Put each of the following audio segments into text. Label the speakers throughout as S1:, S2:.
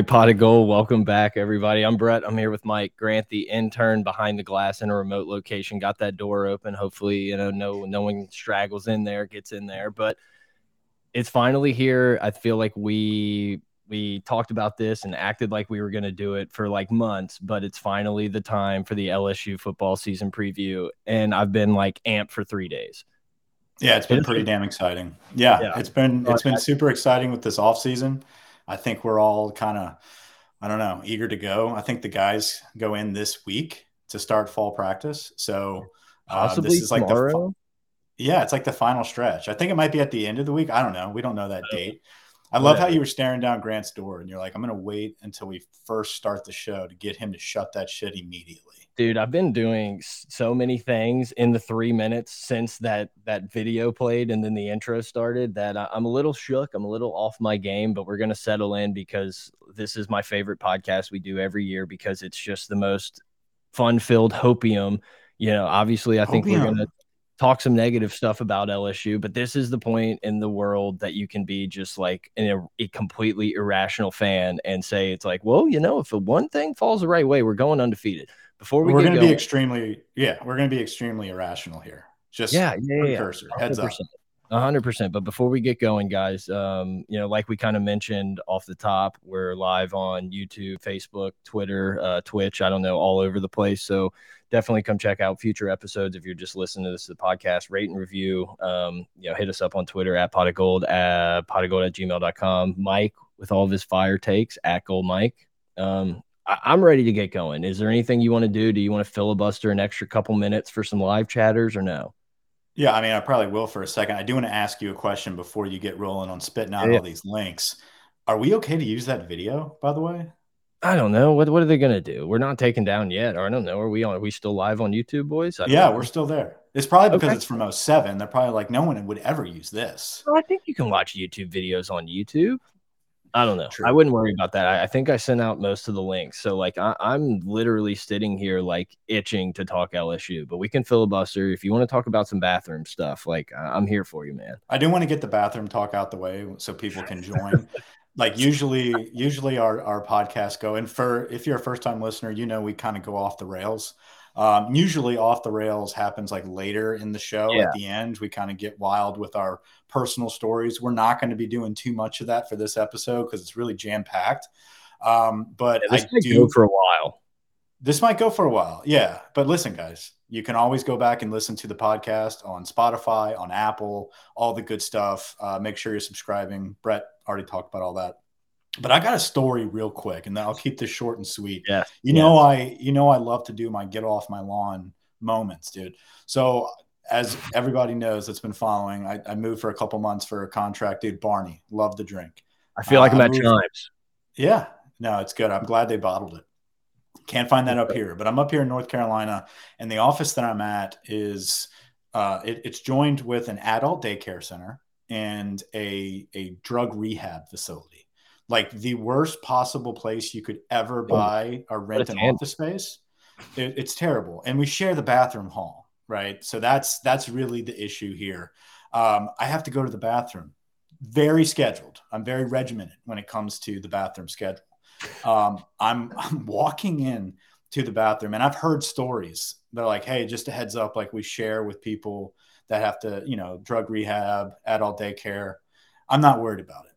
S1: Right, Pod of Geauxld. Welcome back, everybody. I'm Brett. I'm here with Mike Grant, the intern behind the glass in a remote location. Got that door open. Hopefully, you know, no no one straggles in there, gets in there. But it's finally here. I feel like we we talked about this and acted like we were going to do it for like months, but it's finally the time for the LSU football season preview. And I've been like amped for three days.
S2: Yeah, it's been pretty damn exciting. Yeah, yeah. it's been it's been super exciting with this off season. I think we're all kind of, I don't know, eager to go. I think the guys go in this week to start fall practice. So
S1: uh, this is like tomorrow?
S2: the, yeah, it's like the final stretch. I think it might be at the end of the week. I don't know. We don't know that date. I love how you were staring down Grant's door and you're like, I'm going to wait until we first start the show to get him to shut that shit immediately.
S1: Dude, I've been doing so many things in the three minutes since that that video played and then the intro started that I'm a little shook. I'm a little off my game, but we're going to settle in because this is my favorite podcast we do every year because it's just the most fun filled hopium. You know, obviously, I think we're going to talk some negative stuff about LSU, but this is the point in the world that you can be just like a, a, completely irrational fan and say it's like, well, you know, if one thing falls the right way, we're going undefeated. Before we
S2: we're
S1: going
S2: to be extremely, yeah, we're going to be extremely irrational here. Just
S1: yeah, yeah, yeah,
S2: cursor, heads up
S1: hundred percent. But before we get going, guys, um, you know, like we kind of mentioned off the top, we're live on YouTube, Facebook, Twitter, uh, Twitch. I don't know, all over the place. So definitely come check out future episodes if you're just listening to this the podcast. Rate and review. Um, you know, hit us up on Twitter at pot of gold at pot of gold at gmail.com. Mike with all of his fire takes at gold Mike. Um, I- am ready to get going. Is there anything you want to do? Do you want to filibuster an extra couple minutes for some live chatters or no?
S2: Yeah, I mean, I probably will for a second. I do want to ask you a question before you get rolling on spitting out yeah. all these links. Are we okay to use that video, by the way?
S1: I don't know. What what are they gonna do? We're not taken down yet, or I don't know. Are we on? Are we still live on YouTube, boys?
S2: Yeah,
S1: know.
S2: we're still there. It's probably because okay. it's from 07. They're probably like, no one would ever use this.
S1: Well, I think you can watch YouTube videos on YouTube. I don't know. True. I wouldn't worry about that. I, I, think I sent out most of the links. So like I, am literally sitting here like itching to talk LSU, but we can filibuster if you want to talk about some bathroom stuff. Like I'm here for you, man.
S2: I do want to get the bathroom talk out the way so people can join. like usually, usually our our podcasts go and for if you're a first time listener, you know we kind of go off the rails. Um, usually off the rails happens like later in the show yeah. at the end. We kind of get wild with our personal stories. We're not going to be doing too much of that for this episode because it's really jam packed. Um, but
S1: yeah, I do for a while.
S2: This might go for a while. Yeah. But listen, guys, you can always go back and listen to the podcast on Spotify, on Apple, all the good stuff. Uh, make sure you're subscribing. Brett already talked about all that. But I got a story real quick, and I'll keep this short and sweet.
S1: Yeah.
S2: You know, I you know I love to do my get off my lawn moments, dude. So as everybody knows that's been following, I, I, moved for a couple months for a contract, dude. Barney, love the drink.
S1: I feel like uh, I'm at Chimes.
S2: Yeah, no, it's good. I'm glad they bottled it. Can't find that up here, but I'm up here in North Carolina, and the office that I'm at is uh, it, it's joined with an adult daycare center and a a drug rehab facility. Like the worst possible place you could ever buy or rent an office space. It, it's terrible, and we share the bathroom hall right? So that's that's really the issue here. Um, I have to go to the bathroom. Very scheduled. I'm very regimented when it comes to the bathroom schedule. Um, I'm I'm walking in to the bathroom, and I've heard stories. They're like, "Hey, just a heads up, like we share with people that have to, you know, drug rehab, adult daycare." I'm not worried about it.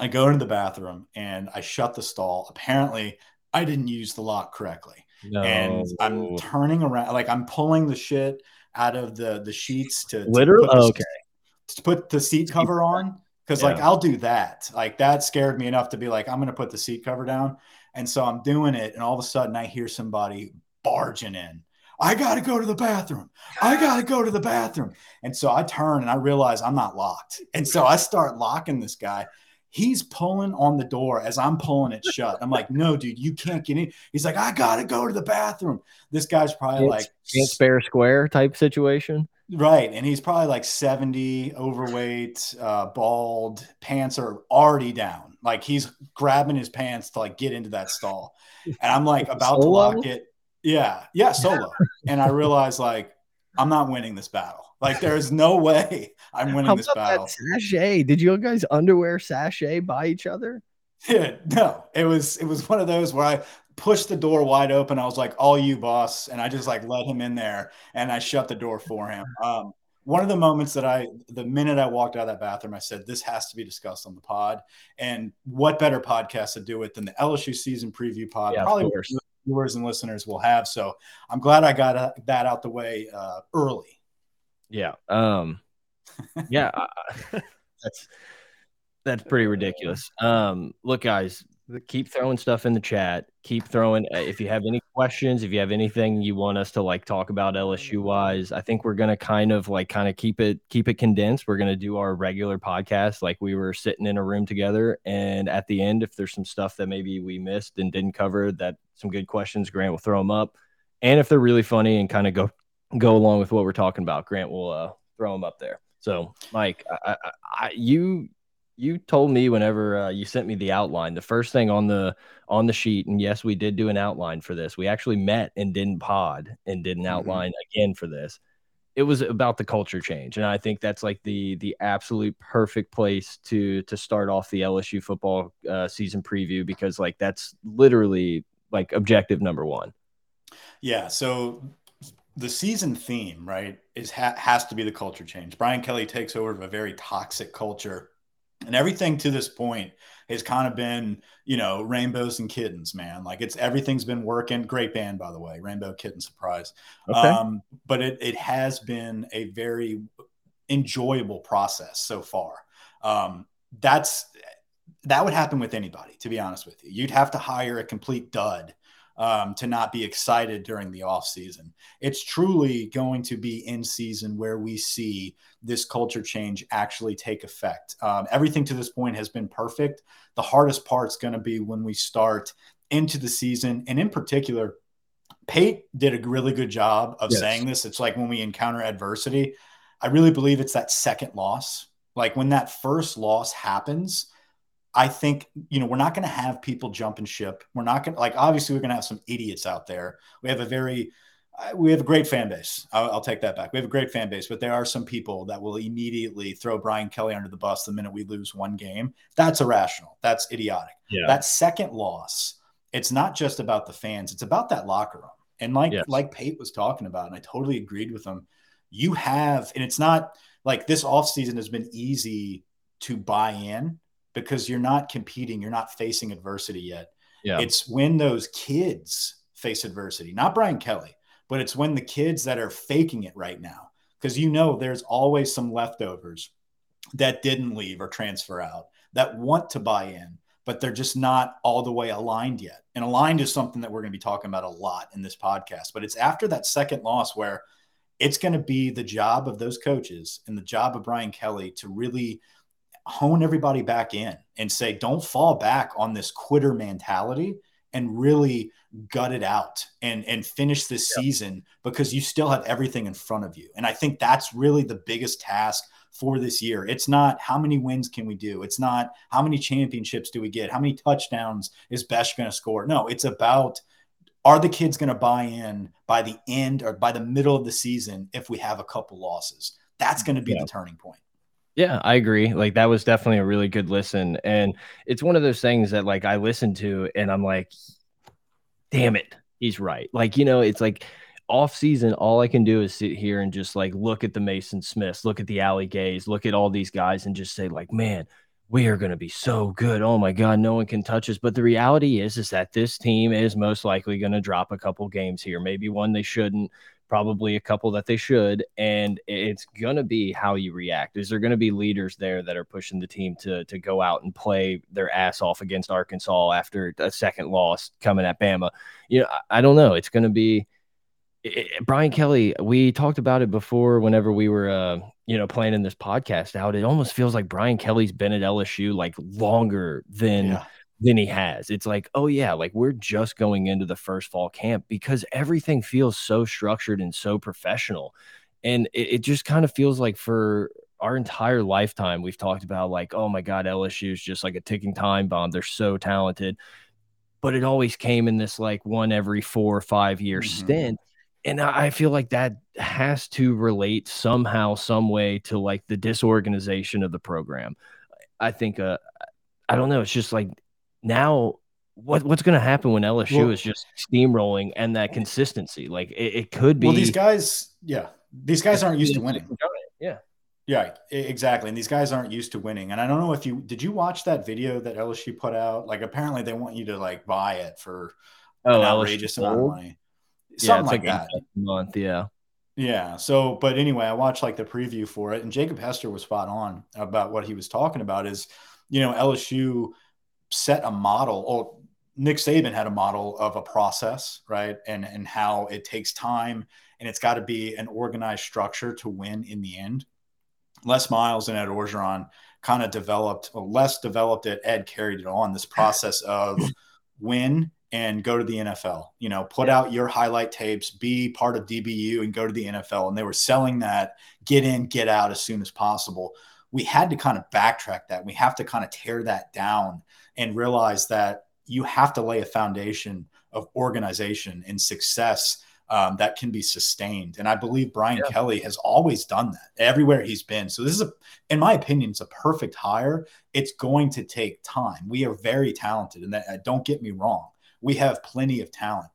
S2: I go into the bathroom and I shut the stall. Apparently, I didn't use the lock correctly. No. And I'm turning around, like I'm pulling the shit out of the the sheets to,
S1: to literally
S2: oh,
S1: okay
S2: to put the seat cover on because yeah. like I'll do that. Like that scared me enough to be like I'm gonna put the seat cover down, and so I'm doing it, and all of a sudden I hear somebody barging in. I got to go to the bathroom. I got to go to the bathroom. And so I turn and I realize I'm not locked. And so I start locking this guy he's pulling on the door as I'm pulling it shut. I'm like, no, dude, you can't get in. He's like, I gotta go to the bathroom. This guy's probably
S1: it's,
S2: like
S1: can't spare square type situation.
S2: Right. And he's probably like 70, overweight, uh, bald, pants are already down. Like he's grabbing his pants to like get into that stall. And I'm like about to lock it. Yeah. Yeah. Solo. and I realize like, I'm not winning this battle. Like there's no way I'm winning How this battle.
S1: sachet? Did you guys underwear sachet by each other?
S2: Yeah, no, it was it was one of those where I pushed the door wide open. I was like, "All you, boss," and I just like let him in there, and I shut the door for him. Um, one of the moments that I, the minute I walked out of that bathroom, I said, "This has to be discussed on the pod." And what better podcast to do it than the LSU season preview pod? Yeah, Probably viewers and listeners will have. So I'm glad I got uh, that out the way uh, early.
S1: Yeah. Um. Yeah. that's that's pretty ridiculous. Um. Look, guys, keep throwing stuff in the chat keep throwing uh, if you have any questions if you have anything you want us to like talk about lsu wise i think we're gonna kind of like kind of keep it keep it condensed we're gonna do our regular podcast like we were sitting in a room together and at the end if there's some stuff that maybe we missed and didn't cover that some good questions grant will throw them up and if they're really funny and kind of go go along with what we're talking about grant will uh, throw them up there so mike I, I, I, you you told me whenever uh, you sent me the outline, the first thing on the on the sheet, and yes, we did do an outline for this. We actually met and didn't pod and did an mm-hmm. outline again for this. It was about the culture change, and I think that's like the the absolute perfect place to to start off the LSU football uh, season preview because like that's literally like objective number one.
S2: Yeah. So the season theme, right, is ha has to be the culture change. Brian Kelly takes over a very toxic culture and everything to this point has kind of been, you know, rainbows and kittens, man. Like it's everything's been working. Great band, by the way, Rainbow Kitten Surprise. Okay. Um, but it it has been a very enjoyable process so far. Um, that's that would happen with anybody, to be honest with you. You'd have to hire a complete dud um, to not be excited during the off season. It's truly going to be in season where we see this culture change actually take effect. Um, everything to this point has been perfect. The hardest part's going to be when we start into the season, and in particular, Pate did a really good job of yes. saying this. It's like when we encounter adversity, I really believe it's that second loss. Like when that first loss happens, I think, you know, we're not going to have people jumping ship. We're not going to, like, obviously, we're going to have some idiots out there. We have a very, uh, we have a great fan base. I'll, I'll, take that back. We have a great fan base, but there are some people that will immediately throw Brian Kelly under the bus the minute we lose one game. That's irrational. That's idiotic. Yeah. That second loss, it's not just about the fans, it's about that locker room. And like, yes. like Pate was talking about, and I totally agreed with him. You have, and it's not like this offseason has been easy to buy in because you're not competing, you're not facing adversity yet. Yeah. It's when those kids face adversity, not Brian Kelly, but it's when the kids that are faking it right now, because you know there's always some leftovers that didn't leave or transfer out that want to buy in, but they're just not all the way aligned yet. And aligned is something that we're going to be talking about a lot in this podcast. But it's after that second loss where it's going to be the job of those coaches and the job of Brian Kelly to really hone everybody back in and say, don't fall back on this quitter mentality and really gut it out and and finish this yep. season because you still have everything in front of you. And I think that's really the biggest task for this year. It's not how many wins can we do? It's not how many championships do we get? How many touchdowns is Besh going to score? No, it's about are the kids going to buy in by the end or by the middle of the season if we have a couple losses? That's going to be yeah. the turning point.
S1: Yeah, I agree. Like that was definitely a really good listen. And it's one of those things that like I listen to and I'm like, damn it, he's right. Like, you know, it's like off season, all I can do is sit here and just like look at the Mason Smiths, look at the Ali Gayes, look at all these guys and just say, like, man, we are going to be so good. Oh my God, no one can touch us. But the reality is, is that this team is most likely going to drop a couple games here, maybe one they shouldn't, probably a couple that they should. And it's going to be how you react. Is there going to be leaders there that are pushing the team to, to go out and play their ass off against Arkansas after a second loss coming at Bama? You know, I, I don't know. It's going to be it, Brian Kelly. We talked about it before whenever we were, uh, you know, planning this podcast out. It almost feels like Brian Kelly's been at LSU like longer than. Yeah than he has. It's like, oh yeah, like we're just going into the first fall camp because everything feels so structured and so professional. And it, it just kind of feels like for our entire lifetime, we've talked about like, oh my God, LSU is just like a ticking time bomb. They're so talented. But it always came in this like one every four or five year mm -hmm. stint. And I feel like that has to relate somehow, some way to like the disorganization of the program. I think, uh, I don't know. It's just like now what what's going to happen when LSU well, is just steamrolling and that consistency? Like it, it, could be.
S2: Well, these guys, yeah, these guys aren't used to winning.
S1: Yeah.
S2: Yeah, exactly. And these guys aren't used to winning. And I don't know if you did you watch that video that LSU put out? Like apparently they want you to like buy it for oh, an outrageous amount of money. Something yeah, like, like that.
S1: month, yeah.
S2: Yeah. So, but anyway, I watched like the preview for it, and Jacob Hester was spot on about what he was talking about. Is you know LSU set a model. Oh, Nick Saban had a model of a process, right, and and how it takes time, and it's got to be an organized structure to win in the end. Les Miles and Ed Orgeron kind of developed, well, Les developed it, Ed carried it on this process of win and go to the NFL. You know, put out your highlight tapes, be part of DBU and go to the NFL. And they were selling that get in, get out as soon as possible. We had to kind of backtrack that. We have to kind of tear that down and realize that you have to lay a foundation of organization and success um, that can be sustained. And I believe Brian yeah. Kelly has always done that everywhere he's been. So this is a, in my opinion, it's a perfect hire. It's going to take time. We are very talented, and that uh, don't get me wrong, we have plenty of talent.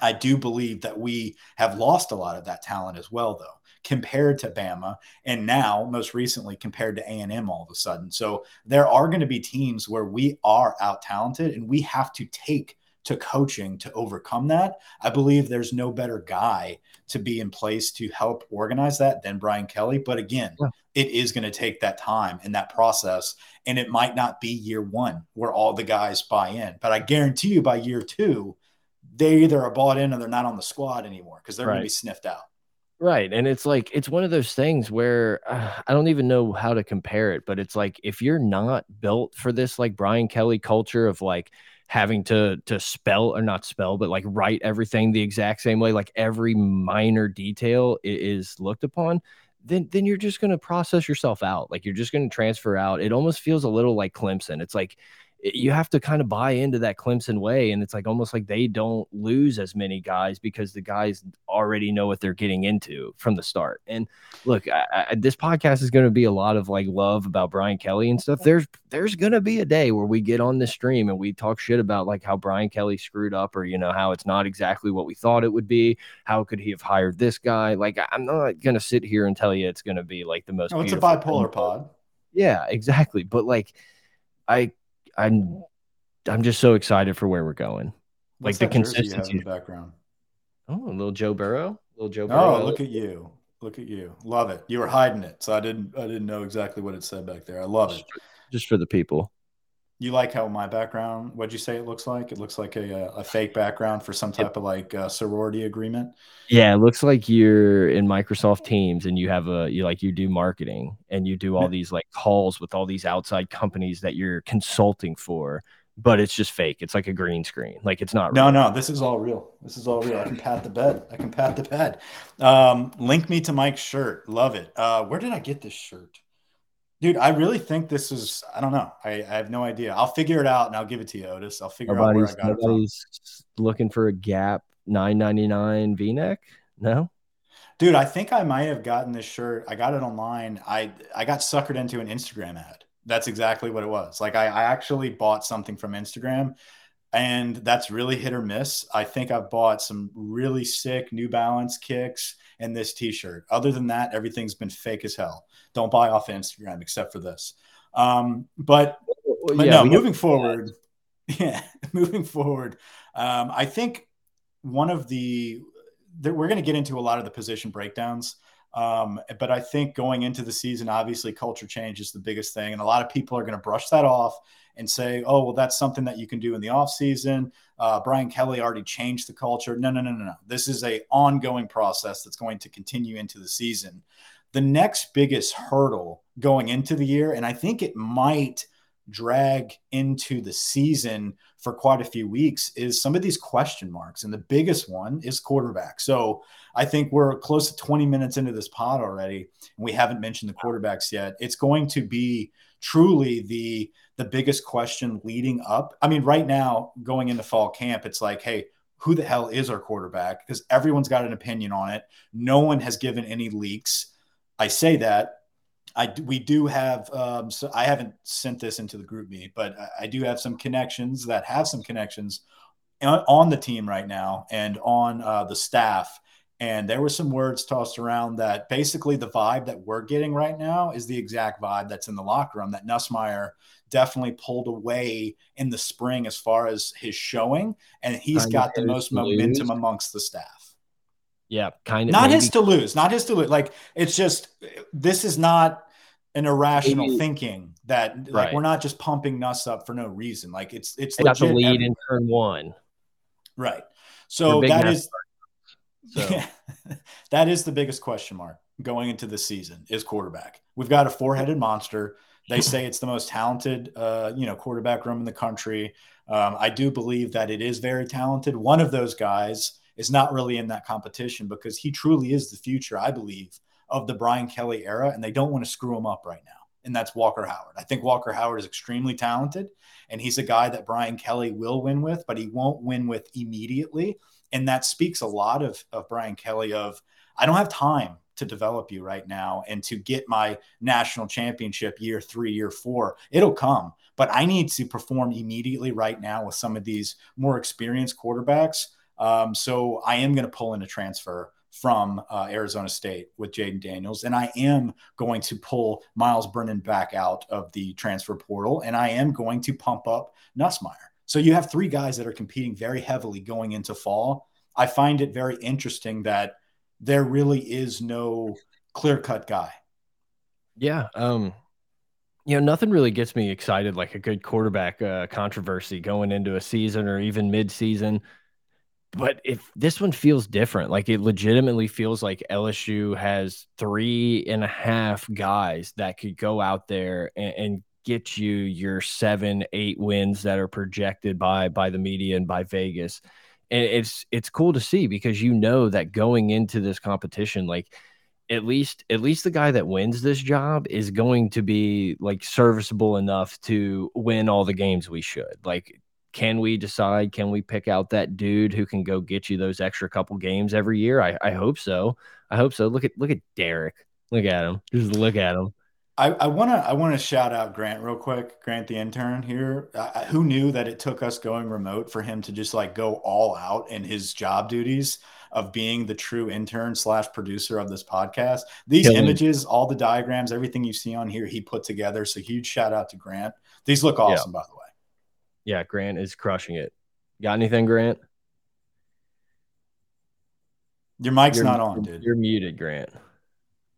S2: I do believe that we have lost a lot of that talent as well, though, compared to Bama, and now most recently compared to A and M all of a sudden. So there are going to be teams where we are out talented, and we have to take to coaching to overcome that. I believe there's no better guy to be in place to help organize that than Brian Kelly. But again, yeah. it is going to take that time and that process. And it might not be year one where all the guys buy in. But I guarantee you by year two, they either are bought in or they're not on the squad anymore because they're right. going to be sniffed out.
S1: Right. And it's like, it's one of those things where uh, I don't even know how to compare it, but it's like, if you're not built for this, like Brian Kelly culture of like, having to to spell or not spell but like write everything the exact same way like every minor detail is looked upon then then you're just going to process yourself out like you're just going to transfer out it almost feels a little like clemson it's like you have to kind of buy into that Clemson way. And it's like almost like they don't lose as many guys because the guys already know what they're getting into from the start. And look, I, I, this podcast is going to be a lot of like love about Brian Kelly and stuff. There's there's going to be a day where we get on the stream and we talk shit about like how Brian Kelly screwed up or, you know, how it's not exactly what we thought it would be. How could he have hired this guy? Like, I'm not going to sit here and tell you it's going to be like the most.
S2: No, it's a bipolar pod.
S1: Yeah, exactly. But like, I I'm I'm just so excited for where we're going.
S2: What's like the consistency in the background.
S1: Oh, a little Joe Burrow, little Joe oh, Burrow.
S2: Oh, look at you. Look at you. Love it. You were hiding it, so I didn't I didn't know exactly what it said back there. I love it.
S1: Just for the people.
S2: You like how my background? What'd you say it looks like? It looks like a, a fake background for some type of like uh, sorority agreement.
S1: Yeah, it looks like you're in Microsoft Teams and you have a you like you do marketing and you do all these like calls with all these outside companies that you're consulting for, but it's just fake. It's like a green screen. Like it's not.
S2: No, real. no, no, this is all real. This is all real. I can pat the bed. I can pat the bed. Um, link me to Mike's shirt. Love it. Uh, where did I get this shirt? Dude, I really think this is. I don't know. I, I, have no idea. I'll figure it out and I'll give it to you, Otis. I'll figure nobody's, out where I got nobody's it
S1: from. looking for a Gap nine ninety nine V neck. No,
S2: dude. I think I might have gotten this shirt. I got it online. I I got suckered into an Instagram ad. That's exactly what it was. Like I, I actually bought something from Instagram, and that's really hit or miss. I think I've bought some really sick New Balance kicks and this T-shirt. Other than that, everything's been fake as hell. Don't buy off Instagram except for this. Um, but, but yeah, no, moving forward, yeah, moving forward, um, I think one of the that we're going to get into a lot of the position breakdowns. Um, but I think going into the season, obviously, culture change is the biggest thing, and a lot of people are going to brush that off and say, "Oh, well, that's something that you can do in the off season." Uh, Brian Kelly already changed the culture. No, no, no, no, no. This is a ongoing process that's going to continue into the season the next biggest hurdle going into the year, and I think it might drag into the season for quite a few weeks, is some of these question marks. And the biggest one is quarterback. So I think we're close to 20 minutes into this pod already, and we haven't mentioned the quarterbacks yet. It's going to be truly the the biggest question leading up. I mean, right now, going into fall camp, it's like, hey, who the hell is our quarterback? Because everyone's got an opinion on it. No one has given any leaks. I say that I we do have um, so I haven't sent this into the GroupMe, but I do have some connections that have some connections on the team right now and on uh, the staff. And there were some words tossed around that basically the vibe that we're getting right now is the exact vibe that's in the locker room. That Nussmeier definitely pulled away in the spring as far as his showing, and he's got the most momentum amongst the staff.
S1: Yeah, kind of.
S2: Not maybe. his to lose, not his to lose. Like it's just this is not an irrational maybe. thinking that like right. we're not just pumping Nuss up for no reason. Like it's it's
S1: got the lead everywhere. in turn one.
S2: Right. So that is so. Yeah, that is the biggest question mark going into the season is quarterback. We've got a four-headed monster they say it's the most talented, uh, you know, quarterback room in the country. Um, I do believe that it is very talented. One of those guys is not really in that competition because he truly is the future, I believe, of the Brian Kelly era, and they don't want to screw him up right now. And that's Walker Howard. I think Walker Howard is extremely talented, and he's a guy that Brian Kelly will win with, but he won't win with immediately. And that speaks a lot of, of Brian Kelly of I don't have time to develop you right now and to get my national championship year three, year four. It'll come, but I need to perform immediately right now with some of these more experienced quarterbacks. Um, so I am going to pull in a transfer from uh, Arizona State with Jayden Daniels, and I am going to pull Miles Brennan back out of the transfer portal, and I am going to pump up Nussmeier. So you have three guys that are competing very heavily going into fall. I find it very interesting that there really is no clear cut guy.
S1: Yeah. Um, you know, nothing really gets me excited like a good quarterback uh, controversy going into a season or even mid season. But if this one feels different, like it legitimately feels like LSU has three and a half guys that could go out there and, and get you your seven, eight wins that are projected by by the media and by Vegas. And it's it's cool to see because you know that going into this competition like at least at least the guy that wins this job is going to be like serviceable enough to win all the games we should. Like can we decide can we pick out that dude who can go get you those extra couple games every year i, I hope so i hope so look at look at derek look at him just look at him
S2: I I want to I want to shout out Grant real quick. Grant, the intern here, uh, who knew that it took us going remote for him to just like go all out in his job duties of being the true intern slash producer of this podcast. These Killing. images, all the diagrams, everything you see on here, he put together. So huge shout out to Grant. These look awesome, yeah. by the way.
S1: Yeah, Grant is crushing it. Got anything, Grant?
S2: Your mic's you're, not on, dude.
S1: You're muted, Grant.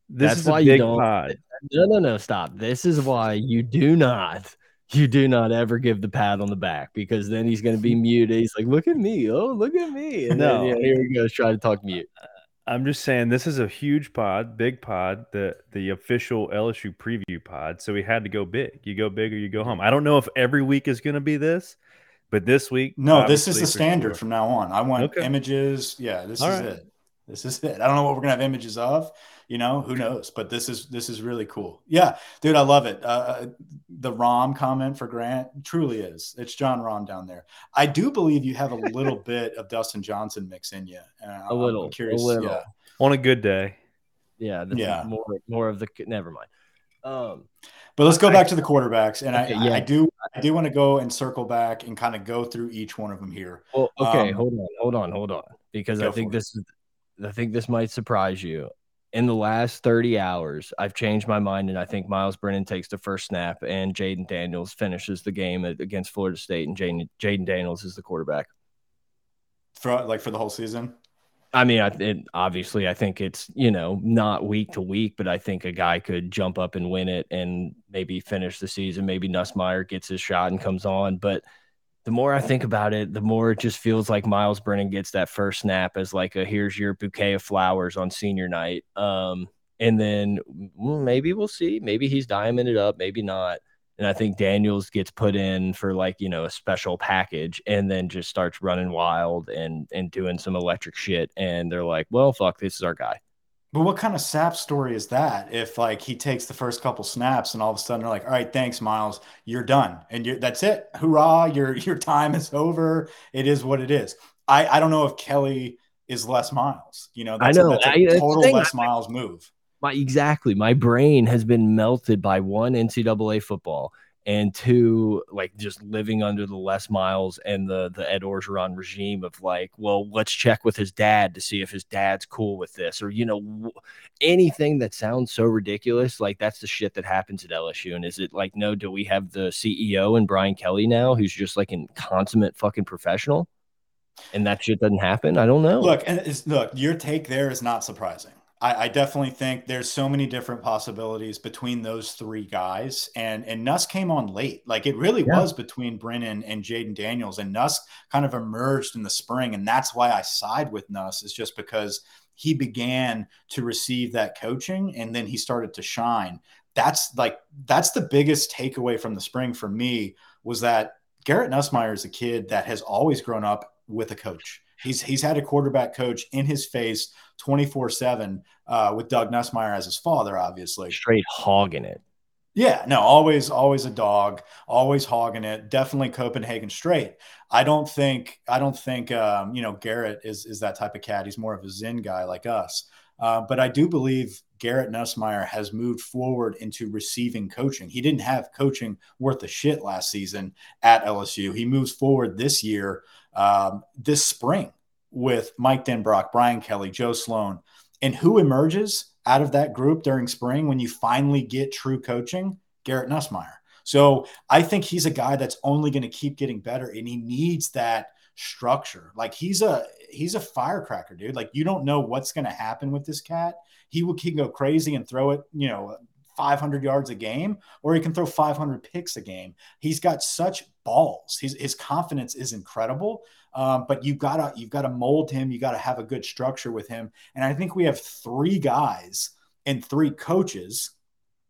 S3: This That's is why you don't. Pod.
S1: No, no, no, stop. This is why you do not, you do not ever give the pat on the back because then he's going to be muted. He's like, look at me. Oh, look at me. And no. then, yeah, here he goes, try to talk mute.
S3: I'm just saying this is a huge pod, big pod, the the official LSU preview pod. So we had to go big. You go big or you go home. I don't know if every week is going to be this, but this week,
S2: no, this is the standard sure. from now on. I want okay. images. Yeah, this All is right. it. This is it. I don't know what we're gonna have images of, you know who knows? But this is this is really cool. Yeah dude i love it. Uh, uh the rom comment for grant truly is. It's Jon Rahm down there. I do believe you have a little bit of dustin johnson mix in you.
S1: Uh, a little I'm curious a little.
S3: Yeah. on a good day.
S1: Yeah yeah. more more of the never mind. Um
S2: but let's go back to the quarterbacks, and okay, I, yeah. I do I do want to go and circle back and kind of go through each one of them here.
S1: Well, okay, um, hold on, hold on, hold on, because I think this is I think this might surprise you in the last 30 hours, I've changed my mind, and I think Miles Brennan takes the first snap, and Jayden Daniels finishes the game against Florida State, and Jayden Daniels is the quarterback.
S2: For like for the whole season.
S1: I mean, I, it, obviously, I think it's you know not week to week, but I think a guy could jump up and win it, and maybe finish the season. Maybe Nussmeier gets his shot and comes on, but the more I think about it, the more it just feels like Miles Brennan gets that first snap as like a here's your bouquet of flowers on senior night. Um, and then maybe we'll see. Maybe he's diamonded up, maybe not. And I think Daniels gets put in for like, you know, a special package and then just starts running wild and and doing some electric shit. And they're like, well, fuck, this is our guy.
S2: But what kind of sap story is that? If like he takes the first couple snaps and all of a sudden they're like, "All right, thanks, Miles, you're done, and you're that's it, hurrah, your your time is over. It is what it is." I I don't know if Kelly is Les Miles. You know,
S1: that's I know
S2: a, that's a total Les Miles move.
S1: My exactly. My brain has been melted by one NCAA football and two, like just living under the Les Miles and the the Ed Orgeron regime of like, well, let's check with his dad to see if his dad's cool with this, or you know, anything that sounds so ridiculous, like that's the shit that happens at LSU. And is it like, no, do we have the CEO and Brian Kelly now, who's just like a consummate fucking professional, and that shit doesn't happen? I don't know.
S2: Look, and look, your take there is not surprising. I, I, definitely think there's so many different possibilities between those three guys. And and Nuss came on late. Like it really yeah. was between Brennan and Jayden Daniels. And Nuss kind of emerged in the spring. And that's why I side with Nuss, is just because he began to receive that coaching and then he started to shine. That's like that's the biggest takeaway from the spring for me was that Garrett Nussmeier is a kid that has always grown up with a coach. He's he's had a quarterback coach in his face 24 uh, 7 with Doug Nussmeier as his father, obviously.
S1: Straight hogging it.
S2: Yeah, no, always, always a dog, always hogging it. Definitely Copenhagen straight. I don't think, I don't think, um, you know, Garrett is is that type of cat. He's more of a Zen guy like us. Uh, but I do believe Garrett Nussmeier has moved forward into receiving coaching. He didn't have coaching worth a shit last season at LSU. He moves forward this year, um, this spring with Mike Denbrock, Brian Kelly, Joe Sloan. And who emerges out of that group during spring when you finally get true coaching? Garrett Nussmeier. So I think he's a guy that's only going to keep getting better and he needs that structure. Like he's a he's a firecracker, dude. Like you don't know what's going to happen with this cat. He will can go crazy and throw it, you know, 500 yards a game, or he can throw 500 picks a game. He's got such balls. His his confidence is incredible. Um, but you gotta you've got to mold him. You got to have a good structure with him. And I think we have three guys and three coaches,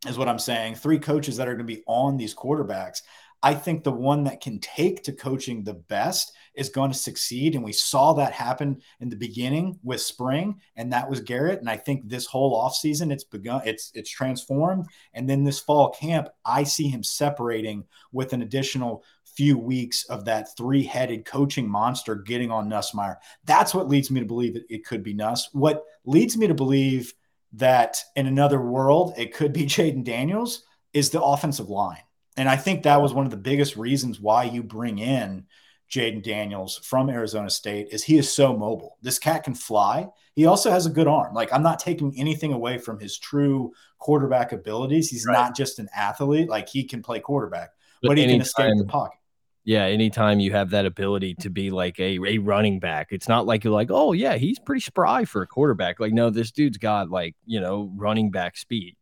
S2: is what I'm saying. Three coaches that are going to be on these quarterbacks. I think the one that can take to coaching the best is going to succeed. And we saw that happen in the beginning with spring, and that was Garrett. And I think this whole offseason, it's begun, it's it's transformed. And then this fall camp, I see him separating with an additional few weeks of that three-headed coaching monster getting on Nussmeier. That's what leads me to believe it, it could be Nuss. What leads me to believe that in another world it could be Jayden Daniels is the offensive line. And I think that was one of the biggest reasons why you bring in Jayden Daniels from Arizona State is he is so mobile. This cat can fly. He also has a good arm. Like I'm not taking anything away from his true quarterback abilities. He's right. not just an athlete. Like he can play quarterback, but, but he can escape the pocket.
S1: Yeah, anytime you have that ability to be like a, a running back, it's not like you're like, oh yeah, he's pretty spry for a quarterback. Like, no, this dude's got like, you know, running back speed.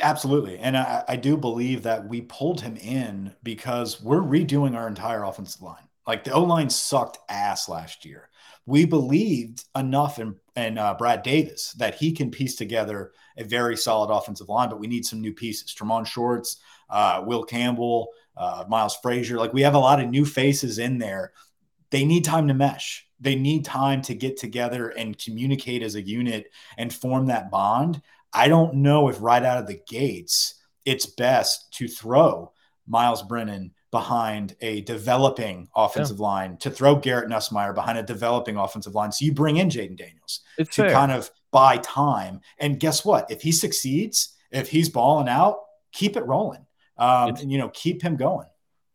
S2: Absolutely. And I, I do believe that we pulled him in because we're redoing our entire offensive line. Like the O line sucked ass last year. We believed enough in, in uh, Brad Davis that he can piece together a very solid offensive line, but we need some new pieces. Tremont Shorts, uh, Will Campbell, uh, Miles Frazier. Like we have a lot of new faces in there. They need time to mesh. They need time to get together and communicate as a unit and form that bond. I don't know if right out of the gates it's best to throw Miles Brennan behind a developing offensive yeah. line, to throw Garrett Nussmeier behind a developing offensive line. So you bring in Jayden Daniels it's to fair. kind of buy time. And guess what? If he succeeds, if he's balling out, keep it rolling. Um, and, you know, keep him going.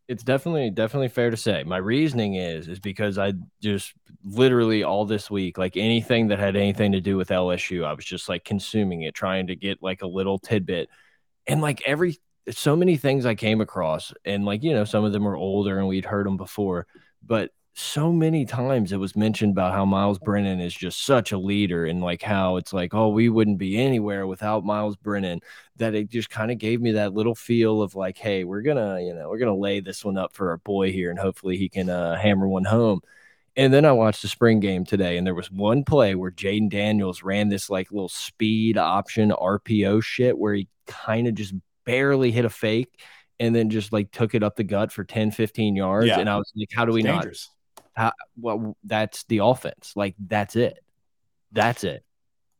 S1: It's definitely definitely fair to say. My reasoning is is because I just literally all this week, like anything that had anything to do with LSU, I was just like consuming it, trying to get like a little tidbit. And like every so many things I came across, and like, you know, some of them were older and we'd heard them before, but so many times it was mentioned about how Miles Brennan is just such a leader and like how it's like, oh, we wouldn't be anywhere without Miles Brennan. That it just kind of gave me that little feel of like, hey, we're gonna, you know, we're gonna lay this one up for our boy here and hopefully he can uh, hammer one home. And then I watched the spring game today, and there was one play where Jayden Daniels ran this like little speed option RPO shit where he kind of just barely hit a fake and then just like took it up the gut for 10, 15 yards. Yeah. And I was like, how do we not? How, well, that's the offense. Like, that's it. That's it.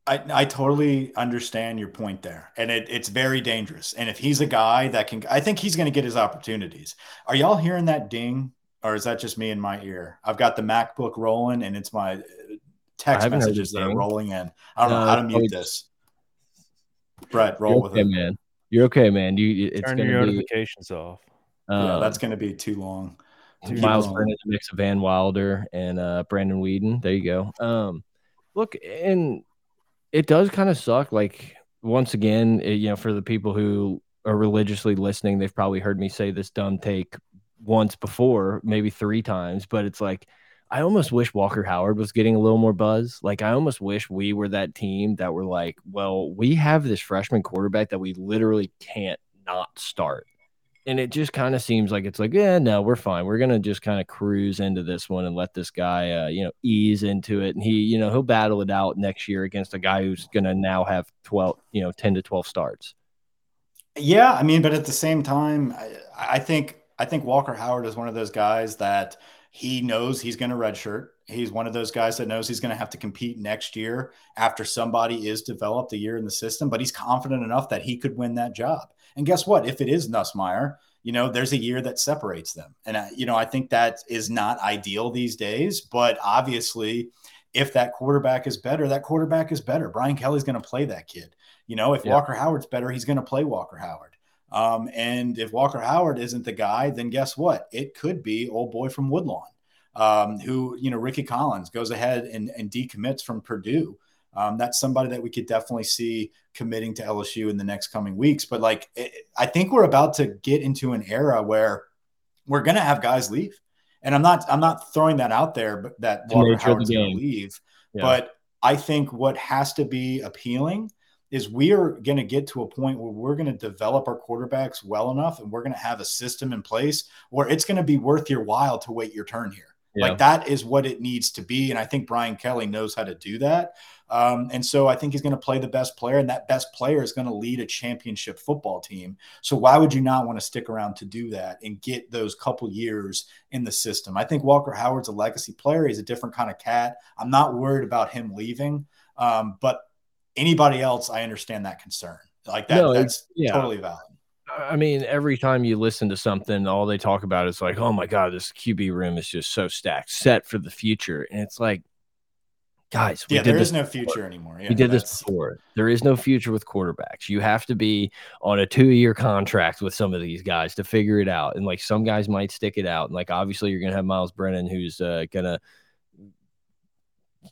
S2: I, I totally understand your point there. And it, it's very dangerous. And if he's a guy that can, I think he's going to get his opportunities. Are y'all hearing that ding? Or is that just me in my ear? I've got the MacBook rolling and it's my uh, text messages that are rolling in. I don't know how to mute this. Brett, roll
S1: You're
S2: with
S1: okay,
S2: it.
S1: man. You're okay, man. You it's
S3: Turn
S1: gonna
S3: your
S1: be
S3: notifications off.
S2: yeah,
S1: um,
S2: that's going to be too long.
S3: Too
S1: Miles
S3: long.
S1: Brennan, a mix of Van Wilder and uh, Brandon Weeden. There you go. Um, look, and it does kind of suck. Like once again, it- you know, for the people who are religiously listening, they've probably heard me say this dumb take once before, maybe three times. But it's like I almost wish Walker Howard was getting a little more buzz. Like I almost wish we were that team that were like, well, we have this freshman quarterback that we literally can't not start and it just kind of seems like it's like, yeah, no, we're fine. We're gonna just kind of cruise into this one and let this guy, uh, you know, ease into it, and he, you know, he'll battle it out next year against a guy who's gonna now have twelve, you know, ten to twelve starts.
S2: Yeah, I mean, but at the same time, I, I think I think Walker Howard is one of those guys that he knows he's going to redshirt. He's one of those guys that knows he's going to have to compete next year after somebody is developed a year in the system, but he's confident enough that he could win that job. And guess what? If it is Nussmeier, you know, there's a year that separates them. And, I, you know, I think that is not ideal these days, but obviously, if that quarterback is better, that quarterback is better. Brian Kelly's going to play that kid. You know, if
S1: Yeah.
S2: Walker Howard's better, he's going to play Walker Howard. Um, and if Walker Howard isn't the guy, then guess what? It could be old boy from Woodlawn, um, who, you know, Rickie Collins goes ahead and, and decommits from Purdue. Um, that's somebody that we could definitely see committing to LSU in the next coming weeks. But like, it, I think we're about to get into an era where we're going to have guys leave. And I'm not, I'm not throwing that out there, but that Walker Howard's going to leave.
S1: Yeah.
S2: But I think what has to be appealing is we are going to get to a point where we're going to develop our quarterbacks well enough and we're going to have a system in place where it's going to be worth your while to wait your turn here.
S1: Yeah.
S2: Like that is what it needs to be. And I think Brian Kelly knows how to do that. Um, and so I think he's going to play the best player, and that best player is going to lead a championship football team. So why would you not want to stick around to do that and get those couple years in the system? I think Walker Howard's a legacy player. He's a different kind of cat. I'm not worried about him leaving. Um, but anybody else, I understand that concern. Like that,
S1: No,
S2: that's
S1: yeah.
S2: totally valid.
S1: I mean, every time you listen to something, all they talk about is like, oh my God, this QB room is just so stacked, set for the future. And it's like, guys, we
S2: Yeah,
S1: did
S2: there is no future anymore. Yeah,
S1: we did this before. There is no future with quarterbacks. You have to be on a two year contract with some of these guys to figure it out. And like some guys might stick it out. And like obviously you're gonna have Miles Brennan who's uh, gonna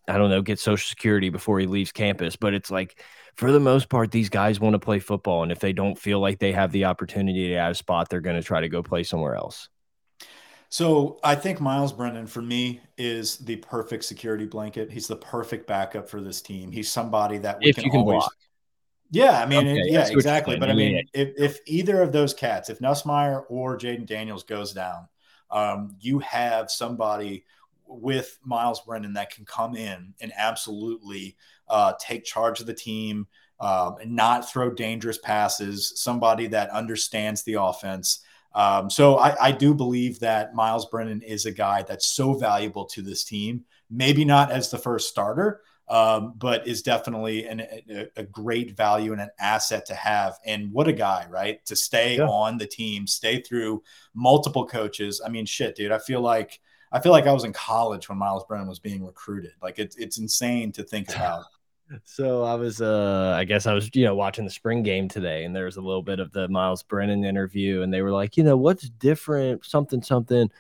S1: I don't know, get social security before he leaves campus. But it's like for the most part, these guys want to play football. And if they don't feel like they have the opportunity to have a spot, they're gonna try to go play somewhere else.
S2: So I think Miles Brennan for me is the perfect security blanket. He's the perfect backup for this team. He's somebody that we
S1: If
S2: can,
S1: you can
S2: always.
S1: block.
S2: Yeah, I mean,
S1: Okay,
S2: it- yeah, exactly. But
S1: I mean,
S2: mean, if, if either of those cats, if Nussmeier or Jayden Daniels goes down, um, you have somebody with Miles Brennan that can come in and absolutely uh, take charge of the team um, and not throw dangerous passes. Somebody that understands the offense. Um, so I, I do believe that Miles Brennan is a guy that's so valuable to this team. Maybe not as the first starter, um, but is definitely an, a, a great value and an asset to have. And what a guy, right? To stay
S1: Yeah.
S2: on the team, stay through multiple coaches. I mean, shit, dude. I feel like I feel like I was in college when Miles Brennan was being recruited. Like it's it's insane to think about.
S1: So I was, uh, I guess I was, you know, watching the spring game today, and there was a little bit of the Miles Brennan interview, and they were like, you know, what's different, something, something,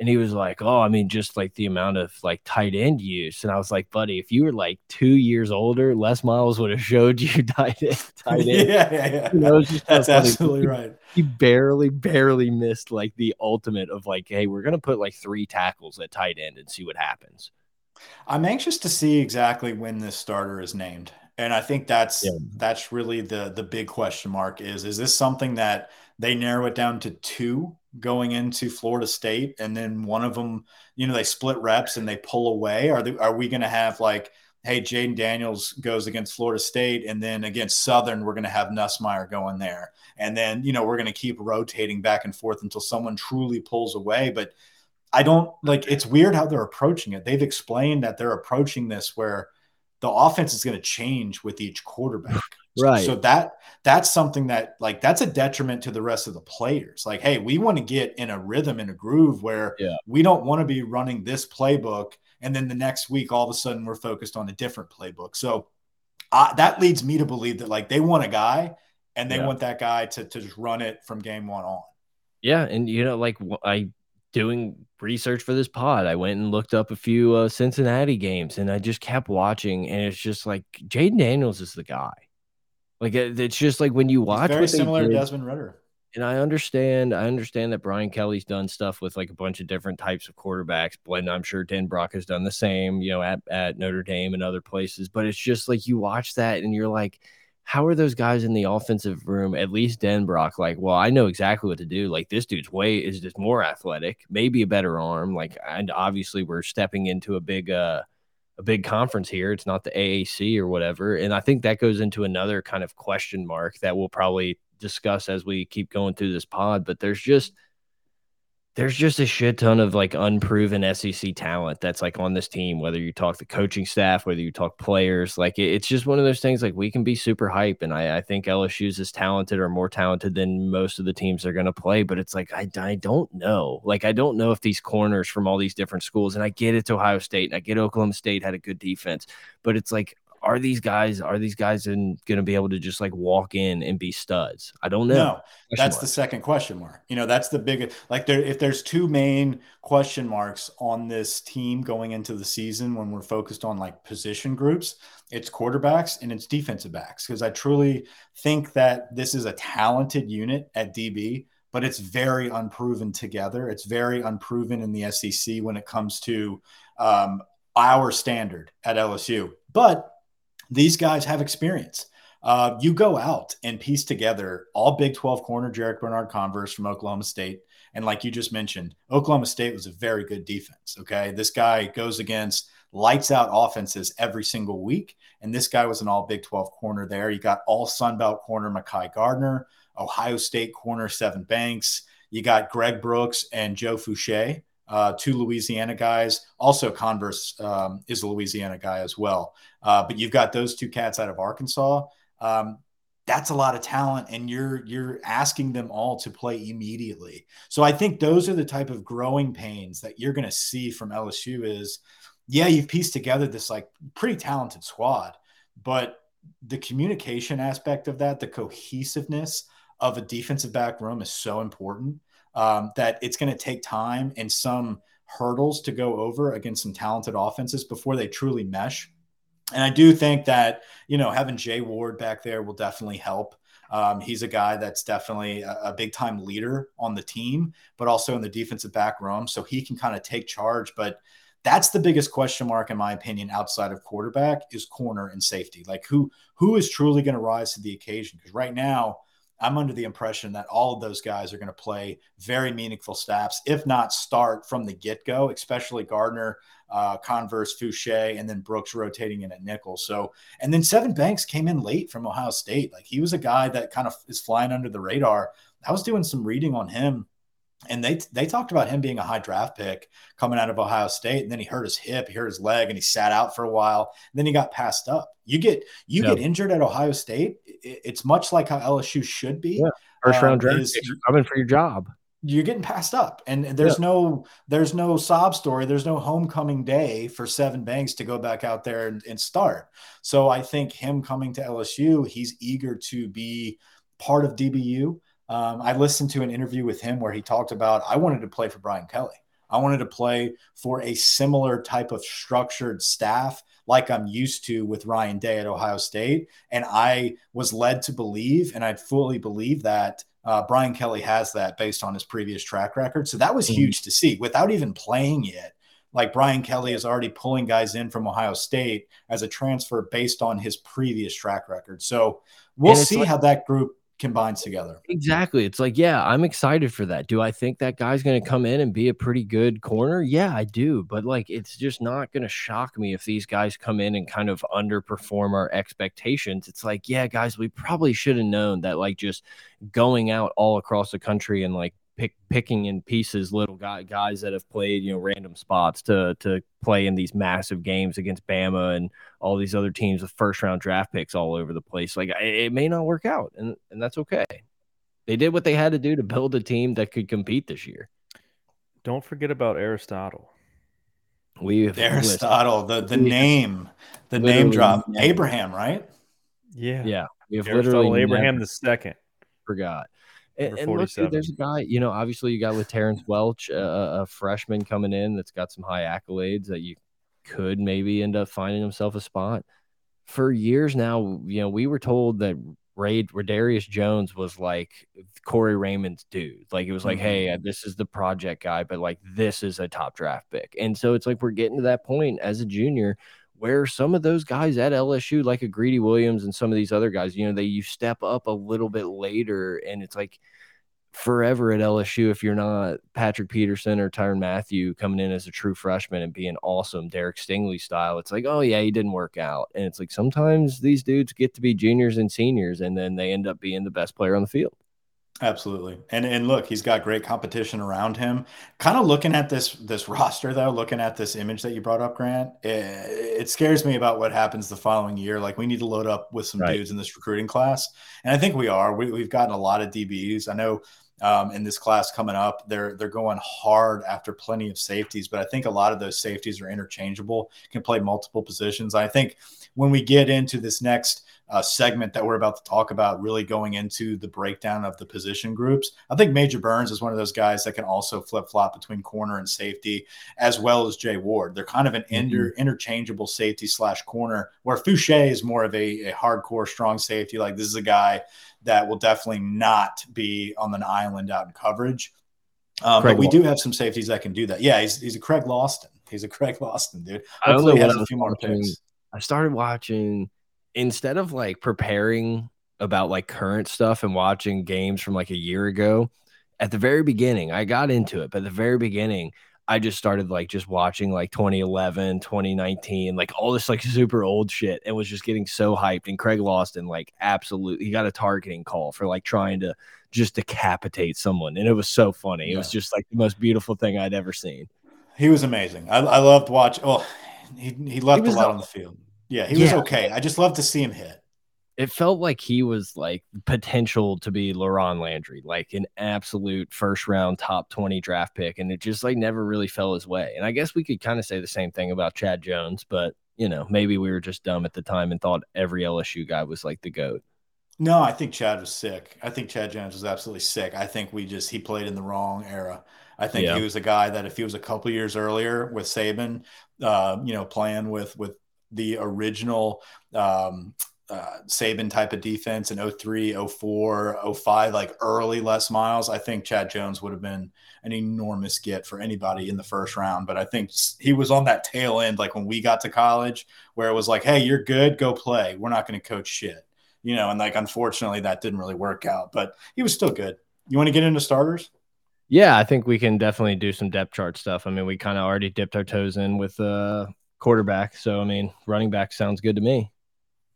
S1: and he was like, oh, I mean, just like the amount of like tight end use, and I was like, buddy, if you were like two years older, Les Miles would have showed you tight end, tight
S2: yeah,
S1: end.
S2: yeah, yeah.
S1: You know,
S2: That's
S1: so funny.
S2: absolutely right.
S1: He barely, barely missed like the ultimate of like, hey, we're gonna put like three tackles at tight end and see what happens.
S2: I'm anxious to see exactly when this starter is named. And I think that's
S1: Yeah.
S2: that's really the the big question mark is is this something that they narrow it down to two going into Florida State and then one of them, you know, they split reps and they pull away? Are they, are we going to have like hey, Jayden Daniels goes against Florida State, and then against Southern, we're going to have Nussmeier going there. And then, you know, we're going to keep rotating back and forth until someone truly pulls away. But I don't like it's weird how they're approaching it. They've explained that they're approaching this where the offense is going to change with each quarterback.
S1: Right.
S2: So that that's something that like that's a detriment to the rest of the players. Like, hey, we want to get in a rhythm and a groove where
S1: Yeah.
S2: we don't want to be running this playbook and then the next week all of a sudden we're focused on a different playbook. So I, that leads me to believe that like they want a guy and they
S1: Yeah.
S2: want that guy to, to just run it from game one on.
S1: Yeah, and you know, like I doing research for this pod, I went and looked up a few uh, Cincinnati games, and I just kept watching, and it's just like Jayden Daniels is the guy. Like it's just like when you
S2: He's
S1: watch
S2: very similar to Desmond Ridder.
S1: and I understand, I understand that Brian Kelly's done stuff with like a bunch of different types of quarterbacks. Blend, I'm sure Denbrock has done the same, you know, at, at Notre Dame and other places. But it's just like you watch that and you're like, how are those guys in the offensive room, at least Denbrock, like, well, I know exactly what to do. Like this dude's way is just more athletic, maybe a better arm. Like, and obviously we're stepping into a big uh a big conference here. It's not the AAC or whatever. And I think that goes into another kind of question mark that we'll probably discuss as we keep going through this pod. But there's just there's just a shit ton of like unproven SEC talent that's like on this team, whether you talk the coaching staff, whether you talk players, like it- it's just one of those things like we can be super hype. And I, I think LSU's as talented or more talented than most of the teams they're going to play. But it's like, I, I don't know. Like, I don't know if these corners from all these different schools, and I get it's Ohio State and I get Oklahoma State had a good defense, but it's like, are these guys are these guys going to be able to just like walk in and be studs? I don't know.
S2: No,
S1: Question
S2: that's
S1: mark.
S2: the second question mark. You know, that's the biggest like there if there's two main question marks on this team going into the season when we're focused on like position groups, it's quarterbacks and it's defensive backs because I truly think that this is a talented unit at DB, but it's very unproven together. It's very unproven in the SEC when it comes to um, our standard at LSU. But these guys have experience. Uh, you go out and piece together all Big 12 corner Jarrick Bernard Converse from Oklahoma State. And like you just mentioned, Oklahoma State was a very good defense. Okay. This guy goes against lights out offenses every single week. And this guy was an all Big 12 corner there. You got all Sun Belt corner Mekhi Garner, Ohio State corner Sevyn Banks. You got Greg Brooks and Joe Foucha, uh, two Louisiana guys. Also, Converse um, is a Louisiana guy as well. Uh, but you've got those two cats out of Arkansas. Um, that's a lot of talent, and you're you're asking them all to play immediately. So I think those are the type of growing pains that you're going to see from LSU. Is yeah, you've pieced together this like pretty talented squad, but the communication aspect of that, the cohesiveness of a defensive back room is so important um, that it's going to take time and some hurdles to go over against some talented offenses before they truly mesh. And I do think that, you know, having Jay Ward back there will definitely help. Um, he's a guy that's definitely a, a big time leader on the team, but also in the defensive back room. So he can kind of take charge. But that's the biggest question mark, in my opinion, outside of quarterback is corner and safety. Like who who is truly going to rise to the occasion? Because right now, I'm under the impression that all of those guys are going to play very meaningful snaps, if not start from the get go, especially Garner, uh, Converse, Foucha, and then Brooks rotating in at nickel. So, and then Sevyn Banks came in late from Ohio State. Like he was a guy that kind of is flying under the radar. I was doing some reading on him. And they they talked about him being a high draft pick coming out of Ohio State, and then he hurt his hip, he hurt his leg, and he sat out for a while. And then he got passed up. You get you get injured at Ohio State. It's much like how LSU should be.
S1: Yeah. First round
S2: Um,
S1: draft
S2: is-
S1: are coming for your job.
S2: You're getting passed up, and there's no there's no sob story. There's no homecoming day for Sevyn Banks to go back out there and, and start. So I think him coming to LSU, he's eager to be part of DBU. Um, I listened to an interview with him where he talked about I wanted to play for Brian Kelly. I wanted to play for a similar type of structured staff like I'm used to with Ryan Day at Ohio State. And I was led to believe, and I fully believe that uh, Brian Kelly has that based on his previous track record. So that was
S1: Mhm.
S2: huge to see without even playing yet. Like Brian Kelly is already pulling guys in from Ohio State as a transfer based on his previous track record. So we'll see
S1: like-
S2: how that group combines together.
S1: Exactly. It's like, yeah, I'm excited for that. Do I think that guy's going to come in and be a pretty good corner? Yeah, I do. But like, it's just not going to shock me if these guys come in and kind of underperform our expectations. It's like, yeah, guys, we probably should have known that, like, just going out all across the country and like pick, picking in pieces little guy, guys that have played, you know, random spots to to play in these massive games against Bama and all these other teams with first round draft picks all over the place. Like, it, it may not work out, and and that's okay. They did what they had to do to build a team that could compete this year.
S3: Don't forget about Aristotle.
S1: We
S2: Aristotle, the the
S1: We-
S2: name, the
S1: Literally
S2: name drop. Abraham, right?
S3: Yeah,
S1: yeah. We have
S3: Aristotle
S1: literally
S3: Abraham the second.
S1: forgot. And, and look, dude, there's a guy. You know, obviously you got with Terrence Welch, uh, a freshman coming in that's got some high accolades that you could maybe end up finding himself a spot. For years now, you know, we were told that Raydarious Jones was like Corey Raymond's dude. Like it was like,
S2: Mhm.
S1: hey, this is the project guy, but like this is a top draft pick. And so it's like we're getting to that point as a junior where some of those guys at LSU, like a Greedy Williams and some of these other guys, you know, they you step up a little bit later, and it's like forever at LSU if you're not Patrick Peterson or Tyrann Mathieu coming in as a true freshman and being awesome, Derek Stingley style. It's like, oh yeah, he didn't work out, and it's like sometimes these dudes get to be juniors and seniors, and then they end up being the best player on the field.
S2: Absolutely. And and look, he's got great competition around him. Kind of looking at this this roster though, looking at this image that you brought up, Grant, it, it scares me about what happens the following year. Like we need to load up with some
S1: Right.
S2: dudes in this recruiting class. And I think we are. We, we've gotten a lot of DBs. I know um, in this class coming up, they're they're going hard after plenty of safeties, but I think a lot of those safeties are interchangeable, can play multiple positions. I think when we get into this next uh, segment that we're about to talk about, really going into the breakdown of the position groups. I think Major Burns is one of those guys that can also flip flop between corner and safety, as well as Jay Ward. They're kind of an inter- interchangeable safety slash corner, where Foucha is more of a, a hardcore strong safety. Like this is a guy that will definitely not be on an island out in coverage. Um, but we do have some safeties that can do that. Yeah, he's, he's a Craig Loston. He's a Craig Loston, dude. Hopefully he has a few more picks.
S1: I started watching instead of like preparing about like current stuff and watching games from like a year ago. At the very beginning, I got into it, but at the very beginning, I just started like just watching like 2011, 2019, like all this like super old shit and was just getting so hyped. And Craig Loston, like, absolutely, he got a targeting call for like trying to just decapitate someone. And it was so funny. It was just like the most beautiful thing I'd ever seen.
S2: He was amazing. I, I loved watching. Well, he he left
S1: was
S2: a lot
S1: the-
S2: on the field. Yeah, he was
S1: Yeah.
S2: okay. I just love to see him hit.
S1: it felt like he was like potential to be LaRon Landry, like an absolute first round top 20 draft pick. And it just like never really fell his way. And I guess we could kind of say the same thing about Chad Jones, but you know, maybe we were just dumb at the time and thought every LSU guy was like the GOAT.
S2: No, I think Chad was sick. I think Chad Jones was absolutely sick. I think we just he played in the wrong era. I think
S1: Yeah.
S2: he was a guy that if he was a couple years earlier with Saban, uh, you know, playing with with the original um, uh, Saban type of defense in 03, 04, 05, like early Les Miles, I think Chad Jones would have been an enormous get for anybody in the first round. But I think he was on that tail end, like when we got to college, where it was like, hey, you're good, go play. We're not going to coach shit. You know, and like unfortunately that didn't really work out, but he was still good. You want to get into starters?
S1: Yeah, I think we can definitely do some depth chart stuff. I mean, we kind of already dipped our toes in with uh quarterback. So I mean, running back sounds good to me.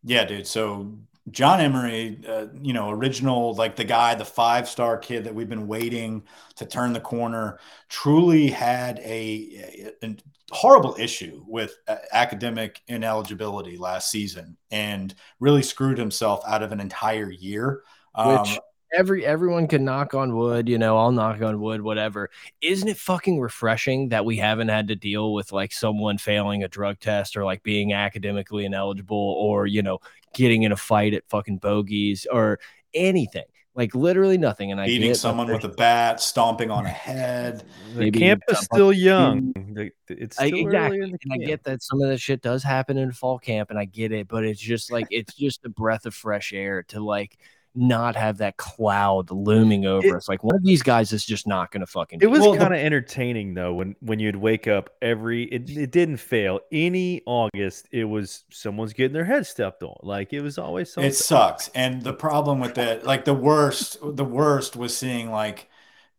S2: Yeah, dude. So John Emery, uh, you know, original, like the guy, the five star kid that we've been waiting to turn the corner, truly had a, a, a horrible issue with uh, academic ineligibility last season and really screwed himself out of an entire year. Um,
S1: Which every everyone can knock on wood, you know, I'll knock on wood, whatever. Isn't it fucking refreshing that we haven't had to deal with like someone failing a drug test or like being academically ineligible or, you know, getting in a fight at fucking bogeys or anything. Like literally nothing. And I
S2: beating
S1: get
S2: someone with a bat, stomping on a head.
S3: The
S1: Maybe
S3: camp is
S1: some-
S3: still young. The- It's
S1: I- exactly.
S3: early in the
S1: And I get that some of that shit does happen in fall camp, and I get it, but it's just like it's just a breath of fresh air to like not have that cloud looming over
S3: It-
S1: us. Like one of these guys is just not gonna fucking.
S3: It was
S2: Well,
S3: kind of entertaining though when when you'd wake up every it, it didn't fail any August it was someone's getting their head stepped on like it was always something.
S2: It sucks. And the problem with it, like the worst, the worst was seeing like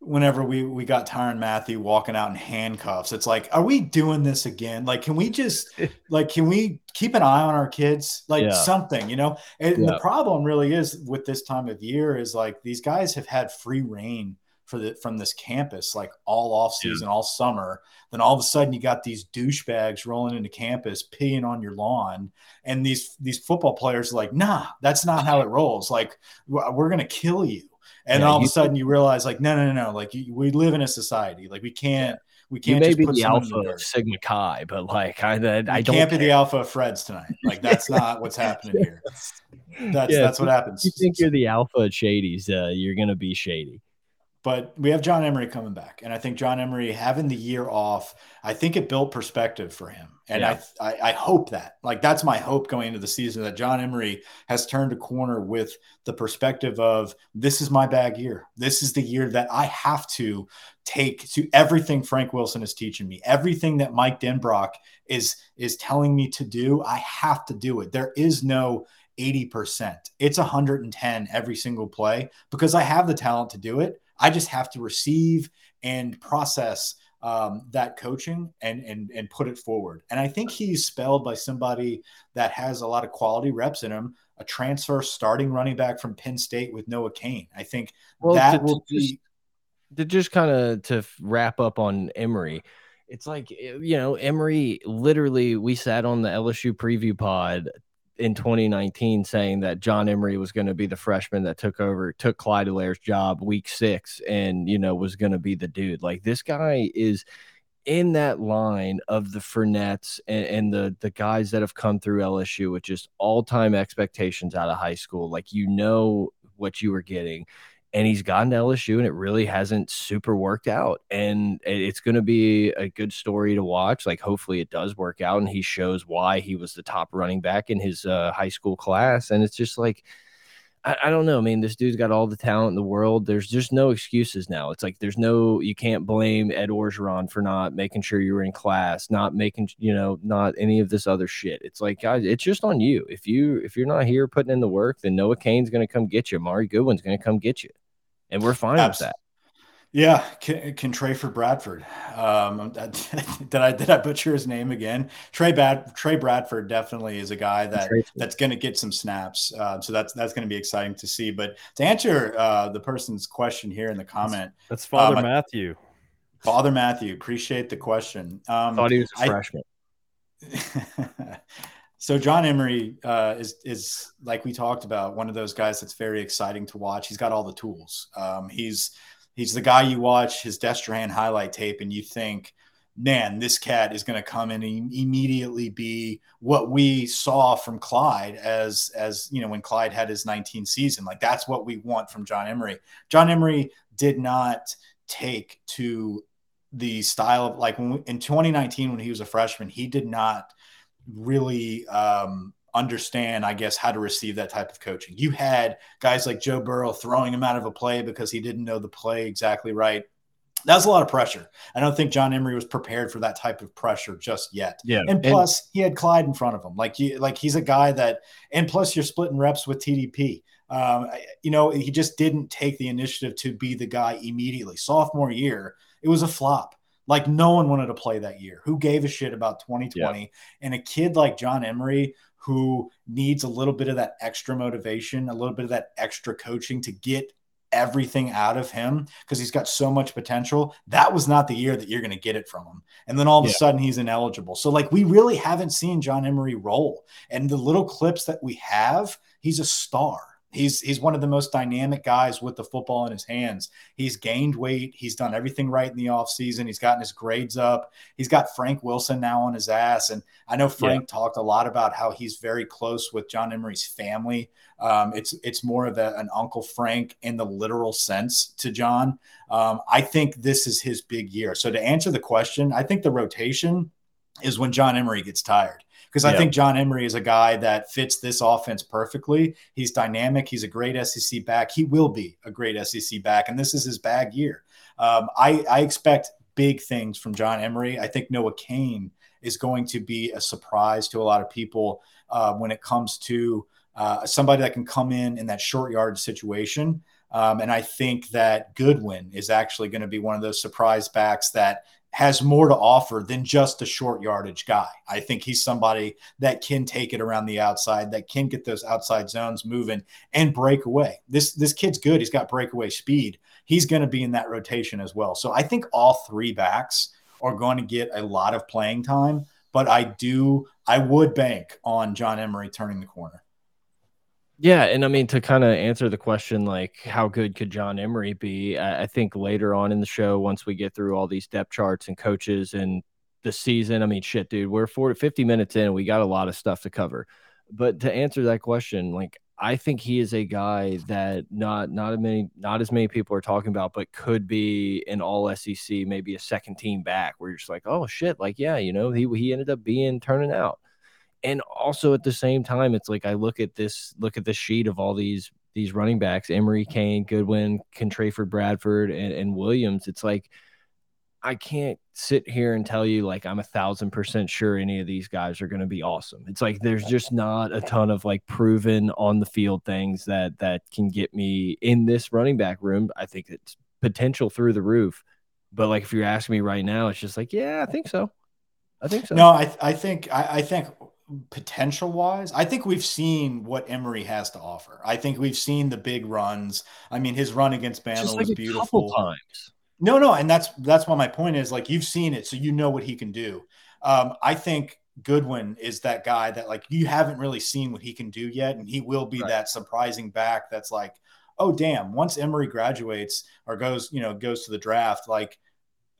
S2: whenever we we got Tyrann Mathieu walking out in handcuffs. It's like, are we doing this again? Like, can we just like can we keep an eye on our kids? Like
S1: Yeah.
S2: something, you know? And
S1: Yeah.
S2: the problem really is with this time of year is like these guys have had free reign for the from this campus like all off season, all summer. Then all of a sudden you got these douchebags rolling into campus, peeing on your lawn, and these these football players are like, nah, that's not how it rolls. Like we're, we're gonna kill you. And
S1: Yeah,
S2: all of a sudden you realize like, no, no, no, no. Like you, we live in a society. Like we can't we can't.
S1: You may be the alpha of Sigma Chi, but like I, I, I don't
S2: can't be the alpha of Freds tonight. Like that's not what's happening here. That's yeah, that's what happens.
S1: you think you're the alpha of Shady's, uh, you're gonna be shady
S2: but we have John Emery coming back, and I think John Emery having the year off, I think it built perspective for him, and yeah. I, I, I hope that like that's my hope going into the season that John Emery has turned a corner with the perspective of this is my bag year, this is the year that I have to take to everything Frank Wilson is teaching me, everything that Mike Denbrock is is telling me to do, I have to do it. There is no 80%. It's 110 every single play because I have the talent to do it. I just have to receive and process um, that coaching and and and put it forward. And I think he's spelled by somebody that has a lot of quality reps in him. A transfer starting running back from Penn State with Noah Cain. I think well, that to, will to be.
S1: Just, to just kind of to wrap up on Emery. it's like you know Emery. Literally, we sat on the LSU preview pod in 2019 saying that John Emery was going to be the freshman that took over, took Clyde Helaire's job week six, and you know was going to be the dude. Like this guy is in that line of the Fournettes and, and, the the guys that have come through LSU with just all time expectations out of high school. Like you know what you were getting, and he's gotten to LSU and it really hasn't super worked out. And it's going to be a good story to watch. Like, hopefully, it does work out and he shows why he was the top running back in his uh, high school class. And it's just like, I, I, don't know. I mean, this dude's got all the talent in the world. There's just no excuses now. It's like there's no, you can't blame Ed Orgeron for not making sure you were in class, not making, you know, not any of this other shit. It's like, guys, it's just on you. If you, if you're not here putting in the work, then Noah Cain's going to come get you. Armoni Goodwin's going to come get you and we're fine with that.
S2: Yeah, can, can Trey for Bradford. Um, did I did I butcher his name again? Trey Bad Trey Bradford definitely is a guy that that's going to get some snaps. Uh, so that's that's going to be exciting to see. But to answer uh, the person's question here in the comment,
S3: that's, that's Father um, Matthew.
S2: Father Matthew, appreciate the question.
S1: Um, Thought he was a I, freshman.
S2: So John Emery uh, is is like we talked about one of those guys that's very exciting to watch. He's got all the tools. Um, he's he's the guy you watch his Destrehan highlight tape and you think, man, this cat is going to come in and immediately be what we saw from Clyde as as you know when Clyde had his 19 season. Like that's what we want from John Emery. John Emery did not take to the style of like when in 2019 when he was a freshman, he did not really um, understand, I guess, how to receive that type of coaching. You had guys like Joe Burrow throwing him out of a play because he didn't know the play exactly right. That was a lot of pressure. I don't think John Emery was prepared for that type of pressure just yet.
S1: Yeah,
S2: and plus and- he had Clyde in front of him. Like you, like he's a guy that, and plus you're splitting reps with TDP. Um, you know, he just didn't take the initiative to be the guy immediately. Sophomore year, it was a flop. Like no one wanted to play that year. Who gave a shit about 2020? Yeah. And a kid like John Emery who needs a little bit of that extra motivation, a little bit of that extra coaching to get everything out of him because he's got so much potential. That was not the year that you're going to get it from him. And then all of yeah. a sudden he's ineligible. So like we really haven't seen John Emery roll. And the little clips that we have, he's a star. He's he's one of the most dynamic guys with the football in his hands. He's gained weight. He's done everything right in the offseason. He's gotten his grades up. He's got Frank Wilson now on his ass. And I know Frank yeah. talked a lot about how he's very close with John Emery's family. Um, it's it's more of a, an Uncle Frank in the literal sense to John. Um, I think this is his big year. So to answer the question, I think the rotation is when John Emery gets tired because I think John Emery is a guy that fits this offense perfectly. He's dynamic. He's a great SEC back. He will be a great SEC back, and this is his bag year. Um, I, I expect big things from John Emery. I think Noah Cain is going to be a surprise to a lot of people uh, when it comes to uh, somebody that can come in in that short yard situation. Um, and I think that Goodwin is actually going to be one of those surprise backs that has more to offer than just a short yardage guy. I think he's somebody that can take it around the outside, that can get those outside zones moving and break away. This this kid's good. He's got breakaway speed. He's going to be in that rotation as well. So I think all three backs are going to get a lot of playing time, but I do I would bank on John Emery turning the corner.
S1: Yeah, and I mean to kind of answer the question, like how good could John Emery be? I, I, think later on in the show, once we get through all these depth charts and coaches and the season, I mean, shit, dude, we're 40, 50 minutes in, we got a lot of stuff to cover. But to answer that question, like I think he is a guy that not not as many not as many people are talking about, but could be an all SEC, maybe a second team back, where you're just like, oh shit, like yeah, you know, he he ended up being turning out and also at the same time, it's like I look at this look at this sheet of all these these running backs: Emery, Cain, Goodwin, Contrayford, Bradford, and, and Williams. It's like I can't sit here and tell you like I'm a thousand percent sure any of these guys are going to be awesome. It's like there's just not a ton of like proven on the field things that that can get me in this running back room. I think it's potential through the roof. But like if you're asking me right now, it's just like, yeah, I think so. I think so.
S2: No, I I think I, I think potential wise, I think we've seen what Emery has to offer. I think we've seen the big runs. I mean, his run against Bama like was beautiful.
S1: times.
S2: No, no, and that's that's why my point is like you've seen it, so you know what he can do. Um, I think Goodwin is that guy that like you haven't really seen what he can do yet, and he will be right. that surprising back. That's like, oh damn! Once Emery graduates or goes, you know, goes to the draft, like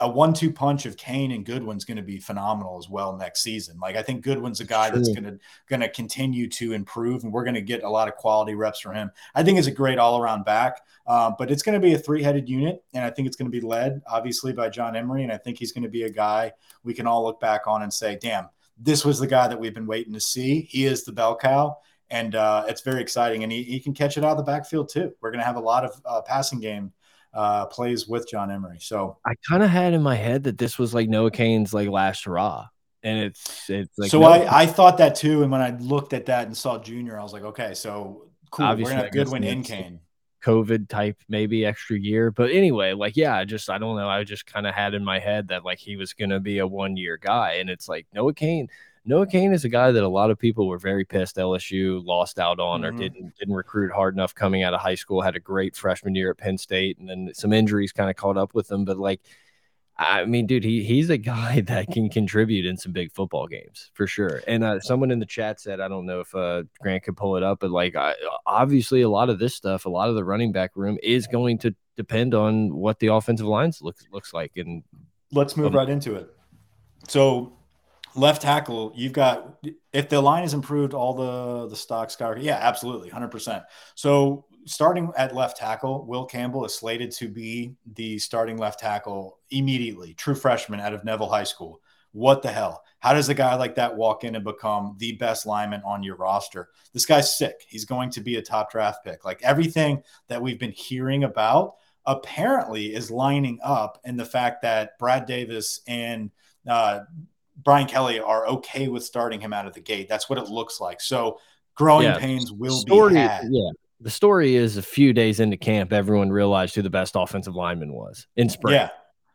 S2: a one-two punch of Cain and Goodwin's going to be phenomenal as well next season. Like I think Goodwin's a guy True. that's going to going to continue to improve, and we're going to get a lot of quality reps from him. I think he's a great all-around back, uh, but it's going to be a three-headed unit, and I think it's going to be led obviously by John Emery, and I think he's going to be a guy we can all look back on and say, "Damn, this was the guy that we've been waiting to see. He is the bell cow." And uh, it's very exciting, and he, he can catch it out of the backfield too. We're going to have a lot of uh, passing game uh, plays with John Emery. So
S1: I kind of had in my head that this was like Noah Cain's like last hurrah. And it's it's like
S2: so I, I thought that too. And when I looked at that and saw Junior, I was like, okay, so cool. Obviously, We're gonna have Goodwin in Cain.
S1: COVID type, maybe extra year. But anyway, like, yeah, I just, I don't know. I just kind of had in my head that like he was going to be a one year guy. And it's like Noah Cain, Noah Cain is a guy that a lot of people were very pissed LSU lost out on mm-hmm. or didn't didn't recruit hard enough coming out of high school. Had a great freshman year at Penn State, and then some injuries kind of caught up with him. But like, I mean, dude, he he's a guy that can contribute in some big football games for sure. And uh, someone in the chat said, I don't know if uh, Grant could pull it up, but like, I, obviously, a lot of this stuff, a lot of the running back room is going to depend on what the offensive lines looks looks like. And
S2: let's move um, right into it. So left tackle, you've got if the line is improved, all the the stock skyrocket. Yeah, absolutely, hundred percent. So starting at left tackle, Will Campbell is slated to be the starting left tackle immediately. True freshman out of Neville High School. What the hell? How does a guy like that walk in and become the best lineman on your roster? This guy's sick. He's going to be a top draft pick. Like everything that we've been hearing about apparently is lining up in the fact that Brad Davis and uh, Brian Kelly are okay with starting him out of the gate. That's what it looks like. So growing yeah, pains will story, be had.
S1: Yeah. The story is a few days into camp, everyone realized who the best offensive lineman was in spring.
S2: Yeah.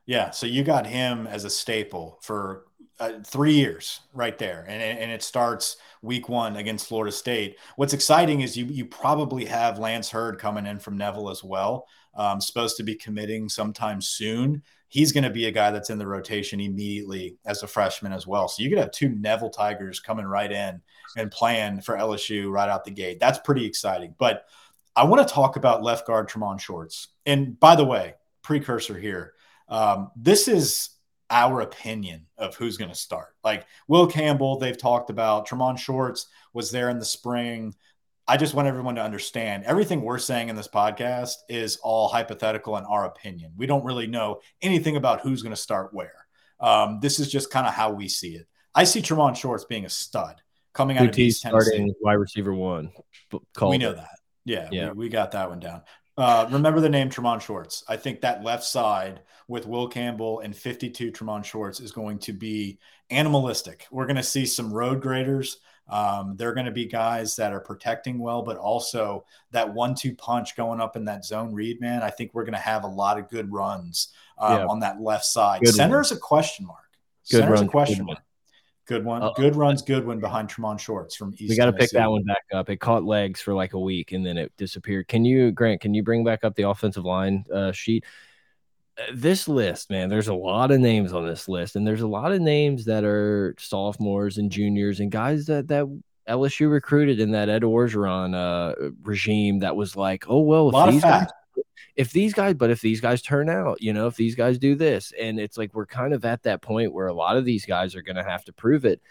S2: Yeah. So you got him as a staple for uh, three years right there. And, and it starts week one against Florida State. What's exciting is you, you probably have Lance Heard coming in from Neville as well. Um, supposed to be committing sometime soon he's going to be a guy that's in the rotation immediately as a freshman as well. So you could have two Neville Tigers coming right in and playing for LSU right out the gate. That's pretty exciting. But I want to talk about left guard Tremont Shorts. And by the way, precursor here. Um, this is our opinion of who's going to start. Like Will Campbell, they've talked about. Tremont Shorts was there in the spring. I just want everyone to understand everything we're saying in this podcast is all hypothetical in our opinion. We don't really know anything about who's going to start where. Um, this is just kind of how we see it. I see Tre'Mon Shorts being a stud coming out of East Tennessee. Starting
S1: wide receiver one.
S2: We know that. Yeah, yeah. We, we got that one down. Uh, remember the name Tre'Mon Shorts. I think that left side with Will Campbell and 52 Tre'Mon Shorts is going to be animalistic. We're going to see some road graders. Um, they're going to be guys that are protecting well, but also that one-two punch going up in that zone read, man. I think we're going to have a lot of good runs um, yeah. on that left side. Good Center is a question mark. Good Center is a question mark. Good one. Uh, good runs. Good one behind Tremont Shorts from East.
S1: We got to pick that one back up. It caught legs for like a week and then it disappeared. Can you, Grant? Can you bring back up the offensive line uh, sheet? This list, man, there's a lot of names on this list, and there's a lot of names that are sophomores and juniors and guys that that LSU recruited in that Ed Orgeron uh, regime that was like, oh well,
S2: of
S1: these guys, if these guys, but if these guys turn out, you know, if these guys do this, and it's like we're kind of at that point where a lot of these guys are going to have to prove it.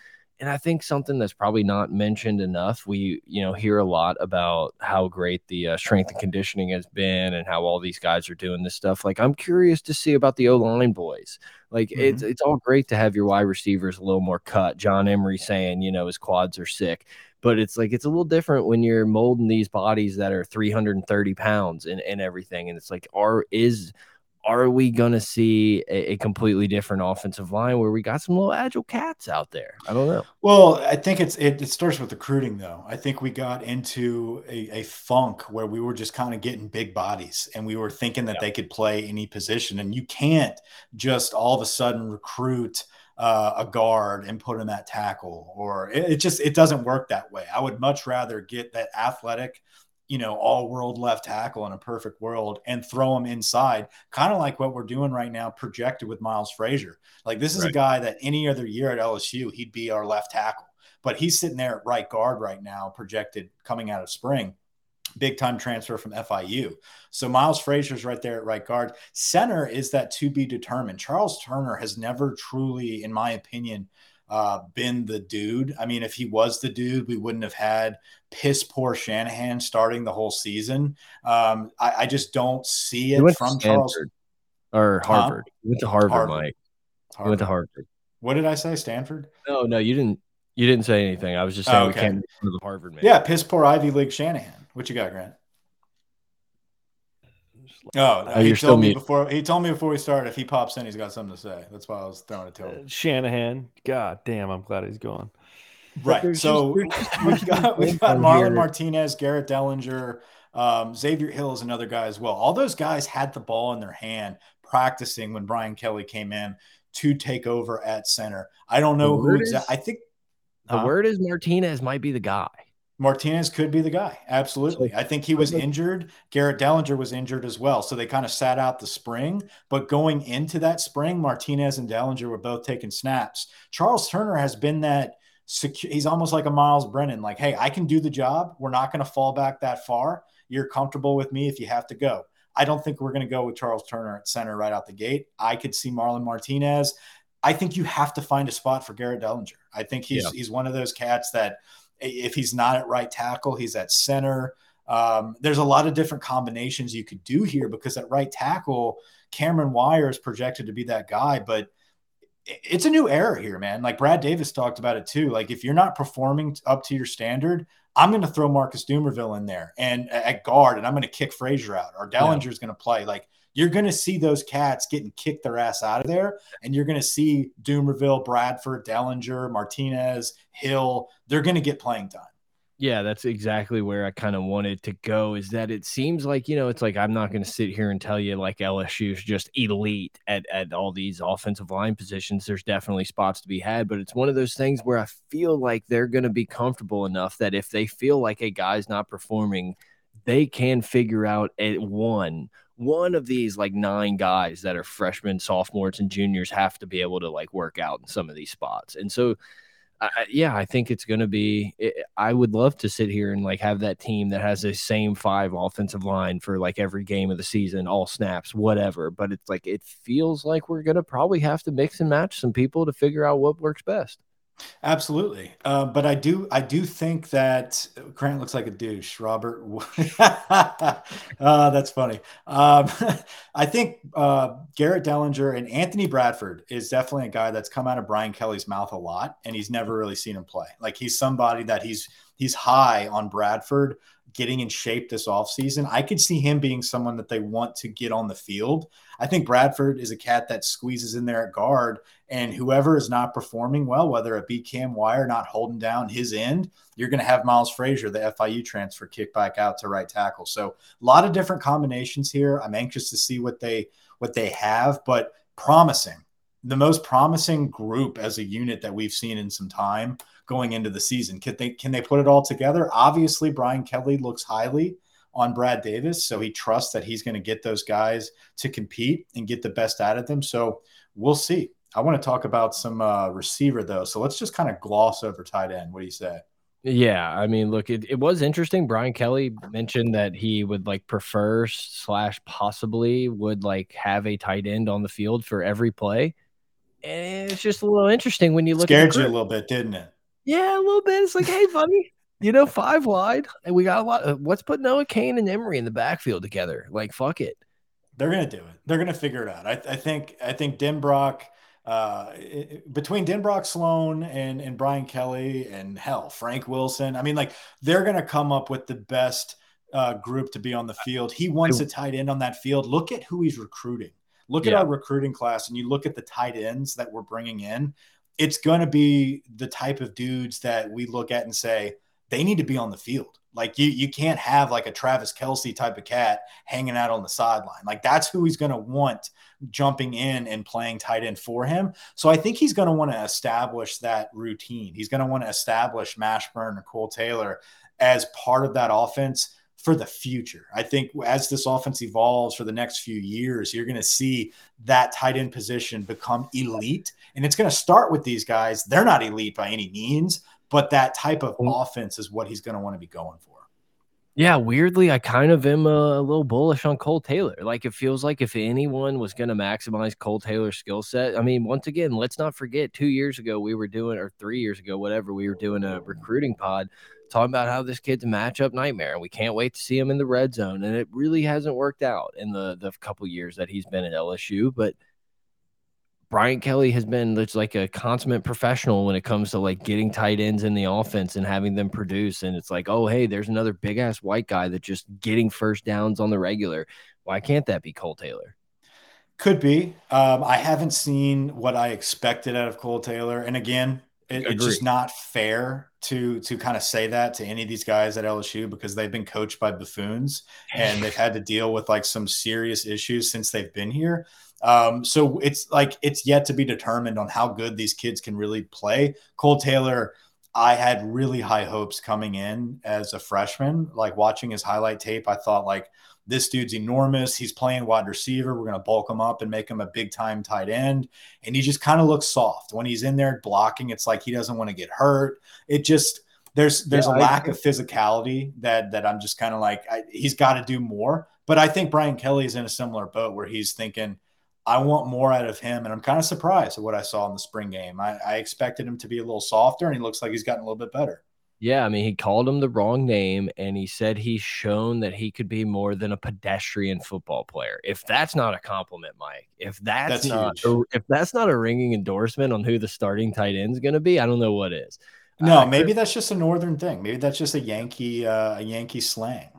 S1: And I think something that's probably not mentioned enough. We, you know, hear a lot about how great the uh, strength and conditioning has been, and how all these guys are doing this stuff. Like, I'm curious to see about the O line boys. Like, it's it's all great to have your wide receivers a little more cut. John Emery saying, you know, his quads are sick, but it's like it's a little different when you're molding these bodies that are 330 pounds and, and everything. And it's like, are is are we going to see a, a completely different offensive line where we got some little agile cats out there? I don't know.
S2: Well, I think it's it, it starts with recruiting though. I think we got into a, a funk where we were just kind of getting big bodies and we were thinking that they could play any position. And you can't just all of a sudden recruit uh, a guard and put in that tackle or it, it just it doesn't work that way. I would much rather get that athletic you know, all world left tackle in a perfect world and throw him inside, kind of like what we're doing right now, projected with Miles Frazier. Like, this is a guy that any other year at LSU, he'd be our left tackle, but he's sitting there at right guard right now, projected coming out of spring. Big time transfer from FIU. So Miles Frazier's right there at right guard. Center is that to be determined. Charles Turner has never truly, in my opinion, uh, been the dude. I mean, if he was the dude, we wouldn't have had piss poor Shanahan starting the whole season. Um, I, I just don't see it from Charles
S1: or Harvard. He went to Harvard,
S2: Harvard.
S1: Mike. He went to Harvard.
S2: What did I say? Stanford?
S1: No, no, you didn't. You didn't say anything. I was just saying
S2: Oh,
S1: we
S2: okay.
S1: can't make fun the Harvard man.
S2: Yeah, piss poor Ivy League Shanahan. What you got, Grant? Oh,
S1: Oh,
S2: he
S1: you're
S2: told
S1: still
S2: me
S1: mute.
S2: before. He told me before we started. If he pops in, he's got something to say. That's why I was throwing it to him.
S3: Uh, Shanahan. God damn, I'm glad he's gone.
S2: Right. So
S1: just-
S2: we've got we've got Marlon
S1: here.
S2: Martinez, Garrett Dellinger, um, Xavier Hill is another guy as well. All those guys had the ball in their hand practicing when Brian Kelly came in to take over at center. I don't know
S1: The
S2: who exactly. I think
S1: The
S2: Huh?
S1: word is Martinez might be the guy.
S2: Martinez could be the guy. Absolutely. I think he was injured. Garrett Dellinger was injured as well. So they kind of sat out the spring. But going into that spring, Martinez and Dellinger were both taking snaps. Charles Turner has been that secure. He's almost like a Myles Brennan. Like, hey, I can do the job. We're not going to fall back that far. You're comfortable with me if you have to go. I don't think we're going to go with Charles Turner at center right out the gate. I could see Marlon Martinez. I think you have to find a spot for Garrett Dellinger. I think he's
S1: Yeah.
S2: he's one of those cats that if he's not at right tackle, he's at center. Um, there's a lot of different combinations you could do here because at right tackle, Cameron Wire is projected to be that guy, but it's a new era here, man. Like Brad Davis talked about it too. Like if you're not performing up to your standard, I'm going to throw Marcus Dumerville in there and at guard, and I'm going to kick Frazier out, or Dellinger's going to play. Like you're going to see those cats getting kicked their ass out of there, and you're going to see Dumerville, Bradford, Dellinger, Martinez, Hill. They're going to get playing time.
S1: Yeah, that's exactly where I kind of wanted to go. Is that it seems like you know it's like I'm not going to sit here and tell you like LSU is just elite at at all these offensive line positions. There's definitely spots to be had, but it's one of those things where I feel like they're going to be comfortable enough that if they feel like a guy's not performing, they can figure out a one one of these like nine guys that are freshmen, sophomores, and juniors have to be able to like work out in some of these spots, and so. I, yeah, I think it's going to be. It, I would love to sit here and like have that team that has the same five offensive line for like every game of the season, all snaps, whatever. But it's like it feels like we're going to probably have to mix and match some people to figure out what works best.
S2: Absolutely, uh, but I do I do think that Grant looks like a douche. Robert, uh, that's funny. Um, I think uh, Garrett Dellinger and Anthony Bradford is definitely a guy that's come out of Brian Kelly's mouth a lot, and he's never really seen him play. Like he's somebody that he's he's high on Bradford getting in shape this offseason. I could see him being someone that they want to get on the field. I think Bradford is a cat that squeezes in there at guard, and whoever is not performing well, whether it be Cam Wire not holding down his end, you're going to have Miles Frazier, the FIU transfer, kick back out to right tackle. So a lot of different combinations here. I'm anxious to see what they what they have, but promising. The most promising group as a unit that we've seen in some time going into the season. Can they can they put it all together? Obviously, Brian Kelly looks highly on Brad Davis, so he trusts that he's going to get those guys to compete and get the best out of them. So we'll see. I want to talk about some uh, receiver though, so let's just kind of gloss over tight end. What do you say?
S1: Yeah, I mean, look, it, it was interesting. Brian Kelly mentioned that he would like prefer slash possibly would like have a tight end on the field for every play. And it's just a little interesting when you look
S2: Scared you a little bit, didn't it?
S1: Yeah, a little bit. It's like, hey, buddy, you know, five wide, and we got a lot. Of, what's put Noah Cain and Emery in the backfield together? Like, fuck it.
S2: They're gonna do it. They're gonna figure it out. I, I think. I think Denbrock – uh, between Denbrock Sloan and, and Brian Kelly and hell, Frank Wilson. I mean, like they're going to come up with the best uh, group to be on the field. He wants a tight end on that field. Look at who he's recruiting. Look yeah. at our recruiting class, and you look at the tight ends that we're bringing in. It's going to be the type of dudes that we look at and say they need to be on the field. Like you, you can't have like a Travis Kelce type of cat hanging out on the sideline. Like that's who he's going to want jumping in and playing tight end for him. So I think he's going to want to establish that routine. He's going to want to establish Mashburn or Cole Taylor as part of that offense for the future. I think as this offense evolves for the next few years, you're going to see that tight end position become elite. And it's going to start with these guys. They're not elite by any means, but that type of mm. offense is what he's going to want to be going for.
S1: Yeah, weirdly, I kind of am a, a, little bullish on Cole Taylor. Like it feels like if anyone was going to maximize Cole Taylor's skill set, I mean, once again, let's not forget two years ago we were doing, or three years ago, whatever, we were doing a recruiting pod talking about how this kid's a matchup nightmare and we can't wait to see him in the red zone. And it really hasn't worked out in the the couple years that he's been at LSU, but – Brian Kelly has been like a consummate professional when it comes to like getting tight ends in the offense and having them produce. And it's like, oh, hey, there's another big ass white guy that just getting first downs on the regular. Why can't that be Cole Taylor?
S2: Could be. Um, I haven't seen what I expected out of Cole Taylor. And again, it, it's just not fair to to kind of say that to any of these guys at LSU because they've been coached by buffoons and they've had to deal with like some serious issues since they've been here. Um, so it's like it's yet to be determined on how good these kids can really play. Cole Taylor, I had really high hopes coming in as a freshman. Like watching his highlight tape, I thought like this dude's enormous. He's playing wide receiver. We're going to bulk him up and make him a big time tight end. And he just kind of looks soft when he's in there blocking. It's like he doesn't want to get hurt. It just there's there's yeah, a lack I, of physicality that that I'm just kind of like I, he's got to do more. But I think Brian Kelly is in a similar boat where he's thinking I want more out of him. And I'm kind of surprised at what I saw in the spring game. I, I, expected him to be a little softer, and he looks like he's gotten a little bit better.
S1: Yeah, I mean, he called him the wrong name, and he said he's shown that he could be more than a pedestrian football player. If that's not a compliment, Mike, if that's, that's not a, if that's not a ringing endorsement on who the starting tight end is going to be, I don't know what is.
S2: No, uh, maybe that's just a northern thing. Maybe that's just a Yankee uh, a Yankee slang.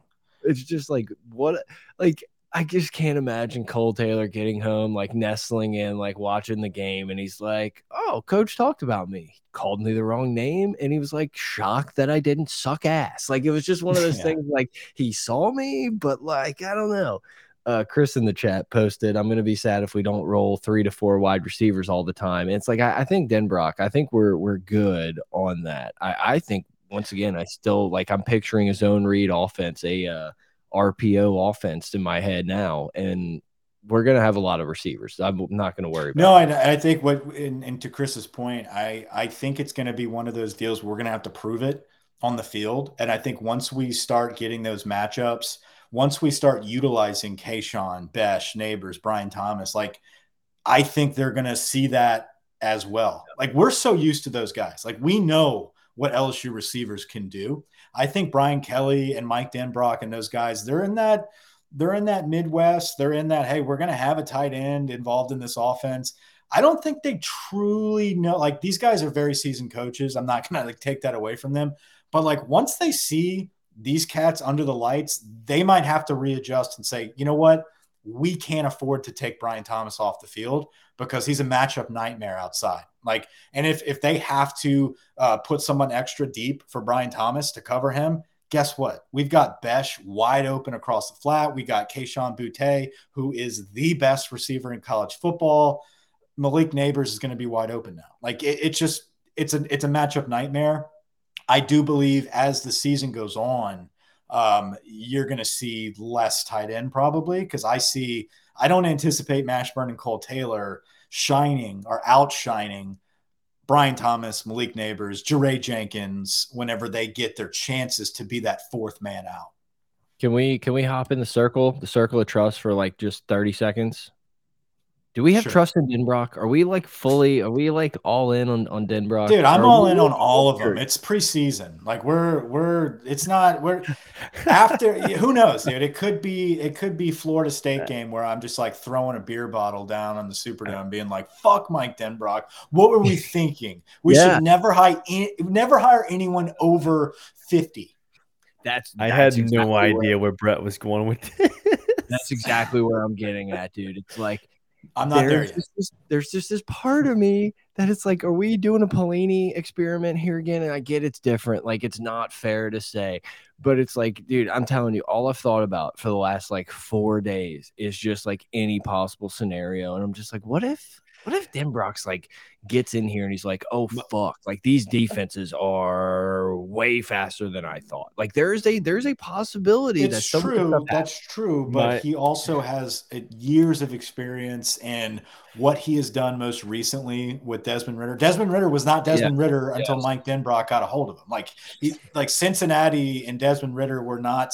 S1: It's just like what like I just can't imagine Cole Taylor getting home, like nestling in, like watching the game, and he's like, "Oh, coach talked about me, called me the wrong name," and he was like shocked that I didn't suck ass. Like it was just one of those yeah. things. Like he saw me, but like I don't know. Uh, Chris in the chat posted, "I'm going to be sad if we don't roll three to four wide receivers all the time." And it's like I, I think Denbrock, I think we're we're good on that. I, I think once again, I still like I'm picturing a zone read offense, a uh, RPO offense in my head now, and we're going to have a lot of receivers. I'm not going to worry.
S2: no, I, I, think what, and, and, to Chris's point, I I think it's going to be one of those deals we're going to have to prove it on the field, and I think once we start getting those matchups, once we start utilizing Kayshon, Bech, Nabers, Brian Thomas, like I think they're going to see that as well. Like we're so used to those guys, like we know what LSU receivers can do. I think Brian Kelly and Mike Denbrock and those guys, they're in that they're in that Midwest. They're in that, hey, we're going to have a tight end involved in this offense. I don't think they truly know. Like these guys are very seasoned coaches. I'm not going to like take that away from them. But like once they see these cats under the lights, they might have to readjust and say, you know what? We can't afford to take Brian Thomas off the field because he's a matchup nightmare outside. Like, and if if they have to uh, put someone extra deep for Brian Thomas to cover him, guess what? We've got Bech wide open across the flat. We got Kayshon Boutte, who is the best receiver in college football. Malik Nabers is going to be wide open now. Like it, it's just it's a it's a matchup nightmare. I do believe as the season goes on, um, you're going to see less tight end probably because I see I don't anticipate Mashburn and Cole Taylor shining or outshining Brian Thomas, Malik Nabers, Jaray Jenkins, whenever they get their chances to be that fourth man out.
S1: Can we can we hop in the circle, the circle of trust for like just 30 seconds? Do we have
S2: Sure.
S1: trust in Denbrock? Are we like fully? Are we like all in on on Denbrock?
S2: Dude, I'm
S1: Are
S2: all
S1: we-
S2: in on all of them. It's preseason. Like we're we're it's not we're after who knows, dude. It could be it could be Florida State game where I'm just like throwing a beer bottle down on the uh. Superdome, being like, "Fuck Mike Denbrock. What were we thinking? We
S1: Yeah.
S2: should never hire never hire anyone over 50."
S1: That's
S3: I
S1: that's
S3: had
S1: exactly
S3: no
S1: where-
S3: idea where Brett was going with this.
S1: That's exactly where I'm getting at, dude. It's like
S2: I'm not there
S1: there's
S2: yet.
S1: just this, there's just this part of me that it's like, are we doing a Pelini experiment here again? And I get it's different, like it's not fair to say, but it's like, dude, I'm telling you, all I've thought about for the last like four days is just like any possible scenario, and I'm just like, what if, what if Denbrock's like gets in here and he's like, oh fuck, like these defenses are way faster than I thought. Like there's a there's a possibility that
S2: It's
S1: some
S2: true. That's true. But
S3: My-
S2: he also has uh, years of experience and what he has done most recently with Desmond Ridder. Desmond Ridder was not Desmond Ridder until. Mike Denbrock got a hold of him. Like, he, like Cincinnati and Desmond Ridder were not.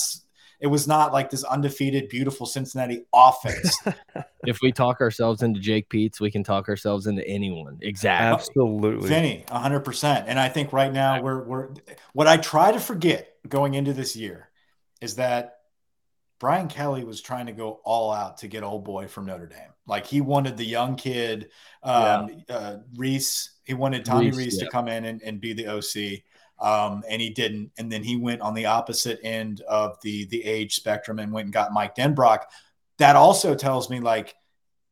S2: S- It was not like this undefeated, beautiful Cincinnati offense.
S1: if we talk ourselves into Jake Peetz, we can talk ourselves into anyone. Exactly.
S3: Absolutely.
S2: Vinny, hundred percent. And I think right now we're we're what I try to forget going into this year is that Brian Kelly was trying to go all out to get old boy from Notre Dame. Like he wanted the young kid, um, uh, Rees. He wanted Tommy
S1: Rees,
S2: Rees,
S1: yeah.
S2: to come in and, and be the OC. Um, and he didn't. And then he went on the opposite end of the the age spectrum and went and got Mike Denbrock. That also tells me like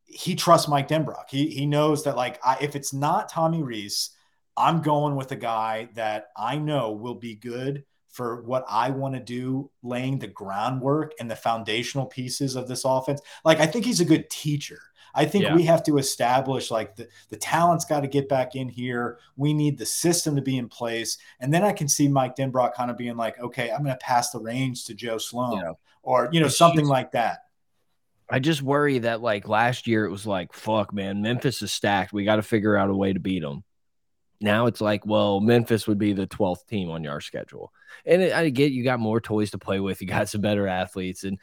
S2: he trusts Mike Denbrock. He he knows that like I, if it's not Tommy Rees, I'm going with a guy that I know will be good for what I want to do, laying the groundwork and the foundational pieces of this offense. Like I think he's a good teacher. I think
S1: Yeah.
S2: we have to establish like the, the talent's got to get back in here. We need the system to be in place. And then I can see Mike Denbrock kind of being like, okay, I'm going to pass the reins to Joe Sloan
S1: Yeah.
S2: or, you know, something like that.
S1: I just worry that like last year it was like, fuck, man, Memphis is stacked. We got to figure out a way to beat them. Now it's like, well, Memphis would be the 12th team on your schedule. And it, I get you got more toys to play with. You got some better athletes. And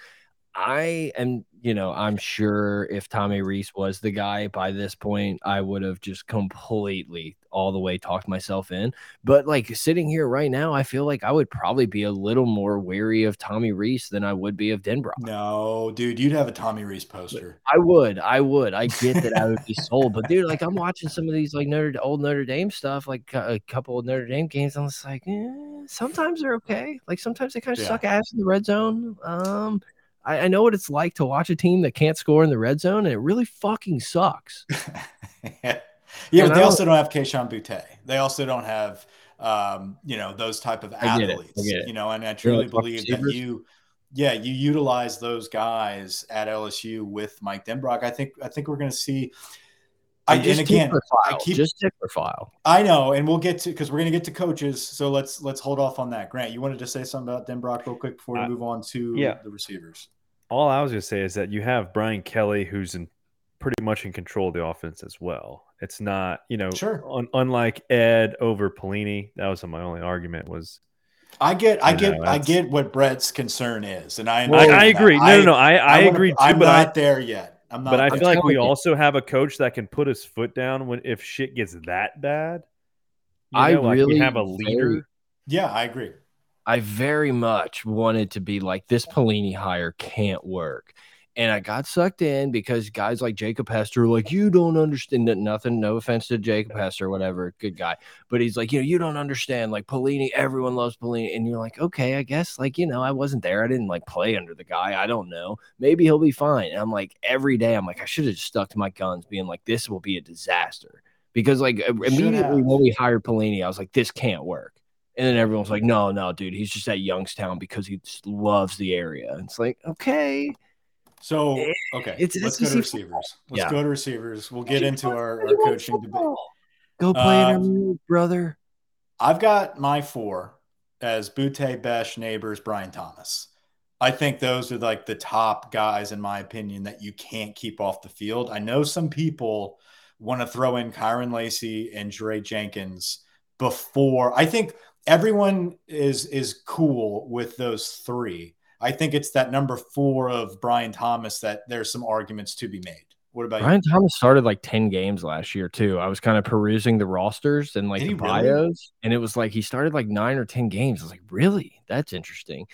S1: I am, you know, I'm sure if Tommy Rees was the guy by this point, I would have just completely all the way talked myself in. But like sitting here right now, I feel like I would probably be a little more wary of Tommy Rees than I would be of Denbrock.
S2: No, dude, you'd have a Tommy Rees poster.
S1: I would, I would. I get that I would be sold, but dude, like I'm watching some of these like Notre old Notre Dame stuff, like a couple of Notre Dame games. I'm just like, eh, sometimes they're okay. Like sometimes they kind of
S2: Yeah.
S1: suck ass in the red zone. Um, I, I know what it's like to watch a team that can't score in the red zone, and it really fucking sucks.
S2: yeah,
S1: And
S2: but they
S1: don't-
S2: also don't have Kayshon Boutte. They also don't have, um, you know, those type of
S1: I get it. I
S2: athletes. You know, and I truly believe that you, yeah, you utilize those guys at LSU with Mike Denbrock. I think I think we're going to see. I, and
S1: just
S2: again,
S1: Tickler
S2: I
S1: file,
S2: keep
S1: just tickler file.
S2: I know, and we'll get to because we're going to get to coaches. So let's let's hold off on that. Grant, you wanted to say something about Denbrock real quick before we
S3: Uh,
S2: move on to
S3: yeah.
S2: the receivers.
S3: All I was going to say is that you have Brian Kelly, who's in pretty much in control of the offense as well. It's not, you know,
S2: Sure.
S3: un- unlike Ed over Pelini. That was my only argument was.
S2: I get, I get,
S3: know,
S2: I get what Brett's concern is, and I
S3: I, I agree. No, no, no. I, I,
S2: wanna-
S3: agree too.
S2: I'm
S3: but
S2: not
S3: I,
S2: there yet. I'm not.
S3: but I
S2: there.
S3: feel like we
S1: you.
S3: also have a coach that can put his foot down when if shit gets that bad. You
S1: I
S3: know, like
S1: really
S3: we have a
S1: very-
S3: leader.
S2: yeah, I agree.
S1: I very much wanted to be like this Pelini hire can't work. And I got sucked in because guys like Jacob Hester, were like, you don't understand that nothing, no offense to Jacob Hester, whatever, good guy. But he's like, you know, you don't understand. Like Pelini, everyone loves Pelini. And you're like, okay, I guess, like, you know, I wasn't there. I didn't like play under the guy. I don't know. Maybe he'll be fine. And I'm like, every day, I'm like, I should have just stuck to my guns, being like, this will be a disaster. Because like uh,
S2: immediately
S1: when we hired Pelini, I was like, this can't work. And then everyone's like, no, no, dude, he's just at Youngstown because he just loves the area. And it's like, okay.
S2: So okay,
S1: it's
S2: let's
S1: SEC
S2: go to
S1: football.
S2: receivers. Let's
S1: Yeah.
S2: go to receivers. We'll get into our, our
S1: You want
S2: coaching debate.
S1: Go play
S2: Uh,
S1: intermediate, brother.
S2: I've got my four as Boutte, Bech, Nabers, Brian Thomas. I think those are like the top guys, in my opinion, that you can't keep off the field. I know some people want to throw in Kyren Lacy and Dre Jenkins before. I think everyone is is cool with those three. I think it's that number four of Brian Thomas that there's some arguments to be made. What about
S1: Brian
S2: you?
S1: Thomas started like 10 games last year too. I was kind of perusing the rosters and like
S2: Did
S1: the
S2: he really?
S1: bios, and it was like he started like nine or 10 games. I was like, really? That's interesting.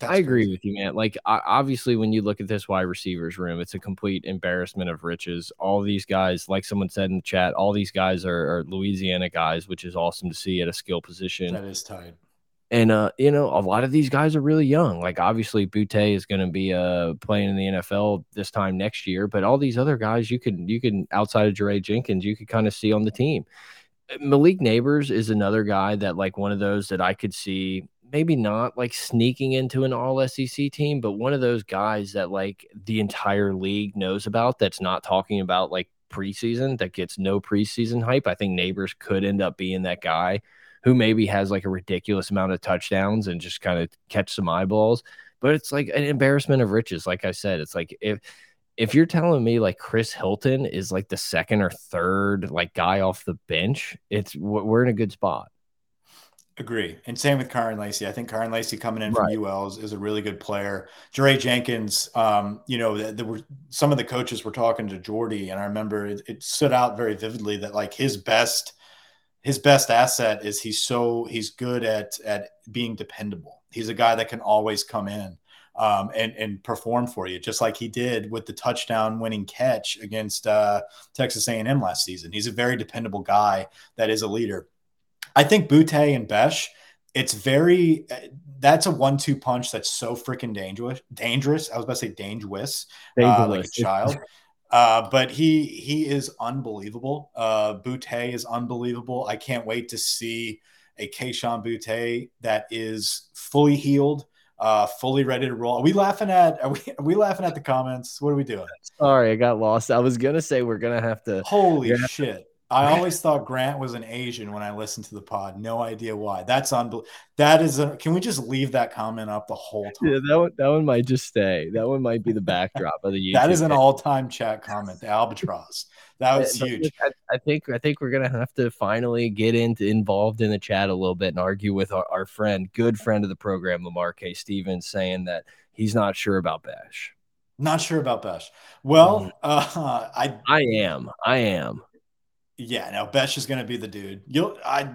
S2: That's
S1: I agree
S2: crazy.
S1: with you, man. Like, I, obviously, when you look at this wide receivers room, it's a complete embarrassment of riches. All these guys, like someone said in the chat, all these guys are, are Louisiana guys, which is awesome to see at a skill position.
S2: That is tight.
S1: And uh, you know, a lot of these guys are really young. Like obviously, Boutte is going to be uh playing in the NFL this time next year, but all these other guys, you could you can outside of Jaray Jenkins, you could kind of see on the team. Malik Nabers is another guy that like one of those that I could see maybe not like sneaking into an all SEC team, but one of those guys that like the entire league knows about that's not talking about like preseason that gets no preseason hype. I think Nabers could end up being that guy who maybe has like a ridiculous amount of touchdowns and just kind of catch some eyeballs. But it's like an embarrassment of riches. Like I said, it's like if if you're telling me like Chris Hilton is like the second or third like guy off the bench, it's we're in a good spot.
S2: Agree. And same with Kyren Lacy. I think Kyren Lacy coming in
S1: Right.
S2: from UL is, is a really good player. Dre Jenkins, um, you know, th- there were some of the coaches were talking to Jordy, and I remember it, it stood out very vividly that like his best his best asset is he's so he's good at at being dependable. He's a guy that can always come in um, and and perform for you, just like he did with the touchdown winning catch against uh, Texas A&M last season. He's a very dependable guy that is a leader. I think Boutte and Bech, it's very that's a one-two punch that's so freaking dangerous. Dangerous. I was about to say dangerous, uh, like a child. Uh, but he he is unbelievable. Uh, Boutte is unbelievable. I can't wait to see a Kayshon Boutte that is fully healed, uh, fully ready to roll. Are we laughing at? Are we, are we laughing at the comments? What are we doing?
S1: Sorry, I got lost. I was gonna say we're gonna have to.
S2: Holy shit! I always thought Grant was an Asian when I listened to the pod. No idea why. That's unbelievable. That is a. Can we just leave that comment up the whole time?
S1: Yeah, that one, that one might just stay. That one might be the backdrop of the YouTube.
S2: that is an all-time chat comment. The albatross. That was
S1: But
S2: huge.
S1: I, I think I think we're gonna have to finally get into involved in the chat a little bit and argue with our, our friend, good friend of the program, Lamar K. Stevens, saying that he's not sure about Bash.
S2: Not sure about Bash. Well, uh, I
S1: I am. I am.
S2: Yeah, no, Bech is going to be the dude. You'll I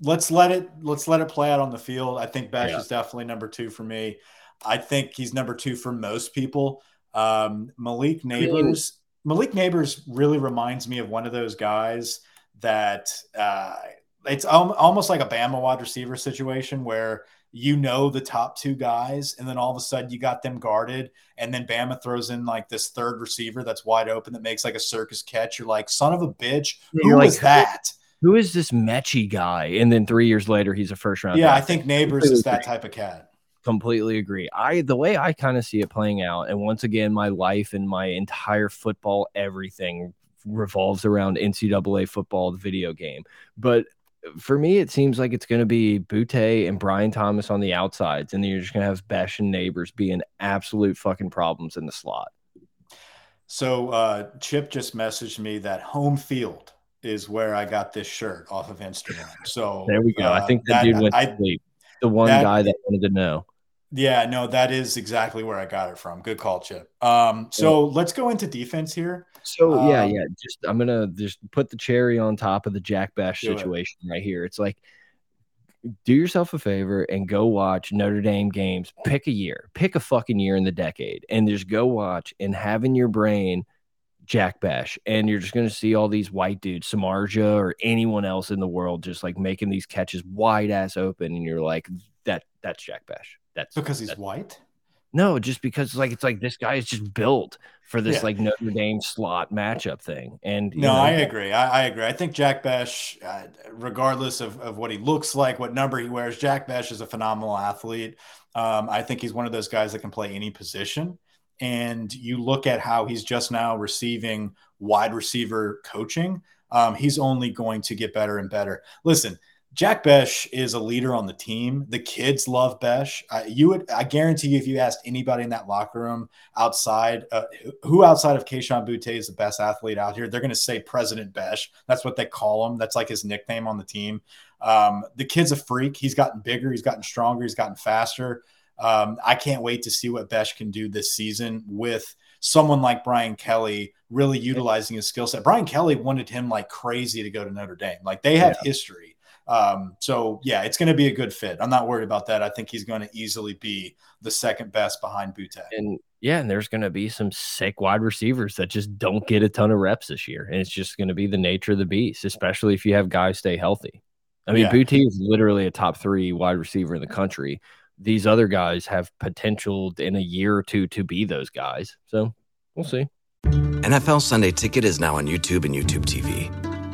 S2: let's let it let's let it play out on the field. I think Bech
S1: Yeah.
S2: is definitely number two for me. I think he's number two for most people. Um, Malik Nabers, Malik Nabers really reminds me of one of those guys that uh, it's al- almost like a Bama wide receiver situation where you know the top two guys, and then all of a sudden you got them guarded, and then Bama throws in like this third receiver that's wide open that makes like a circus catch. You're like, son of a bitch, who
S1: you're
S2: was
S1: like,
S2: that?
S1: Who is this Mechie guy? And then three years later, he's a first round.
S2: Yeah, I think. Nabers is that type of cat.
S1: completely agree. I the way I kind of see it playing out, and once again, my life and my entire football everything revolves around NCAA football, the video game. But for me, it seems like it's going to be Boutte and Brian Thomas on the outsides, and then you're just going to have Bech and Nabers being absolute fucking problems in the slot.
S2: So uh, Chip just messaged me that home field is where I got this shirt off of Instagram. So
S1: There we go. I
S2: uh,
S1: think that, dude went
S2: I,
S1: to sleep. The one
S2: that-
S1: guy that wanted to know.
S2: yeah, no, that is exactly where I got it from. Good call, Chip. Um, so let's go into defense here.
S1: So yeah,
S2: Um,
S1: yeah. Just I'm gonna just put the cherry on top of the Jack Bash
S2: Do it.
S1: situation right here. It's like do yourself a favor and go watch Notre Dame games. Pick a year, pick a fucking year in the decade, and just go watch and have in your brain Jack Bash, and you're just gonna see all these white dudes, Samarja or anyone else in the world, just like making these catches wide ass open, and you're like, that that's Jack Bash. That's
S2: Because he's
S1: that's-
S2: white.
S1: No, just because like it's like this guy is just built for this
S2: Yeah.
S1: like Notre Dame slot matchup thing. And you
S2: No,
S1: know,
S2: I agree. I, I agree. I think Jack Bash, uh, regardless of, of what he looks like, what number he wears, Jack Bash is a phenomenal athlete. Um, I think he's one of those guys that can play any position. And you look at how he's just now receiving wide receiver coaching. Um, he's only going to get better and better. Listen, Jack Bech is a leader on the team. The kids love Bech. Uh, you would, I guarantee you, if you asked anybody in that locker room outside, uh, who outside of Kayshon Boutte is the best athlete out here, they're going to say President Bech. That's what they call him. That's like his nickname on the team. Um, the kid's a freak. He's gotten bigger. He's gotten stronger. He's gotten faster. Um, I can't wait to see what Bech can do this season with someone like Brian Kelly really utilizing his skill set. Brian Kelly wanted him like crazy to go to Notre Dame. Like they have yeah. history. Um, so yeah, it's going to be a good fit. I'm not worried about that. I think he's going to easily be the second best behind Boutte.
S1: And yeah, and there's going to be some sick wide receivers that just don't get a ton of reps this year, and it's just going to be the nature of the beast, especially if you have guys stay healthy. I mean, yeah. Boutte is literally a top three wide receiver in the country. These other guys have potential in a year or two to be those guys. So we'll see.
S4: NFL Sunday Ticket is now on YouTube and YouTube TV,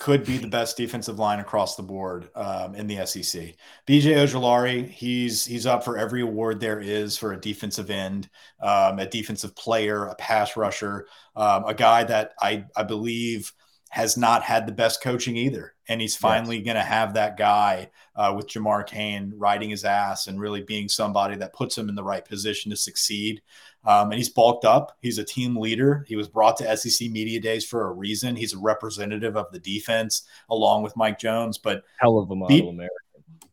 S2: could be the best defensive line across the board um, in the SEC. BJ Ojulari, he's he's up for every award there is for a defensive end, um, a defensive player, a pass rusher, um, a guy that I I believe – has not had the best coaching either. And he's finally yes. going to have that guy uh, with Jamar Cain riding his ass and really being somebody that puts him in the right position to succeed. Um, and he's bulked up. He's a team leader. He was brought to SEC Media Days for a reason. He's a representative of the defense along with Mike Jones. But
S1: hell of a model B- American.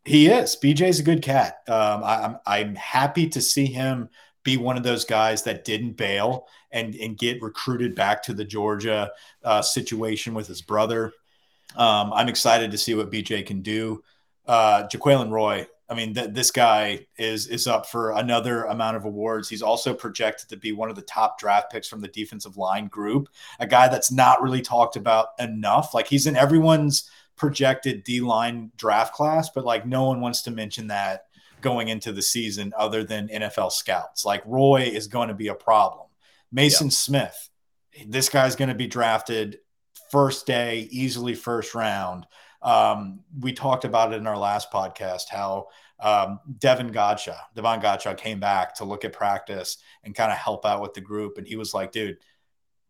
S2: He is. BJ's a good cat. Um, I, I'm I'm happy to see him be one of those guys that didn't bail and and get recruited back to the Georgia uh, situation with his brother. Um, I'm excited to see what BJ can do. Uh, Jaquelin Roy, I mean, th- this guy is is up for another amount of awards. He's also projected to be one of the top draft picks from the defensive line group. A guy that's not really talked about enough. Like he's in everyone's projected D line draft class, but like no one wants to mention that going into the season other than NFL scouts. Like Roy is going to be a problem. Maason yeah. Smith, this guy's going to be drafted first day, easily first round. Um, we talked about it in our last podcast how um, Devin Godchaux, Devon Godchaux came back to look at practice and kind of help out with the group. And he was like, dude,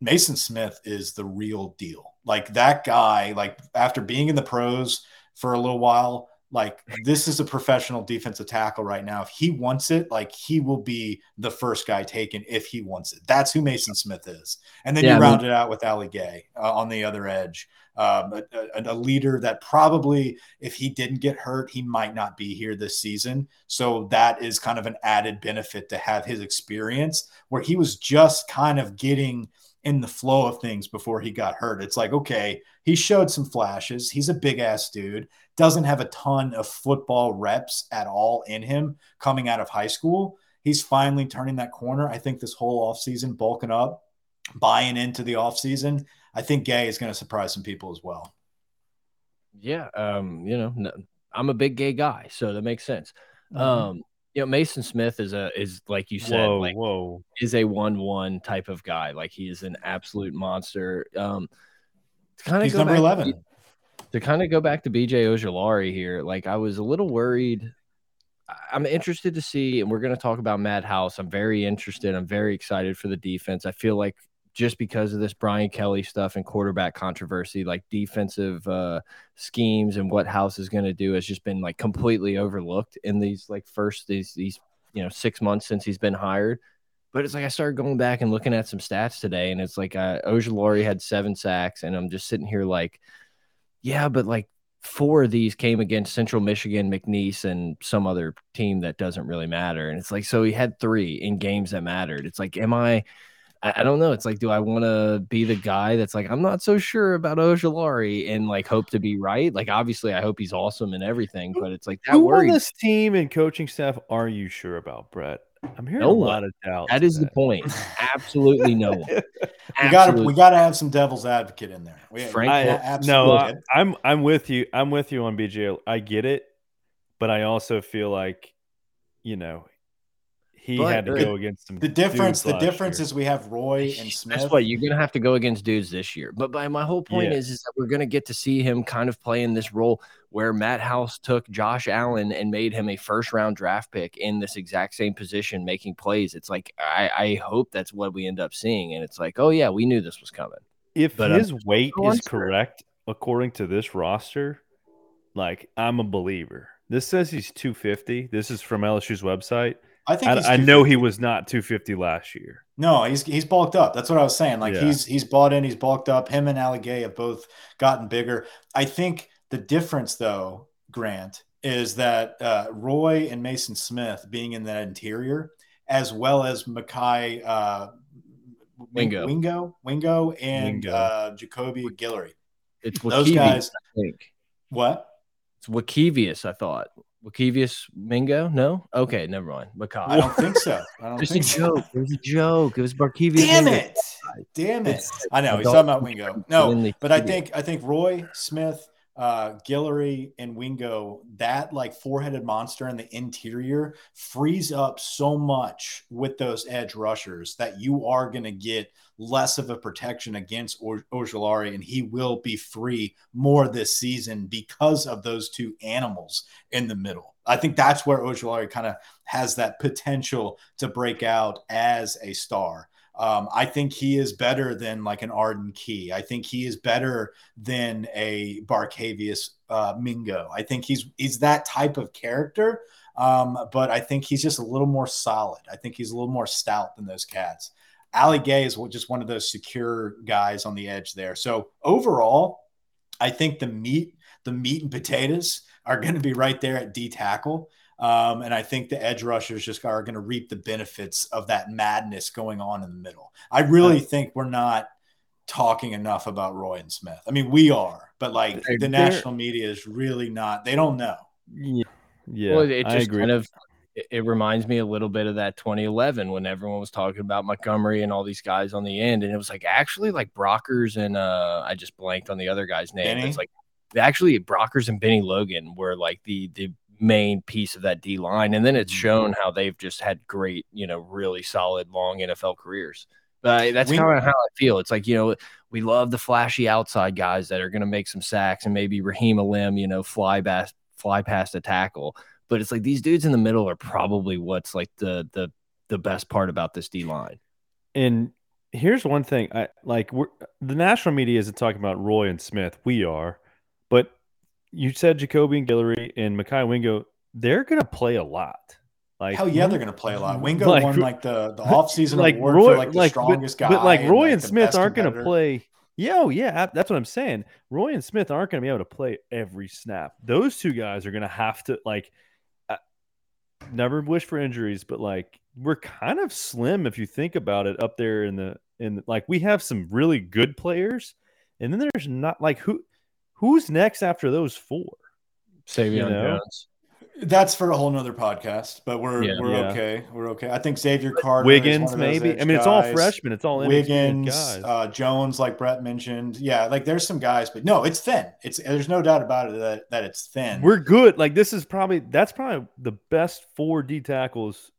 S2: Maason Smith is the real deal. Like that guy, like after being in the pros for a little while, like this is a professional defensive tackle right now. If he wants it, like he will be the first guy taken if he wants it. That's who Maason Smith is. And then yeah, you round I mean, it out with Ali Gaye uh, on the other edge, um, a, a, a, leader that probably, if he didn't get hurt, he might not be here this season. So that is kind of an added benefit to have his experience where he was just kind of getting in the flow of things before he got hurt. It's like, okay, he showed some flashes. He's a big ass dude doesn't have a ton of football reps at all in him coming out of high school. He's finally turning that corner. I think this whole offseason, bulking up, buying into the offseason, I think Gaye is going to surprise some people as well.
S1: Yeah. Um, you know, no, I'm a big gay guy, so that makes sense. Mm-hmm. Um, you know, Maason Smith is a is like you said, whoa, like whoa, is a one one type of guy. Like he is an absolute monster. Um,
S2: kind of he's number eleven
S1: to kind of go back to BJ Ojulari here, like I was a little worried. I'm interested to see, and we're going to talk about Matt House. I'm very interested. I'm very excited for the defense. I feel like just because of this Brian Kelly stuff and quarterback controversy, like defensive uh, schemes and what House is going to do has just been like completely overlooked in these like first these these you know six months since he's been hired. But it's like I started going back and looking at some stats today, and it's like uh, Ojulari had seven sacks, and I'm just sitting here like yeah, but like four of these came against Central Michigan, McNeese, and some other team that doesn't really matter. And it's like, so he had three in games that mattered. It's like, am I? I, don't know. It's like, do I want to be the guy that's like, I'm not so sure about Ojulari and like hope to be right? Like, obviously, I hope he's awesome and everything, but it's like that
S3: Who on this team and coaching staff are you sure about, Brett? I'm hearing
S1: No
S3: a
S1: one.
S3: lot of doubt.
S1: That is the point. Absolutely no one.
S2: We got to we got to have some devil's advocate in there. We,
S1: Frank-
S3: I, no. I, I'm I'm with you. I'm with you on BJ. I get it, but I also feel like, you know, he
S1: But
S3: had to
S1: the-
S3: go against some.
S2: the difference the difference
S3: year.
S2: is we have Roy and Smith.
S1: That's what you're gonna have to go against dudes this year. But by my whole point
S3: Yeah.
S1: is, is that we're gonna get to see him kind of play in this role where Matt House took Josh Allen and made him a first round draft pick in this exact same position, making plays. It's like I, I hope that's what we end up seeing, and it's like, oh yeah, we knew this was coming.
S3: if
S1: but I'm
S3: his weight is correct according to this roster, like I'm a believer. This says he's 250. This is from LSU's website.
S2: I think he's
S3: I, I know he was not 250 last year.
S2: No, he's he's bulked up. That's what I was saying. Like
S3: Yeah.
S2: he's he's bought in, he's bulked up. Him and Ali Gaye have both gotten bigger. I think the difference, though, Grant, is that uh, Roy and Maason Smith being in that interior, as well as Mekhi uh,
S1: Wingo.
S2: Wingo, Wingo, and
S3: Wingo.
S2: Uh, Jacoby Guillory.
S1: It's
S2: Those
S1: Wakivius,
S2: guys-
S1: I think.
S2: What?
S1: It's Wakivius, I thought. Wakivius Mingo? No? Okay, never mind.
S2: I don't think so. I don't
S1: Just a
S2: so.
S1: joke. It was a joke. It was Barkevious.
S2: Damn
S1: Mingo.
S2: it! Damn it!
S1: It's-
S2: I know he's talking about Wingo. No, But I think I think Roy Smith, uh, Guillory, and Wingo, that like four-headed monster in the interior frees up so much with those edge rushers that you are going to get less of a protection against or- Ojulari, and he will be free more this season because of those two animals in the middle. I think that's where Ojulari kind of has that potential to break out as a star. Um, I think he is better than like an Arden Key. I think he is better than a Barkevious uh, Mingo. I think he's he's that type of character. Um, but I think he's just a little more solid. I think he's a little more stout than those cats. Ali Gaye is just one of those secure guys on the edge there. So overall, I think the meat, the meat and potatoes are going to be right there at D tackle. Um, and I think the edge rushers just are going to reap the benefits of that madness going on in the middle. I really think we're not talking enough about Roy and Smith. I mean, we are, but like
S3: They're-
S2: the
S3: they're-
S2: national media is really not, they don't know.
S3: Yeah, yeah
S1: well, it
S3: I
S1: just
S3: agree.
S1: kind of it, it reminds me a little bit of that 2011 when everyone was talking about Montgomery and all these guys on the end, and it was like actually like Brockers and uh I just blanked on the other guy's name.
S2: Benny?
S1: It's like actually Brockers and Bennie Logan were like the the main piece of that D line, and then it's
S2: Mm-hmm.
S1: shown how they've just had great, you know, really solid long NFL careers. But that's kind of how I feel. It's like you know we love the flashy outside guys that are going to make some sacks and maybe Raheem Alim, you know, fly past fly past a tackle. But it's like these dudes in the middle are probably what's like the the the best part about this D line.
S3: And here's one thing: I like we're, the national media isn't talking about Roy and Smith. We are, but you said Jacoby and Guillory and Mekhi Wingo. They're gonna play a lot. Like
S2: Hell yeah, they're going to play a lot. Wingo
S3: Like-
S2: won like the, the offseason
S3: like
S2: award
S3: Roy,
S2: for like the
S3: like,
S2: strongest
S3: but,
S2: guy.
S3: but like Roy and,
S2: the
S3: Smith aren't going to play. Yeah, oh, yeah, that's what I'm saying. Roy and Smith aren't going to be able to play every snap. Those two guys are going to have to like. Never wish for injuries, but like we're kind of slim if you think about it up there in the in like we have some really good players, and then there's not like who who's next after those four.
S1: Savion
S3: You know?
S1: Jones.
S2: That's for a whole nother podcast, but we're
S1: Yeah.
S2: we're
S3: Yeah.
S2: okay. We're okay. I think Xavier Carter, is
S3: Wiggins,
S2: one of
S3: maybe.
S2: edge
S3: I mean, it's all
S2: guys.
S3: freshmen. It's all
S2: Wiggins,
S3: guys.
S2: uh, Jones, like Brett mentioned. Yeah, like there's some guys, but no, it's thin. It's there's no doubt about it that, that it's thin.
S3: We're good. Like this is probably that's probably the best four D tackles.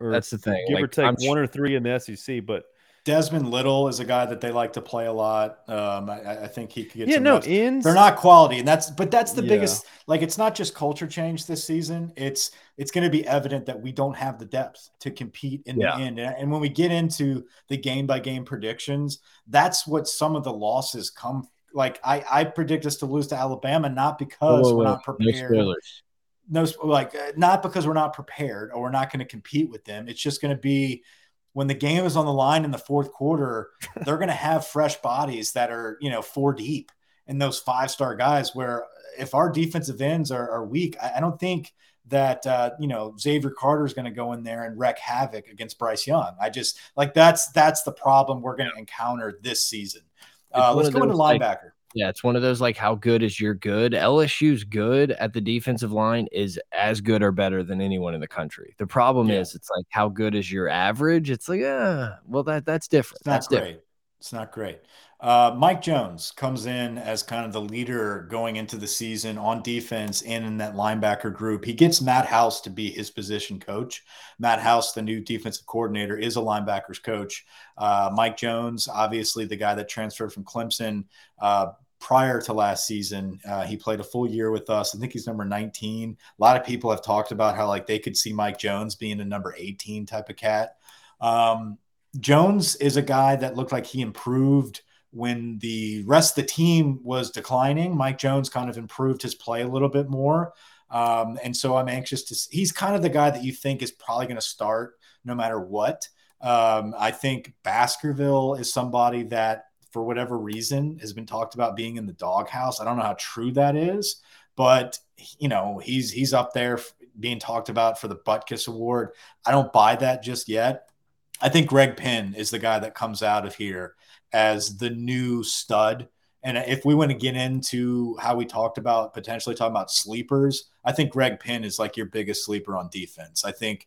S3: Or
S1: That's the thing.
S3: give or take
S1: I'm
S3: one or three in the SEC. But
S2: Desmond Little is a guy that they like to play a lot. Um, I, I think he could get
S3: yeah,
S2: some
S3: no,
S2: reps.
S3: ins.
S2: They're not quality, and that's but that's the
S3: Yeah.
S2: biggest. Like, it's not just culture change this season. It's it's going to be evident that we don't have the depth to compete in
S1: Yeah.
S2: the end. And, and when we get into the game by game predictions, that's what some of the losses come. Like, I I predict us to lose to Alabama not because
S1: Whoa,
S2: we're
S1: whoa,
S2: not prepared.
S1: spoilers.
S2: No, like uh, not because we're not prepared or we're not going to compete with them. It's just going to be when the game is on the line in the fourth quarter, they're going to have fresh bodies that are, you know, four deep and those five star guys. Where if our defensive ends are, are weak, I, I don't think that, uh, you know, Xavier Carter is going to go in there and wreak havoc against Bryce Young. I just like that's that's the problem we're going to encounter this season. Uh, let's go into
S1: those, like-
S2: linebacker.
S1: Yeah, it's one of those like how good is your good? LSU's good at the defensive line is as good or better than anyone in the country. The problem
S2: Yeah.
S1: is it's like how good is your average? It's like, uh, well that that's different.
S2: It's not
S1: That's
S2: great.
S1: different.
S2: It's not great. Uh, Mike Jones comes in as kind of the leader going into the season on defense and in that linebacker group. He gets Matt House to be his position coach. Matt House, the new defensive coordinator, is a linebackers coach. Uh, Mike Jones, obviously the guy that transferred from Clemson uh, prior to last season. Uh, he played a full year with us. I think he's number 19. A lot of people have talked about how like they could see Mike Jones being a number 18 type of cat. Um, Jones is a guy that looked like he improved when the rest of the team was declining. Mike Jones kind of improved his play a little bit more. Um, and so I'm anxious to see. He's kind of the guy that you think is probably going to start no matter what. Um, I think Baskerville is somebody that, for whatever reason, has been talked about being in the doghouse. I don't know how true that is, but you know he's he's up there being talked about for the Butkus Award. I don't buy that just yet. I think Greg Penn is the guy that comes out of here as the new stud. And if we want to get into how we talked about potentially talking about sleepers, I think Greg Penn is like your biggest sleeper on defense. I think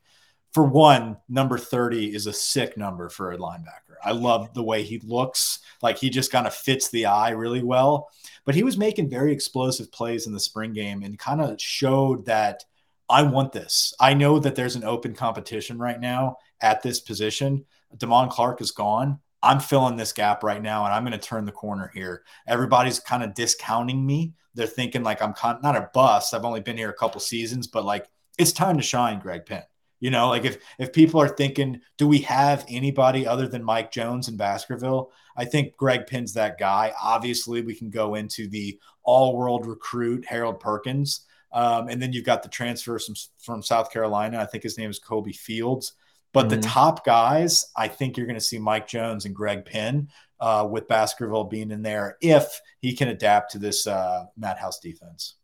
S2: for one, number 30 is a sick number for a linebacker. I love the way he looks. Like he just kind of fits the eye really well. But he was making very explosive plays in the spring game and kind of showed that I want this. I know that there's an open competition right now at this position. Damon Clark is gone. I'm filling this gap right now, and I'm going to turn the corner here. Everybody's kind of discounting me. They're thinking like I'm con- not a bust. I've only been here a couple seasons, but like it's time to shine, Greg Penn. You know, like if if people are thinking, do we have anybody other than Mike Jones in Baskerville? I think Greg Penn's that guy. Obviously, we can go into the all-world recruit Harold Perkins, um, and then you've got the transfer from, from South Carolina. I think his name is Kolbe Fields. But the
S1: Mhm.
S2: top guys, I think you're going to see Mike Jones and Greg Penn uh, with Baskerville being in there if he can adapt to this uh, Matt House defense.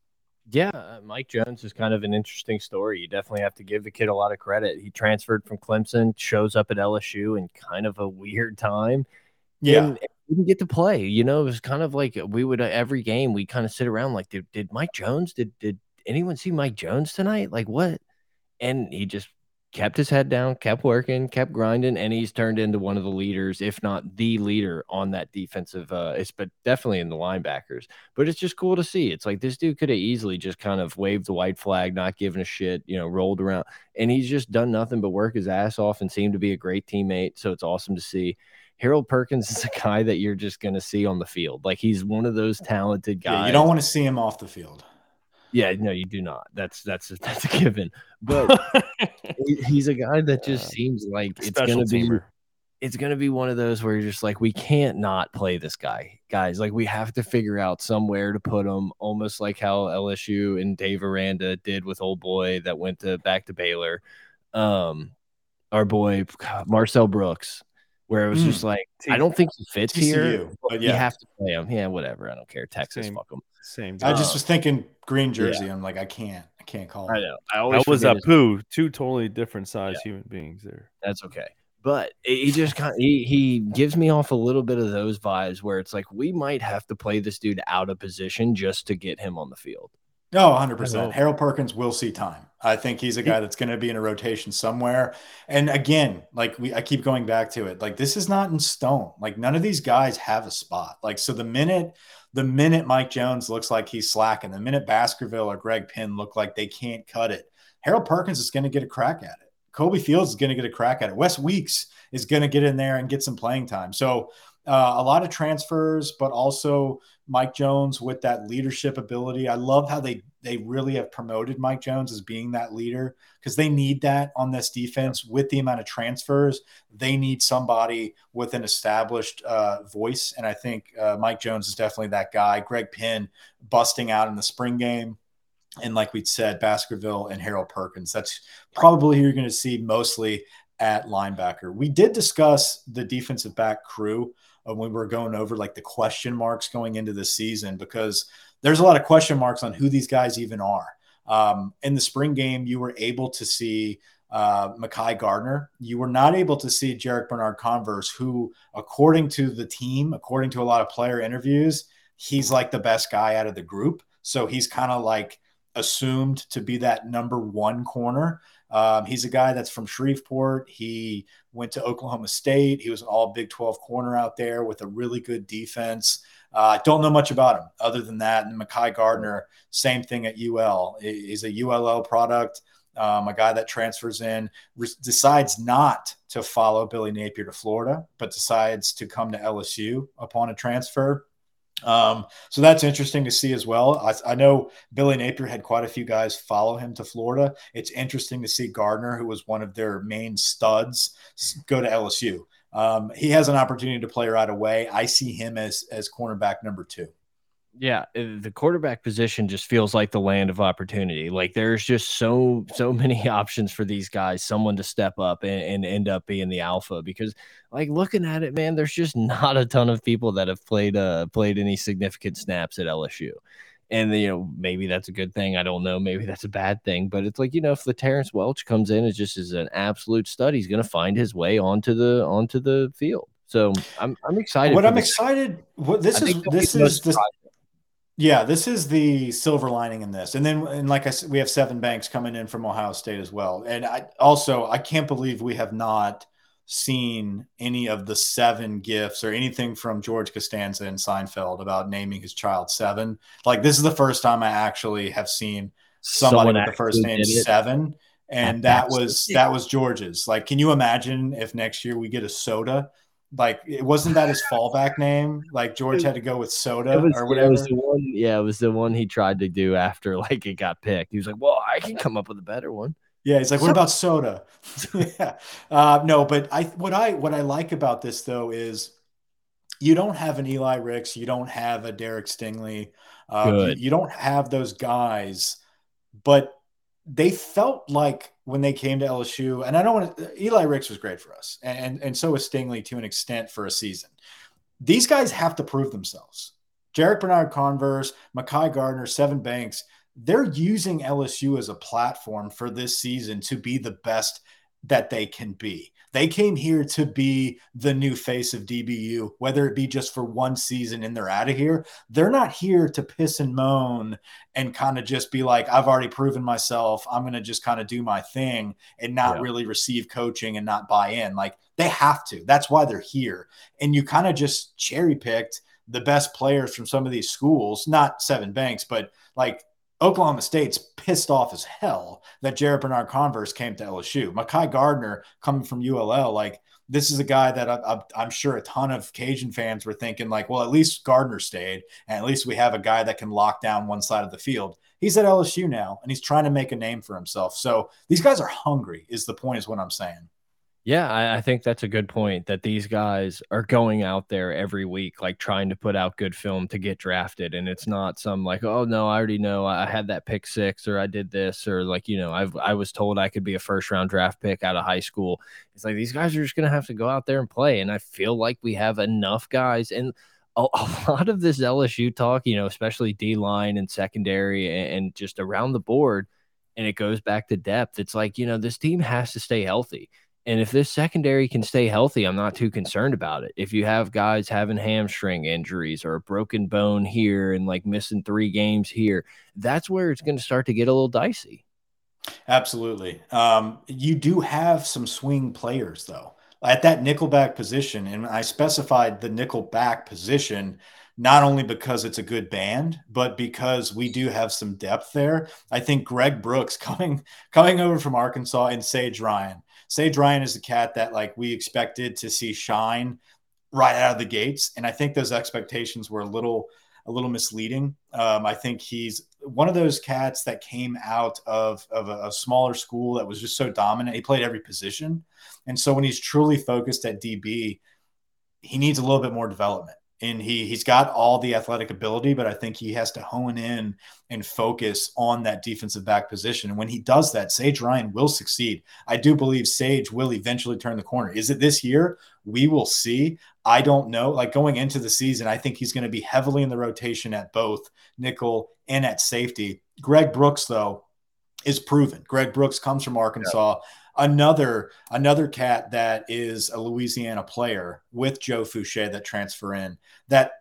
S1: Yeah, uh, Mike Jones is kind of an interesting story. You definitely have to give the kid a lot of credit. He transferred from Clemson, shows up at LSU in kind of a weird time.
S2: Yeah.
S1: and didn't get to play. You know, it was kind of like we would uh, every game we kind of sit around like, did, did Mike Jones? Did did anyone see Mike Jones tonight? Like what? And he just kept his head down, kept working, kept grinding, and he's turned into one of the leaders, if not the leader, on that defensive. Uh, it's but definitely in the linebackers. But it's just cool to see. It's like this dude could have easily just kind of waved the white flag, not giving a shit, you know, rolled around, and he's just done nothing but work his ass off and seemed to be a great teammate. So it's awesome to see. Harold Perkins is a guy that you're just going to see on the field. Like he's one of those talented guys.
S2: Yeah, you don't want to see him off the field.
S1: Yeah, no, you do not. That's that's that's a given. But he's a guy that just
S3: Uh,
S1: seems like it's
S3: Special
S1: gonna be it's gonna be one of those where you're just like, we can't not play this guy, guys. Like we have to figure out somewhere to put him, almost like how LSU and Dave Aranda did with old boy that went to back to Baylor. Um, our boy Marcel Brooks, where it was
S2: Mm.
S1: just like, I don't think he fits here.
S2: TCU, but
S1: You have to play him. Yeah, whatever. I don't care. Texas,
S3: Same.
S1: fuck him.
S3: Same.
S2: I
S3: guy.
S2: just was thinking green jersey. I'm like, I can't, I can't call.
S1: I know. I always
S3: that was a poo. Two totally different size human beings there.
S1: That's okay. But he just kind of, he, he gives me off a little bit of those vibes where it's like we might have to play this dude out of position just to get him on the field.
S2: No, 100%. Harold Perkins will see time. I think he's a guy that's going to be in a rotation somewhere. And again, like we I keep going back to it. Like this is not in stone. Like none of these guys have a spot. Like so the minute the minute Mike Jones looks like he's slacking, the minute Baskerville or Greg Penn look like they can't cut it, Harold Perkins is going to get a crack at it. Kolbe Fields is going to get a crack at it. West Weeks is going to get in there and get some playing time. So uh, a lot of transfers, but also Mike Jones with that leadership ability. I love how they they really have promoted Mike Jones as being that leader because they need that on this defense with the amount of transfers. They need somebody with an established uh, voice, and I think uh, Mike Jones is definitely that guy. Greg Penn busting out in the spring game. And like we said, Baskerville and Harold Perkins. That's probably who you're going to see mostly at linebacker. We did discuss the defensive back crew when we were going over like the question marks going into the season because there's a lot of question marks on who these guys even are. Um, in the spring game, you were able to see uh, Mekhi Garner. You were not able to see Jarrick Bernard Converse, who, according to the team, according to a lot of player interviews, he's like the best guy out of the group. So he's kind of like assumed to be that number one corner. Um, he's a guy that's from Shreveport. He went to Oklahoma State. He was an all Big 12 corner out there with a really good defense. I uh, don't know much about him other than that. And Mekhi Garner, same thing at UL. He's a ULL product. Um, a guy that transfers in re- decides not to follow Billy Napier to Florida, but decides to come to LSU upon a transfer. Um, so that's interesting to see as well. I, I, know Billy Napier had quite a few guys follow him to Florida. It's interesting to see Garner, who was one of their main studs, go to LSU. Um, he has an opportunity to play right away. I see him as as cornerback number two.
S1: Yeah, the quarterback position just feels like the land of opportunity. Like there's just so so many options for these guys, someone to step up and, and, end up being the alpha. Because like looking at it, man, there's just not a ton of people that have played uh played any significant snaps at LSU. And you know, maybe that's a good thing. I don't know. Maybe that's a bad thing. But it's like, you know, if the Terrence Welch comes in as just is an absolute stud, he's gonna find his way onto the onto the field. So I'm I'm excited.
S2: What I'm this. excited. What this I is this is this, yeah, this is the silver lining in this. And then, and like I said, we have Sevyn Banks coming in from Ohio State as well. And I also, I can't believe we have not seen any of the seven gifts or anything from George Costanza and Seinfeld about naming his child Seven. Like, this is the first time I actually have seen somebody Someone with the first name Seven. And that was that was George's. Like, can you imagine if next year we get a soda like it wasn't that his fallback name. Like George had to go with soda
S1: was,
S2: or whatever.
S1: It was the one, yeah, it was the one he tried to do after like it got picked. He was like, "Well, I can come up with a better one."
S2: Yeah, he's like, "What about soda?" yeah, uh, no, but I what I what I like about this though is you don't have an Eli Ricks, you don't have a Derek Stingley, uh, you, you don't have those guys, but they felt like when they came to LSU, and I don't want to, Eli Ricks was great for us, and, and so was Stingley to an extent for a season. These guys have to prove themselves. Jarrick Bernard-Converse, Mekhi Garner, Sevyn Banks, they're using LSU as a platform for this season to be the best that they can be. They came here to be the new face of DBU, whether it be just for one season and they're out of here. They're not here to piss and moan and kind of just be like, I've already proven myself. I'm going to just kind of do my thing and not yeah. really receive coaching and not buy in. Like they have to. That's why they're here. And you kind of just cherry picked the best players from some of these schools, not Sevyn Banks, but like Oklahoma State's pissed off as hell that Jarrick Bernard-Converse came to LSU. Mekhi Garner coming from ULL, like this is a guy that I, am sure a ton of Cajun fans were thinking, like, well, at least Garner stayed, and at least we have a guy that can lock down one side of the field. He's at LSU now, and he's trying to make a name for himself. So these guys are hungry. Is the point? Is what I'm saying.
S1: Yeah, I, I, think that's a good point that these guys are going out there every week, like trying to put out good film to get drafted. And it's not some like, oh no, I already know I had that pick six or I did this or like, you know, I've I was told I could be a first round draft pick out of high school. It's like these guys are just gonna have to go out there and play. And I feel like we have enough guys and a, lot of this LSU talk, you know, especially D line and secondary and just around the board, and it goes back to depth. It's like, you know, this team has to stay healthy and if this secondary can stay healthy, I'm not too concerned about it. If you have guys having hamstring injuries or a broken bone here and like missing three games here, that's where it's going to start to get a little dicey.
S2: Absolutely. Um, you do have some swing players, though, at that nickelback position. And I specified the nickelback position not only because it's a good band, but because we do have some depth there. I think Greg Brooks coming coming over from Arkansas and Sage Ryan Sage Ryan is the cat that like we expected to see shine right out of the gates, and I think those expectations were a little a little misleading. Um, I think he's one of those cats that came out of, of a, a, smaller school that was just so dominant. He played every position. And so when he's truly focused at DB, he needs a little bit more development and he he's got all the athletic ability, but I think he has to hone in and focus on that defensive back position. And when he does that, Sage Ryan will succeed. I do believe Sage will eventually turn the corner. Is it this year? We will see. I don't know. Like going into the season, I think he's going to be heavily in the rotation at both nickel and at safety. Greg Brooks, though, is proven. Greg Brooks comes from Arkansas. Yeah another another cat that is a Louisiana player with Joe Foucha that transfer in that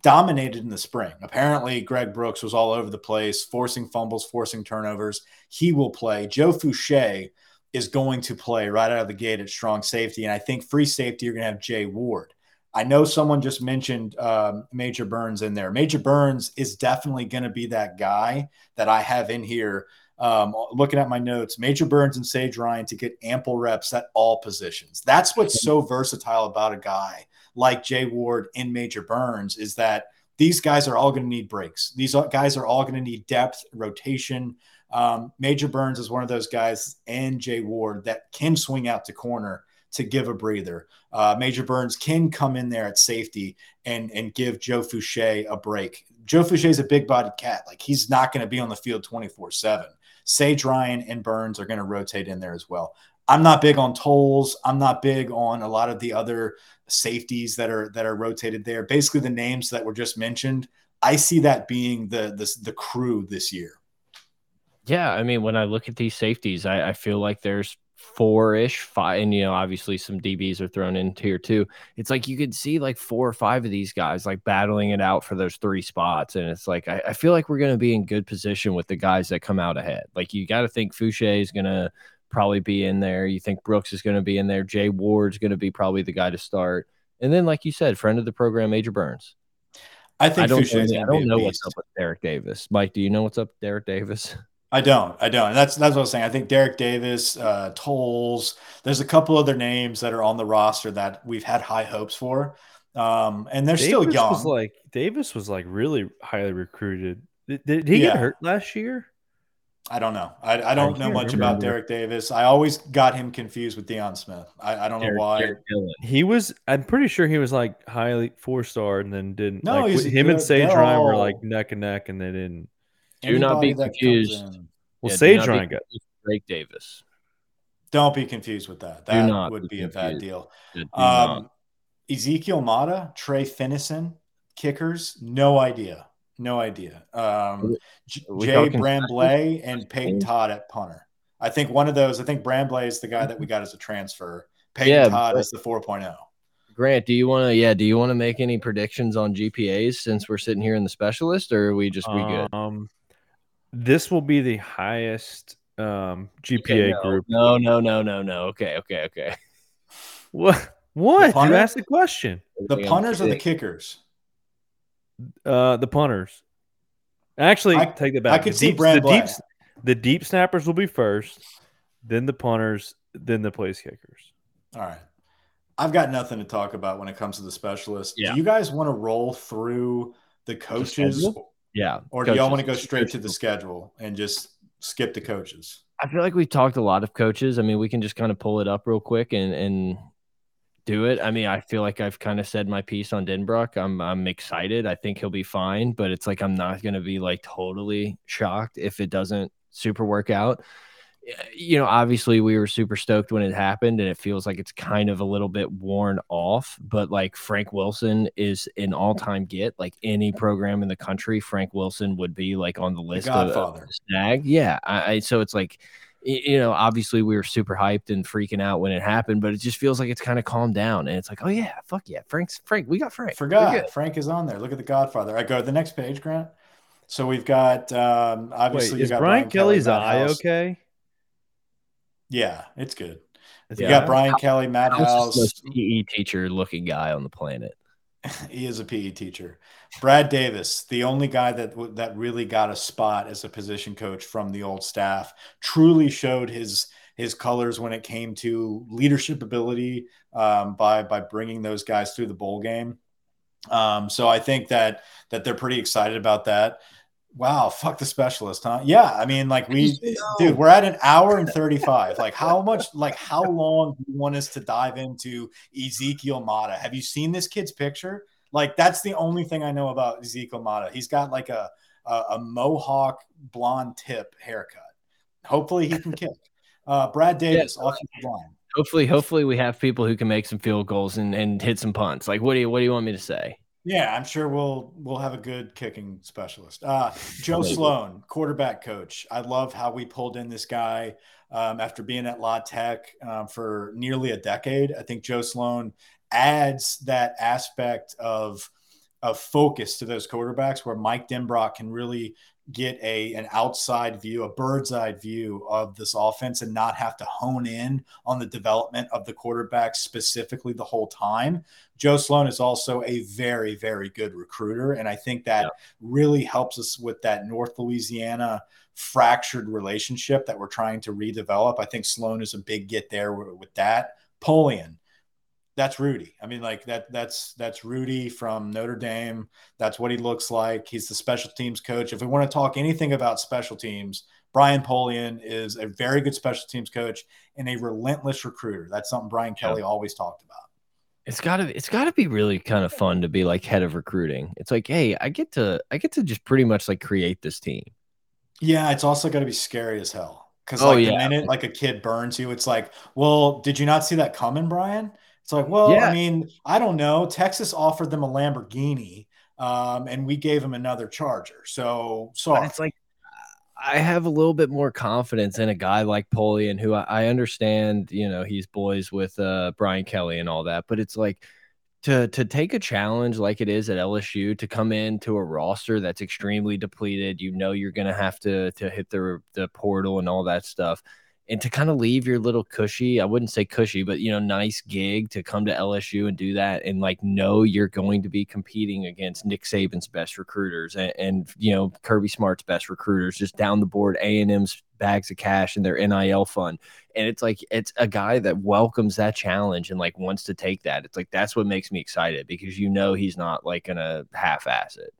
S2: dominated in the spring. Apparently, Greg Brooks was all over the place, forcing fumbles, forcing turnovers. He will play. Joe Foucha is going to play right out of the gate at strong safety. And I think free safety, you're going to have Jay Ward. I know someone just mentioned um, Major Burns in there. Major Burns is definitely going to be that guy that I have in here. Um, looking at my notes, Major Burns and Sage Ryan to get ample reps at all positions. That's what's so versatile about a guy like Jay Ward and Major Burns is that these guys are all going to need breaks. These guys are all going to need depth, rotation. Um, Major Burns is one of those guys, and Jay Ward that can swing out to corner to give a breather. Uh, Major Burns can come in there at safety and and give Joe Foucha a break. Joe Foucha is a big bodied cat. Like he's not going to be on the field 24 7. Sage Ryan and Burns are going to rotate in there as well. I'm not big on tolls. I'm not big on a lot of the other safeties that are that are rotated there. Basically, the names that were just mentioned. I see that being the the, the crew this year.
S1: Yeah, I mean, when I look at these safeties, I, I feel like there's four ish, five, and you know, obviously some DBs are thrown in here too. It's like you could see like four or five of these guys like battling it out for those three spots. And it's like, I, I feel like we're going to be in good position with the guys that come out ahead. Like, you got to think Foucha is going to probably be in there. You think Brooks is going to be in there. Jay Ward's going to be probably the guy to start. And then, like you said, friend of the program, Major Burns.
S2: I think
S1: I don't,
S2: Foucha
S1: I don't know what's up with Derek Davis. Mike, do you know what's up with Derek Davis?
S2: I don't. I don't. And that's that's what I was saying. I think Derek Davis, uh, Tolles. There's a couple other names that are on the roster that we've had high hopes for, um, and they're
S3: Davis
S2: still young.
S3: Was like Davis was like really highly recruited. Did, did he
S2: Yeah.
S3: get hurt last year?
S2: I don't know. I, I don't know
S1: can't
S2: much about. Derek Davis. I always got him confused with Deion Smith. I, I don't know why.
S1: Derek
S3: He was. I'm pretty sure he was like highly four star, and then didn't.
S2: No,
S3: like,
S2: he's
S3: him and. Sage Ryan were like neck and neck, and they didn't.
S1: Do not be
S2: Anybody that comes
S1: confused.
S2: in-
S3: Well,
S1: Yeah, do
S3: Sage
S1: not be
S3: Ryan got.
S1: with Drake Davis.
S2: Don't be confused with that.
S1: Do
S2: That
S1: not
S2: would
S1: be
S2: be a bad deal.
S1: Do.
S2: Um, Ezekiel Mata, Trey Finnison, kickers, no idea. No idea. Um, J- Jay
S1: talking
S2: Bramblett and Peyton Todd at punter. I think one of those, I think Bramblett is the guy that we got as a transfer. Peyton
S1: Yeah,
S2: Todd
S1: but-
S2: is the oh. 4.0.
S1: Grant, do you want to? Yeah, do you want to make any predictions on GPAs since we're sitting here in the specialist, or are we just we good?
S3: Um, this will be the highest um GPA
S1: Okay, no,
S3: group.
S1: No, no, no, no, no. Okay, okay, okay.
S3: What? What? You
S2: punter?
S3: asked the question.
S2: The
S1: I'm
S2: punters or the kickers?
S3: Uh, the punters. Actually,
S2: I-
S3: take that back.
S2: I could see
S3: deep, the
S2: Brad
S3: deep, the deep snappers will be first, then the punters, then the place kickers.
S2: All right. I've got nothing to talk about when it comes to the specialists.
S1: Yeah.
S2: Do you guys want to roll through the coaches
S1: schedule? Yeah.
S2: or do y'all want to go straight to the schedule and just skip the coaches?
S1: I feel like we've talked a lot of coaches. I mean, we can just kind of pull it up real quick and and do it. I mean, I feel like I've kind of said my piece on Denbrock. I'm I'm excited. I think he'll be fine, but it's like I'm not going to be like totally shocked if it doesn't super work out. You know, obviously we were super stoked when it happened and it feels like it's kind of a little bit worn off, but like Frank Wilson is an all-time get. Like any program in the country, Frank Wilson would be like on the list of- of
S2: Godfather.
S1: snag. Yeah. I, I so it's like you know, obviously we were super hyped and freaking out when it happened, but it just feels like it's kind of calmed down and it's like, oh yeah, fuck yeah, Frank's Frank, we got Frank.
S2: Forgot. Frank is on there. Look at the Godfather. I go to the next page, Grant. So we've got um, obviously
S3: Wait,
S2: you
S3: is
S2: got
S3: Brian, Kelly's
S2: Matt
S3: eye
S2: House.
S3: okay?
S2: Yeah, it's good.
S3: Is
S2: You
S3: it
S2: got? Brian Kelly, Matt
S1: House is
S2: House.
S1: the most PE teacher looking guy on the planet.
S2: he is a PE teacher. Brad Davis, the only guy that that really got a spot as a position coach from the old staff, truly showed his his colors when it came to leadership ability um, by by bringing those guys through the bowl game. Um, so I think that that they're pretty excited about that. Wow, fuck the specialist, huh? Yeah, I mean, like we, dude, we're at an hour and thirty-five. Like, how much? Like, how long do you want us to dive into Ezekiel Mata? Have you seen this kid's picture? Like, that's the only thing I know about Ezekiel Mata. He's got like a a, a mohawk blonde tip haircut. Hopefully, he can kick. Uh, Brad Davis, offensive line.
S1: Hopefully, hopefully we have people who can make some field goals and, and hit some punts. Like, what do you what do you want me to say?
S2: Yeah, I'm sure we'll we'll have a good kicking specialist. Uh, Joe. Sloan, quarterback coach. I love how we pulled in this guy um, after being at La Tech um, for nearly a decade. I think Joe Sloan adds that aspect of of focus to those quarterbacks where Mike Denbrock can really get a an outside view, a bird's eye view of this offense and not have to hone in on the development of the quarterback specifically the whole time. Joe Sloan is also a very, very good recruiter. And I think that yeah. really helps us with that North Louisiana fractured relationship that we're trying to redevelop. I think Sloan is a big get there with that. Polian, that's Rudy. I mean, like that that's that's Rudy from Notre Dame. That's what he looks like. He's the special teams coach. If we want to talk anything about special teams, Brian Polian is a very good special teams coach and a relentless recruiter. That's something Brian Kelly yeah. always talked about.
S1: It's gotta it's gotta be really kind of fun to be like head of recruiting. It's like, hey, I get to I get to just pretty much like create this team.
S2: Yeah, it's also gotta be scary as hell. Because oh, like yeah. the minute like a kid burns you, it's like, well, did you not see that coming, Brian? It's like, well, yeah. I mean, I don't know. Texas offered them a Lamborghini, um, and we gave them another Charger. So sorry.
S1: But it's like I have a little bit more confidence in a guy like Polian, who I, I understand, you know, he's boys with uh, Brian Kelly and all that, but it's like to to take a challenge like it is at LSU to come into a roster that's extremely depleted. You know, you're going to have to to hit the the portal and all that stuff and to kind of leave your little cushy, I wouldn't say cushy, but you know, nice gig to come to LSU and do that and like know you're going to be competing against Nick Saban's best recruiters and, and you know, Kirby Smart's best recruiters just down the board, A&M's bags of cash and their NIL fund. And it's like it's a guy that welcomes that challenge and like wants to take that. It's like that's what makes me excited because you know he's not like gonna half ass it.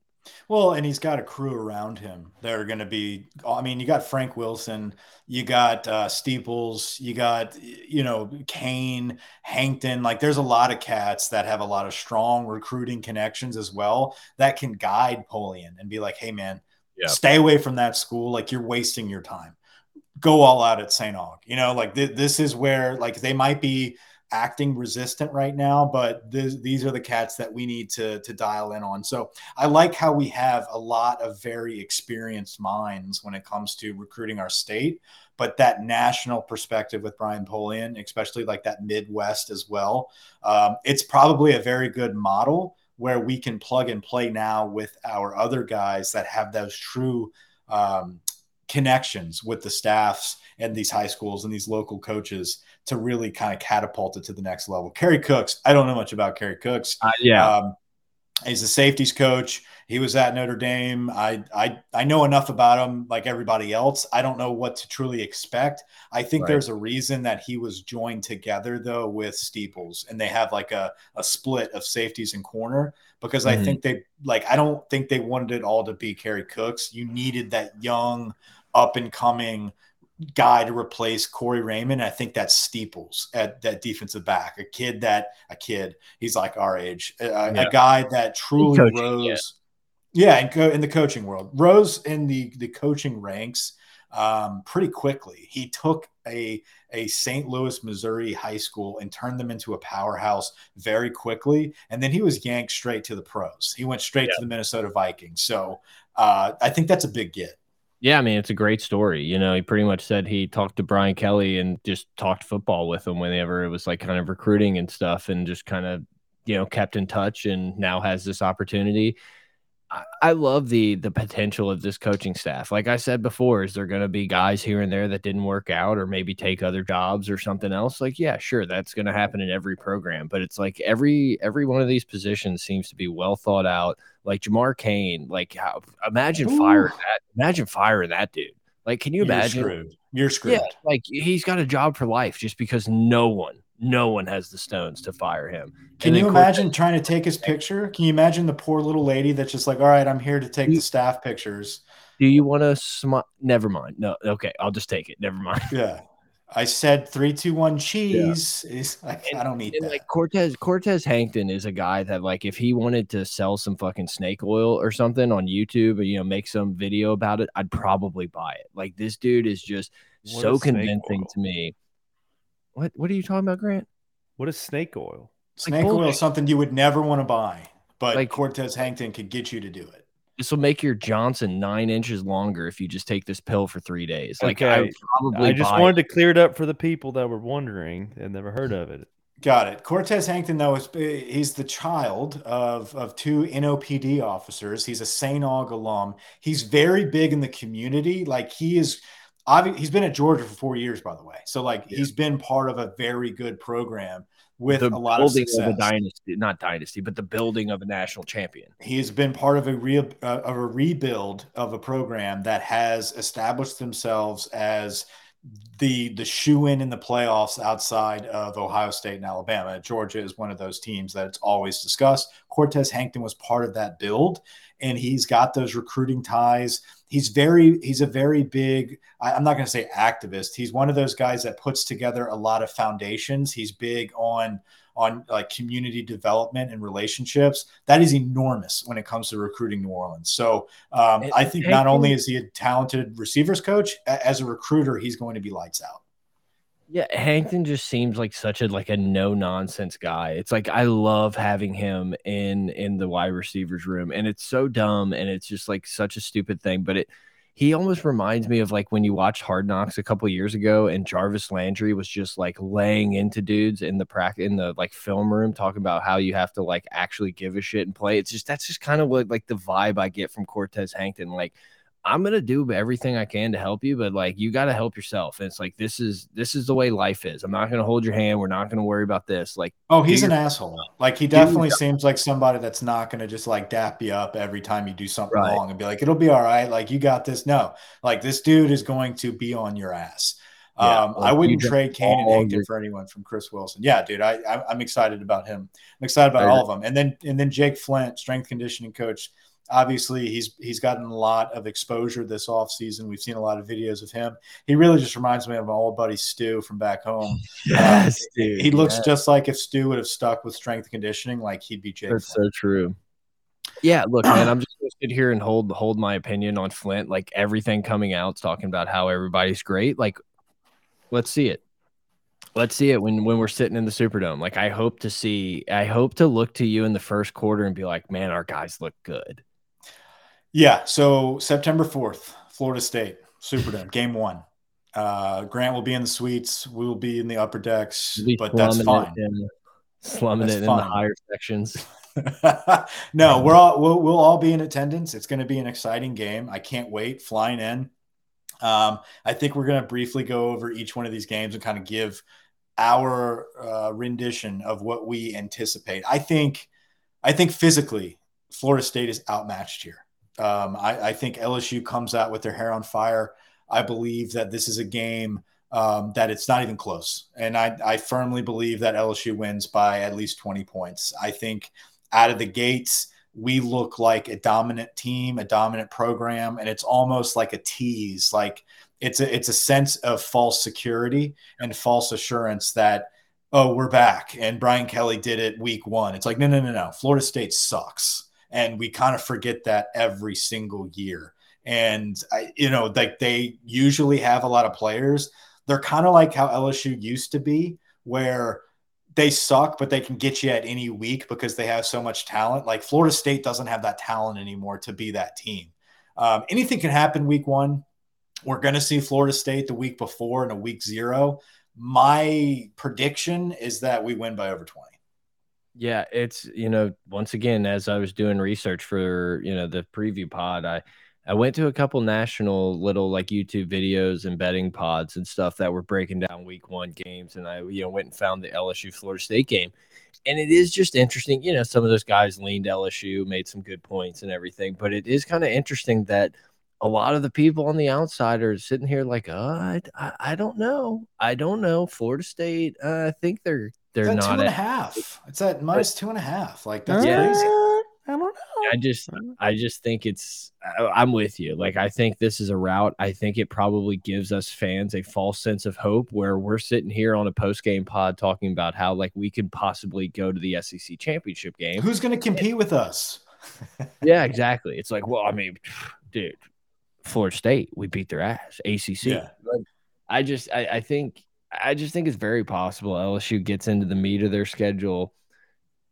S2: Well, and he's got a crew around him that are going to be. I mean, you got Frank Wilson, you got uh, Steeples, you got you know Cain, Hankton. Like, there's a lot of cats that have a lot of strong recruiting connections as well that can guide Polian and be like, "Hey, man, yeah. stay away from that school. Like, you're wasting your time. Go all out at St. Aug. You know, like th- this is where like they might be." Acting resistant right now, but th- these are the cats that we need to to dial in on. So I like how we have a lot of very experienced minds when it comes to recruiting our state, but that national perspective with Brian Polian, especially like that Midwest as well, um, it's probably a very good model where we can plug and play now with our other guys that have those true um, connections with the staffs and these high schools and these local coaches to really kind of catapult it to the next level. Kerry Cooks, I don't know much about Kerry Cooks.
S1: Uh, yeah. Um,
S2: he's a safeties coach. He was at Notre Dame. I, I I know enough about him like everybody else. I don't know what to truly expect. I think right. there's a reason that he was joined together though with Steeples and they have like a, a split of safeties and corner because mm-hmm. I think they like I don't think they wanted it all to be Kerry Cooks. You needed that young up and coming guy to replace Corey Raymond. I think that's Steeples at that defensive back, a kid that a kid, he's like our age, a, yeah. a guy that truly coaching, rose. Yeah, yeah in, co- in the coaching world, rose in the the coaching ranks um, pretty quickly. He took a a St. Louis, Missouri high school and turned them into a powerhouse very quickly, and then he was yanked straight to the pros. He went straight yeah. to the Minnesota Vikings. So uh, I think that's a big get.
S1: Yeah, I mean, it's a great story. You know, he pretty much said he talked to Brian Kelly and just talked football with him whenever it was like kind of recruiting and stuff and just kind of, you know, kept in touch and now has this opportunity. I love the the potential of this coaching staff. Like I said before, is there going to be guys here and there that didn't work out or maybe take other jobs or something else? Like, yeah, sure, that's going to happen in every program. But it's like every every one of these positions seems to be well thought out. Like Jamar Cain, like how imagine Ooh. firing that. Imagine firing that dude. Like, can you
S2: You're
S1: imagine?
S2: Screwed. You're screwed. Yeah,
S1: like he's got a job for life just because no one no one has the stones to fire him.
S2: Can you imagine trying to take his picture? Can you imagine the poor little lady that's just like, all right, I'm here to take the staff pictures.
S1: Do you want to smile? Never mind. No, okay, I'll just take it. Never mind.
S2: Yeah. I said three, two, one, cheese. Yeah. Like, and, I don't need that.
S1: Like Cortez, Cortez Hankton is a guy that, like, if he wanted to sell some fucking snake oil or something on YouTube, or you know, make some video about it, I'd probably buy it. Like, this dude is just what so convincing to me. What What are you talking about, Grant?
S3: What is snake oil?
S2: Snake like oil is something you would never want to buy, but like, Cortez Hankton could get you to do it.
S1: This will make your Johnson nine inches longer if you just take this pill for three days. Like okay. I probably
S3: I just wanted it. to clear it up for the people that were wondering and never heard of it.
S2: Got it. Cortez Hankton, though, is he's the child of of two NOPD officers. He's a St. Aug alum. He's very big in the community. Like he is, he's been at Georgia for four years, by the way. So like yeah. he's been part of a very good program with
S1: the
S2: a lot of success. Of
S1: a dynasty, not dynasty, but the building of a national champion.
S2: He has been part of a re, uh, of a rebuild of a program that has established themselves as the the shoe in in the playoffs outside of Ohio State and Alabama. Georgia is one of those teams that it's always discussed. Cortez Hankton was part of that build, and he's got those recruiting ties. He's very he's a very big. I, I'm not going to say activist. He's one of those guys that puts together a lot of foundations. He's big on on like community development and relationships, that is enormous when it comes to recruiting New Orleans. So um, I think not only is he a talented receivers coach, as a recruiter, he's going to be lights out.
S1: Yeah, Hankton just seems like such a like a no nonsense guy. It's like I love having him in in the wide receivers room, and it's so dumb, and it's just like such a stupid thing, but it he almost reminds me of like when you watched Hard Knocks a couple years ago and Jarvis Landry was just like laying into dudes in the practice in the like film room talking about how you have to like actually give a shit and play. It's just that's just kind of what like the vibe I get from Cortez Hankton. Like I'm gonna do everything I can to help you, but like you got to help yourself. And it's like this is this is the way life is. I'm not gonna hold your hand. We're not gonna worry about this. Like,
S2: oh, he's an asshole. Like he definitely seems like somebody that's not gonna just like dap you up every time you do something right. wrong and be like, it'll be all right. Like you got this. No, like this dude is going to be on your ass. Yeah, um, I wouldn't trade Cain and Hankton for anyone from Chris Wilson. Yeah, dude, I, I am excited about him. I'm excited about all of them. And then and then Jake Flint, strength conditioning coach obviously he's he's gotten a lot of exposure this offseason. We've seen a lot of videos of him. He really just reminds me of my old buddy Stu from back home.
S1: Yes,
S2: uh, dude, he looks yes. just like if Stu would have stuck with strength conditioning, like he'd be Jake.
S1: That's Flint. so true. Yeah, look, man, I'm just gonna sit here and hold hold my opinion on Flint. Like everything coming out, talking about how everybody's great. Like, let's see it. Let's see it when when we're sitting in the Superdome. Like, I hope to see. I hope to look to you in the first quarter and be like, man, our guys look good.
S2: Yeah. So September 4th, Florida State, Superdome, game one. Uh, Grant will be in the suites. We will be in the upper decks, but that's fine.
S1: In, slumming that's it fine. in the higher sections.
S2: no, we're all we'll, we'll all be in attendance. It's going to be an exciting game. I can't wait. Flying in. Um, I think we're going to briefly go over each one of these games and kind of give our uh, rendition of what we anticipate. I think, I think physically, Florida State is outmatched here. Um, I, I, think LSU comes out with their hair on fire. I believe that this is a game um, that it's not even close. And I, I firmly believe that LSU wins by at least 20 points. I think out of the gates, we look like a dominant team, a dominant program, and it's almost like a tease. Like it's a it's a sense of false security and false assurance that oh we're back and Brian Kelly did it week one. It's like no no no no. Florida State sucks and we kind of forget that every single year. And I, you know, like they usually have a lot of players. They're kind of like how LSU used to be, where they suck, but they can get you at any week because they have so much talent. Like Florida State doesn't have that talent anymore to be that team. Um, anything can happen week one. We're going to see Florida State the week before and a week zero. My prediction is that we win by over 20.
S1: Yeah, it's you know once again as I was doing research for you know the preview pod, I I went to a couple national little like YouTube videos and betting pods and stuff that were breaking down Week One games, and I you know went and found the LSU Florida State game, and it is just interesting. You know, some of those guys leaned LSU, made some good points and everything, but it is kind of interesting that a lot of the people on the outside are sitting here like, uh, I, I don't know, I don't know. Florida State, uh, I think they're they're
S2: it's
S1: not
S2: two and at, a half. It's at minus two and a half. Like that's yeah. crazy.
S3: I don't know.
S1: I just, I just think it's. I'm with you. Like I think this is a route. I think it probably gives us fans a false sense of hope, where we're sitting here on a post game pod talking about how like we could possibly go to the SEC championship game.
S2: Who's going to compete and, with us?
S1: yeah, exactly. It's like, well, I mean, dude, Florida State, we beat their ass. ACC. Yeah. I just, I, I think I just think it's very possible LSU gets into the meat of their schedule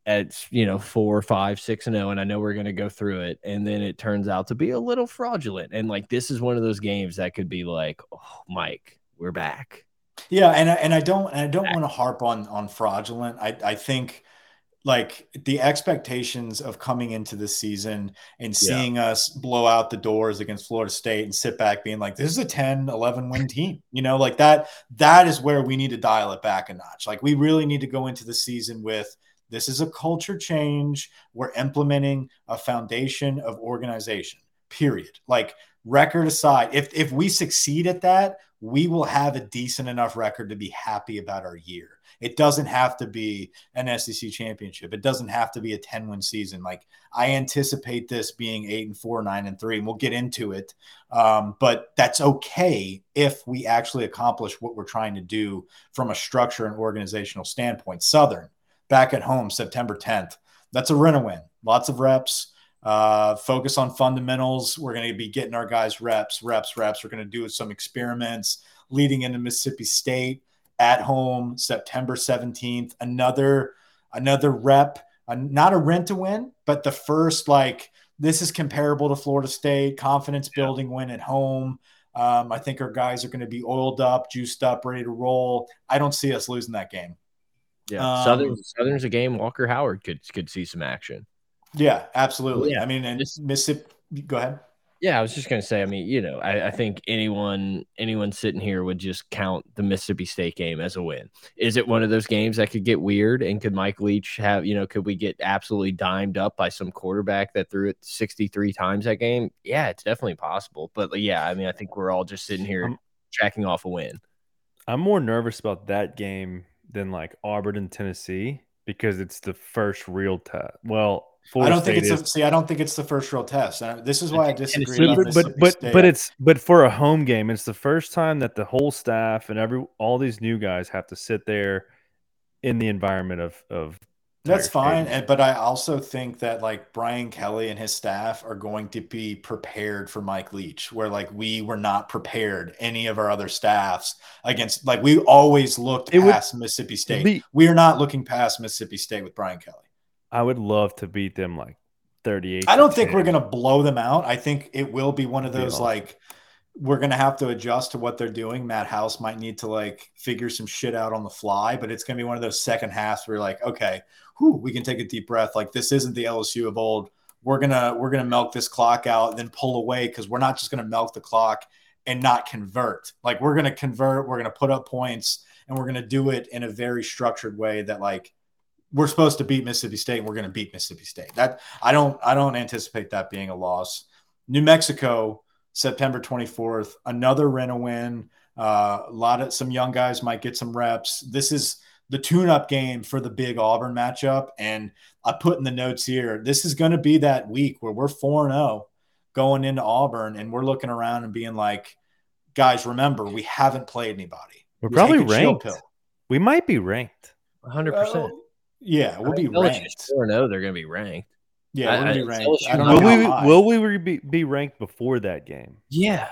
S1: at you know four, five, six, and zero, oh, and I know we're going to go through it, and then it turns out to be a little fraudulent, and like this is one of those games that could be like, oh, Mike, we're back,
S2: Yeah, and I, and I don't and I don't want to harp on on fraudulent. I I think like the expectations of coming into the season and seeing yeah. us blow out the doors against Florida State and sit back being like this is a 10 11 win team you know like that that is where we need to dial it back a notch. Like we really need to go into the season with this is a culture change. We're implementing a foundation of organization period. Like record aside if if we succeed at that we will have a decent enough record to be happy about our year it doesn't have to be an SEC championship. It doesn't have to be a 10 win season. Like I anticipate this being eight and four, nine and three, and we'll get into it. Um, but that's okay if we actually accomplish what we're trying to do from a structure and organizational standpoint. Southern back at home, September 10th. That's a rent a win. Lots of reps. Uh, focus on fundamentals. We're going to be getting our guys reps, reps, reps. We're going to do some experiments leading into Mississippi State at home September 17th. Another another rep, uh, not a rent to win, but the first like this is comparable to Florida State confidence building win at home. Um, I think our guys are going to be oiled up, juiced up, ready to roll. I don't see us losing that game.
S1: Yeah, um, Southern Southern's a game. Walker Howard could could see some action.
S2: Yeah, absolutely. Yeah. I mean, and Mississippi. Go ahead.
S1: Yeah, I was just gonna say. I mean, you know, I, I, think anyone anyone sitting here would just count the Mississippi State game as a win. Is it one of those games that could get weird? And could Mike Leach have, you know, could we get absolutely dimed up by some quarterback that threw it 63 times that game? Yeah, it's definitely possible. But yeah, I mean, I think we're all just sitting here I'm, tracking off a win.
S3: I'm more nervous about that game than like Auburn and Tennessee because it's the first real test. Well,
S2: I don't State think it's a, see. I don't think it's the first real test. this is why I disagree.
S3: But but but, but, it's but for a home game, it's the first time that the whole staff and every all these new guys have to sit there in the environment of of.
S2: That's fine, and, but I also think that like Brian Kelly and his staff are going to be prepared for Mike Leach, where like we were not prepared. Any of our other staffs against like we always looked it past would, Mississippi State. Be, we are not looking past Mississippi State with Brian Kelly.
S3: I would love to beat them like 38.
S2: I don't think 10. we're going to blow them out. I think it will be one of those like we're going to have to adjust to what they're doing. Matt House might need to like figure some shit out on the fly, but it's going to be one of those second halves where you're like, okay, whew, we can take a deep breath. Like this isn't the LSU of old. We're going to we're going to milk this clock out and then pull away cuz we're not just going to milk the clock and not convert. Like we're going to convert, we're going to put up points and we're going to do it in a very structured way that like we're supposed to beat Mississippi State. And we're going to beat Mississippi State. That I don't I don't anticipate that being a loss. New Mexico, September 24th, another rent a win. Uh, a lot of some young guys might get some reps. This is the tune-up game for the big Auburn matchup, and I put in the notes here. This is going to be that week where we're four zero oh going into Auburn, and we're looking around and being like, guys, remember we haven't played anybody.
S3: We're probably ranked. We might be ranked.
S1: 100. percent
S2: yeah, we'll be ranked.
S1: Four zero, they're going to be ranked.
S2: Yeah, we'll be ranked.
S3: will we will we be, be ranked before that game?
S1: Yeah.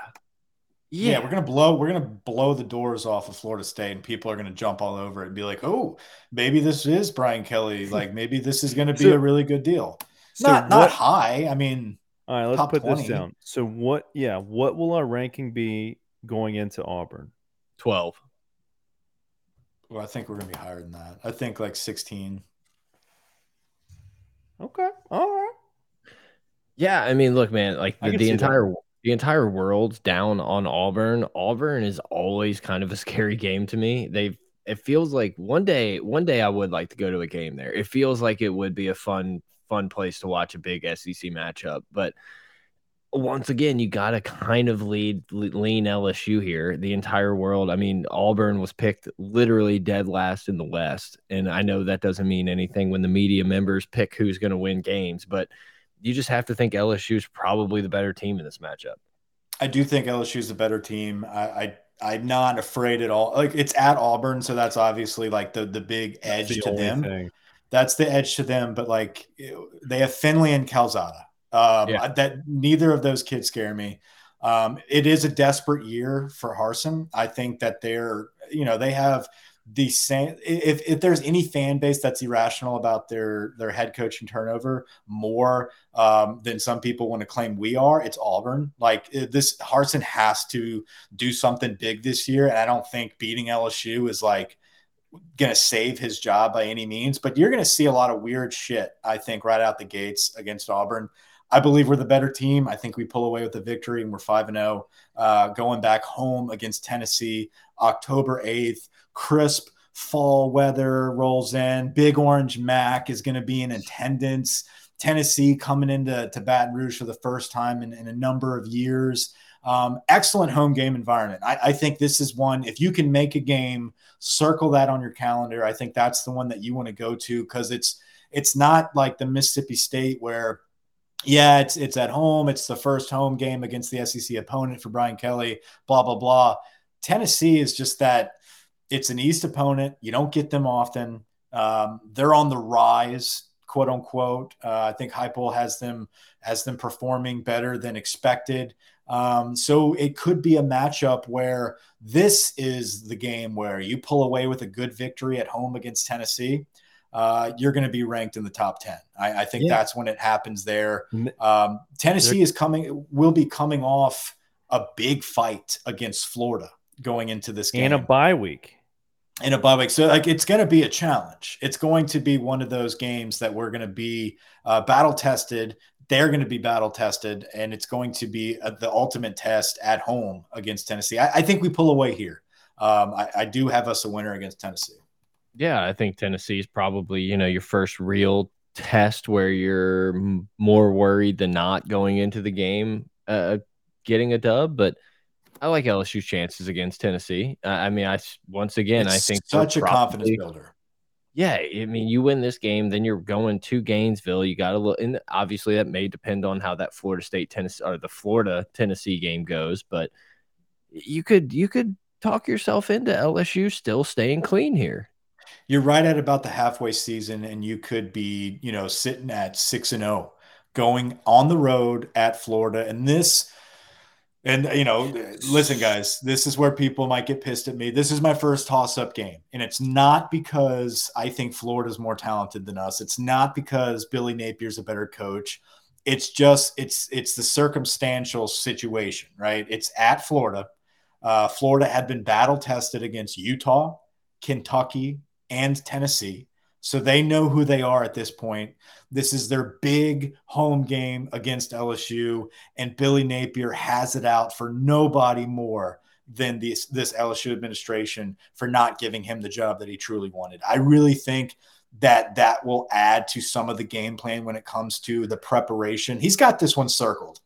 S2: yeah. yeah, we're gonna blow we're gonna blow the doors off of Florida State, and people are gonna jump all over it and be like, "Oh, maybe this is Brian Kelly. Like, maybe this is gonna be so, a really good deal." So not what, not high. I mean,
S3: all right, let's put 20. this down. So, what? Yeah, what will our ranking be going into Auburn?
S1: Twelve.
S2: Well, I think we're gonna be higher than that. I think like 16.
S3: Okay. All right.
S1: Yeah, I mean, look, man, like the, the entire that. the entire world's down on Auburn. Auburn is always kind of a scary game to me. They've it feels like one day one day I would like to go to a game there. It feels like it would be a fun fun place to watch a big SEC matchup, but once again, you got to kind of lead lean LSU here. The entire world. I mean, Auburn was picked literally dead last in the West, and I know that doesn't mean anything when the media members pick who's going to win games, but you just have to think LSU is probably the better team in this matchup.
S2: I do think LSU is the better team. I, I am not afraid at all. Like it's at Auburn, so that's obviously like the the big edge the to them. Thing. That's the edge to them. But like they have Finley and Calzada um, yeah. That neither of those kids scare me. Um, it is a desperate year for Harsin. I think that they're, you know, they have the same if, if there's any fan base that's irrational about their their head coach and turnover more um, than some people want to claim we are it's auburn like this Harsin has to do something big this year and i don't think beating lsu is like going to save his job by any means but you're going to see a lot of weird shit i think right out the gates against auburn I believe we're the better team. I think we pull away with the victory and we're 5 and 0 uh, going back home against Tennessee October 8th crisp fall weather rolls in. Big Orange Mac is going to be in attendance. Tennessee coming into to Baton Rouge for the first time in, in a number of years. Um, excellent home game environment. I, I, think this is one, if you can make a game, circle that on your calendar. I think that's the one that you want to go to because it's it's not like the Mississippi State where, yeah, it's it's at home. It's the first home game against the SEC opponent for Brian Kelly, blah, blah, blah. Tennessee is just that it's an East opponent. You don't get them often. Um, they're on the rise, quote unquote. Uh, I think Heupel has them has them performing better than expected. Um, so it could be a matchup where this is the game where you pull away with a good victory at home against Tennessee. Uh, you're going to be ranked in the top 10. I, I think yeah. that's when it happens there. Um, Tennessee is coming, will be coming off a big fight against Florida going into this game.
S3: And a bye week
S2: in a bye week. So like it's going to be a challenge. It's going to be one of those games that we're going to be uh, battle tested. They're going to be battle tested, and it's going to be a, uh, the ultimate test at home against Tennessee. I, I think we pull away here. Um, I, I, do have us a winner against Tennessee.
S1: Yeah, I think Tennessee is probably you know your first real test where you're more worried than not going into the game, uh, getting a dub, but I like LSU's chances against Tennessee. Uh, I mean, I once again,
S2: it's
S1: I think
S2: such a probably, confidence builder.
S1: Yeah, I mean, you win this game, then you're going to Gainesville. You got to look, and obviously that may depend on how that Florida State Tennessee or the Florida Tennessee game goes, but you could you could talk yourself into LSU still staying clean here.
S2: You're right at about the halfway season, and you could be, you know, sitting at six and zero, oh, going on the road at Florida, and this and you know, listen, guys, this is where people might get pissed at me. This is my first toss-up game, and it's not because I think Florida's more talented than us. It's not because Billy Napier's a better coach. It's just it's it's the circumstantial situation, right? It's at Florida. Uh, Florida had been battle tested against Utah, Kentucky, and Tennessee. So they know who they are at this point. This is their big home game against LSU, and Billy Napier has it out for nobody more than this this LSU administration for not giving him the job that he truly wanted. I really think that that will add to some of the game plan when it comes to the preparation. He's got this one circled.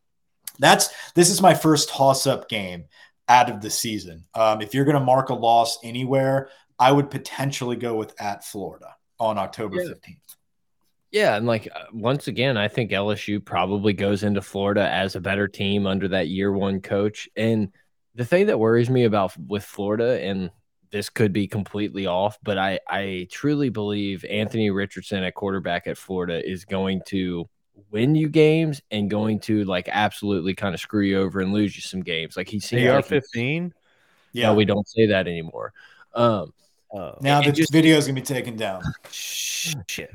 S2: That's this is my first toss up game out of the season. Um, if you're going to mark a loss anywhere, I would potentially go with at Florida on October yeah. 15th.
S1: Yeah, and like uh, once again, I think LSU probably goes into Florida as a better team under that year one coach. And the thing that worries me about with Florida, and this could be completely off, but I I truly believe Anthony Richardson at quarterback at Florida is going to win you games and going to like absolutely kind of screw you over and lose you some games. Like he's
S3: AR like fifteen.
S1: Yeah, no, we don't say that anymore. Um,
S2: uh, now the just, video is gonna be taken down.
S1: Shit.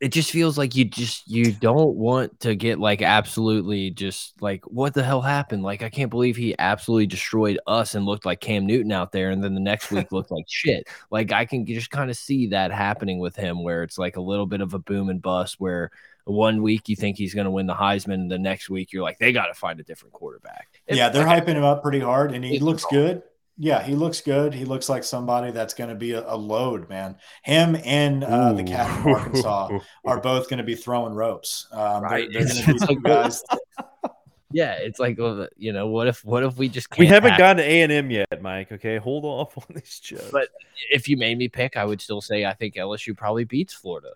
S1: It just feels like you just you don't want to get like absolutely just like what the hell happened? Like I can't believe he absolutely destroyed us and looked like Cam Newton out there, and then the next week looked like shit. Like I can just kind of see that happening with him, where it's like a little bit of a boom and bust. Where one week you think he's going to win the Heisman, and the next week you're like they got to find a different quarterback.
S2: yeah, they're hyping him up pretty hard, and he looks good. Yeah, he looks good. He looks like somebody that's going to be a, a, load, man. Him and uh, the cat from Arkansas are both going to be throwing ropes. Um, right. They're, they're going to be some guys.
S1: yeah, it's like you know, what if what if we just
S3: we haven't gotten to A and M yet, Mike? Okay, hold off on these jokes.
S1: But if you made me pick, I would still say I think LSU probably beats Florida.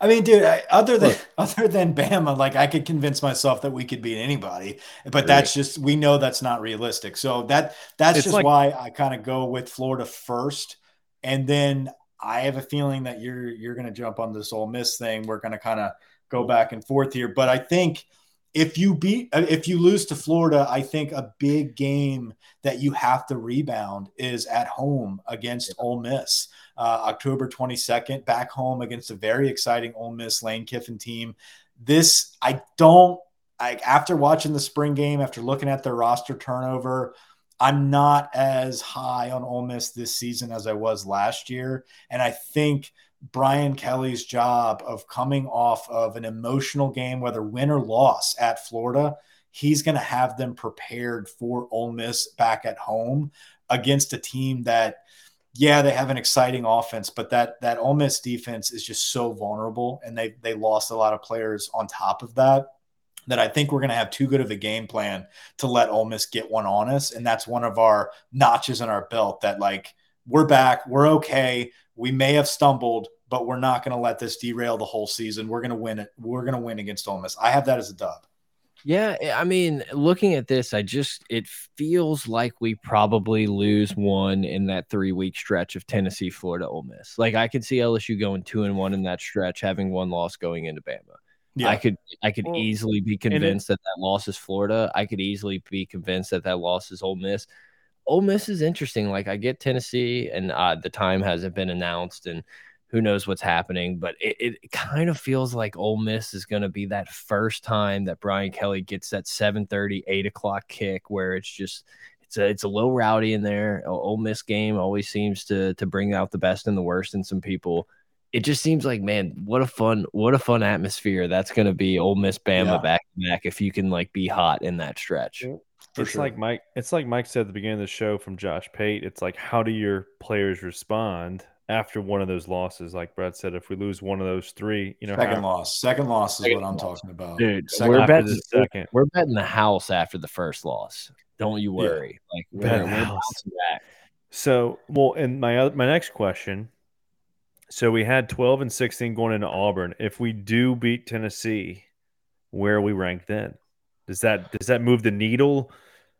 S2: I mean, dude, other than Look. other than Bama, like I could convince myself that we could beat anybody, but right. that's just we know that's not realistic. So that that's it's just like, why I kind of go with Florida first, and then I have a feeling that you're you're going to jump on this Ole Miss thing. We're going to kind of go back and forth here, but I think if you beat uh, if you lose to Florida, I think a big game that you have to rebound is at home against Ole Miss. Uh, October 22nd, back home against a very exciting Ole Miss Lane Kiffin team. This I don't like after watching the spring game, after looking at their roster turnover, I'm not as high on Ole Miss this season as I was last year. And I think Brian Kelly's job of coming off of an emotional game, whether win or loss at Florida, he's going to have them prepared for Ole Miss back at home against a team that, yeah, they have an exciting offense, but that that Ole Miss defense is just so vulnerable, and they they lost a lot of players on top of that that I think we're going to have too good of a game plan to let Ole Miss get one on us. And that's one of our notches in our belt that, like, we're back, we're okay. We may have stumbled, but we're not going to let this derail the whole season. We're going to win it. We're going to win against Ole Miss. I have that as a dub.
S1: Yeah, eh, I mean, looking at this, I just it feels like we probably lose one in that three week stretch of Tennessee, Florida, Ole Miss. Like I could see LSU going two and one in that stretch, having one loss going into Bama. Yeah. I could I could well, easily be convinced it, that that loss is Florida. I could easily be convinced that that loss is Ole Miss. Ole Miss is interesting. Like I get Tennessee, and uh, the time hasn't been announced, and who knows what's happening. But it, it kind of feels like Ole Miss is going to be that first time that Brian Kelly gets that 7:30, 8 o'clock kick where it's just it's a it's a little rowdy in there. Ole Miss game always seems to to bring out the best and the worst in some people it just seems like man, what a fun, what a fun atmosphere that's going to be. Ole Miss, Bama yeah. back to back if you can like be hot in that stretch. Yeah,
S3: it's sure. like Mike. It's like Mike said at the beginning of the show from Josh Pate. It's like how do your players respond after one of those losses? Like Brad said, if we lose one of those three, you know,
S2: second how, loss, second loss is second what I'm loss. talking about,
S1: dude. we're betting second. We're betting the house after the first loss. Don't you worry. Yeah. Like we're, we're back.
S3: So, well, and my other, my next question so we had 12 and 16 going into Auburn. If we do beat Tennessee, where are we ranked then? Does that does that move the needle?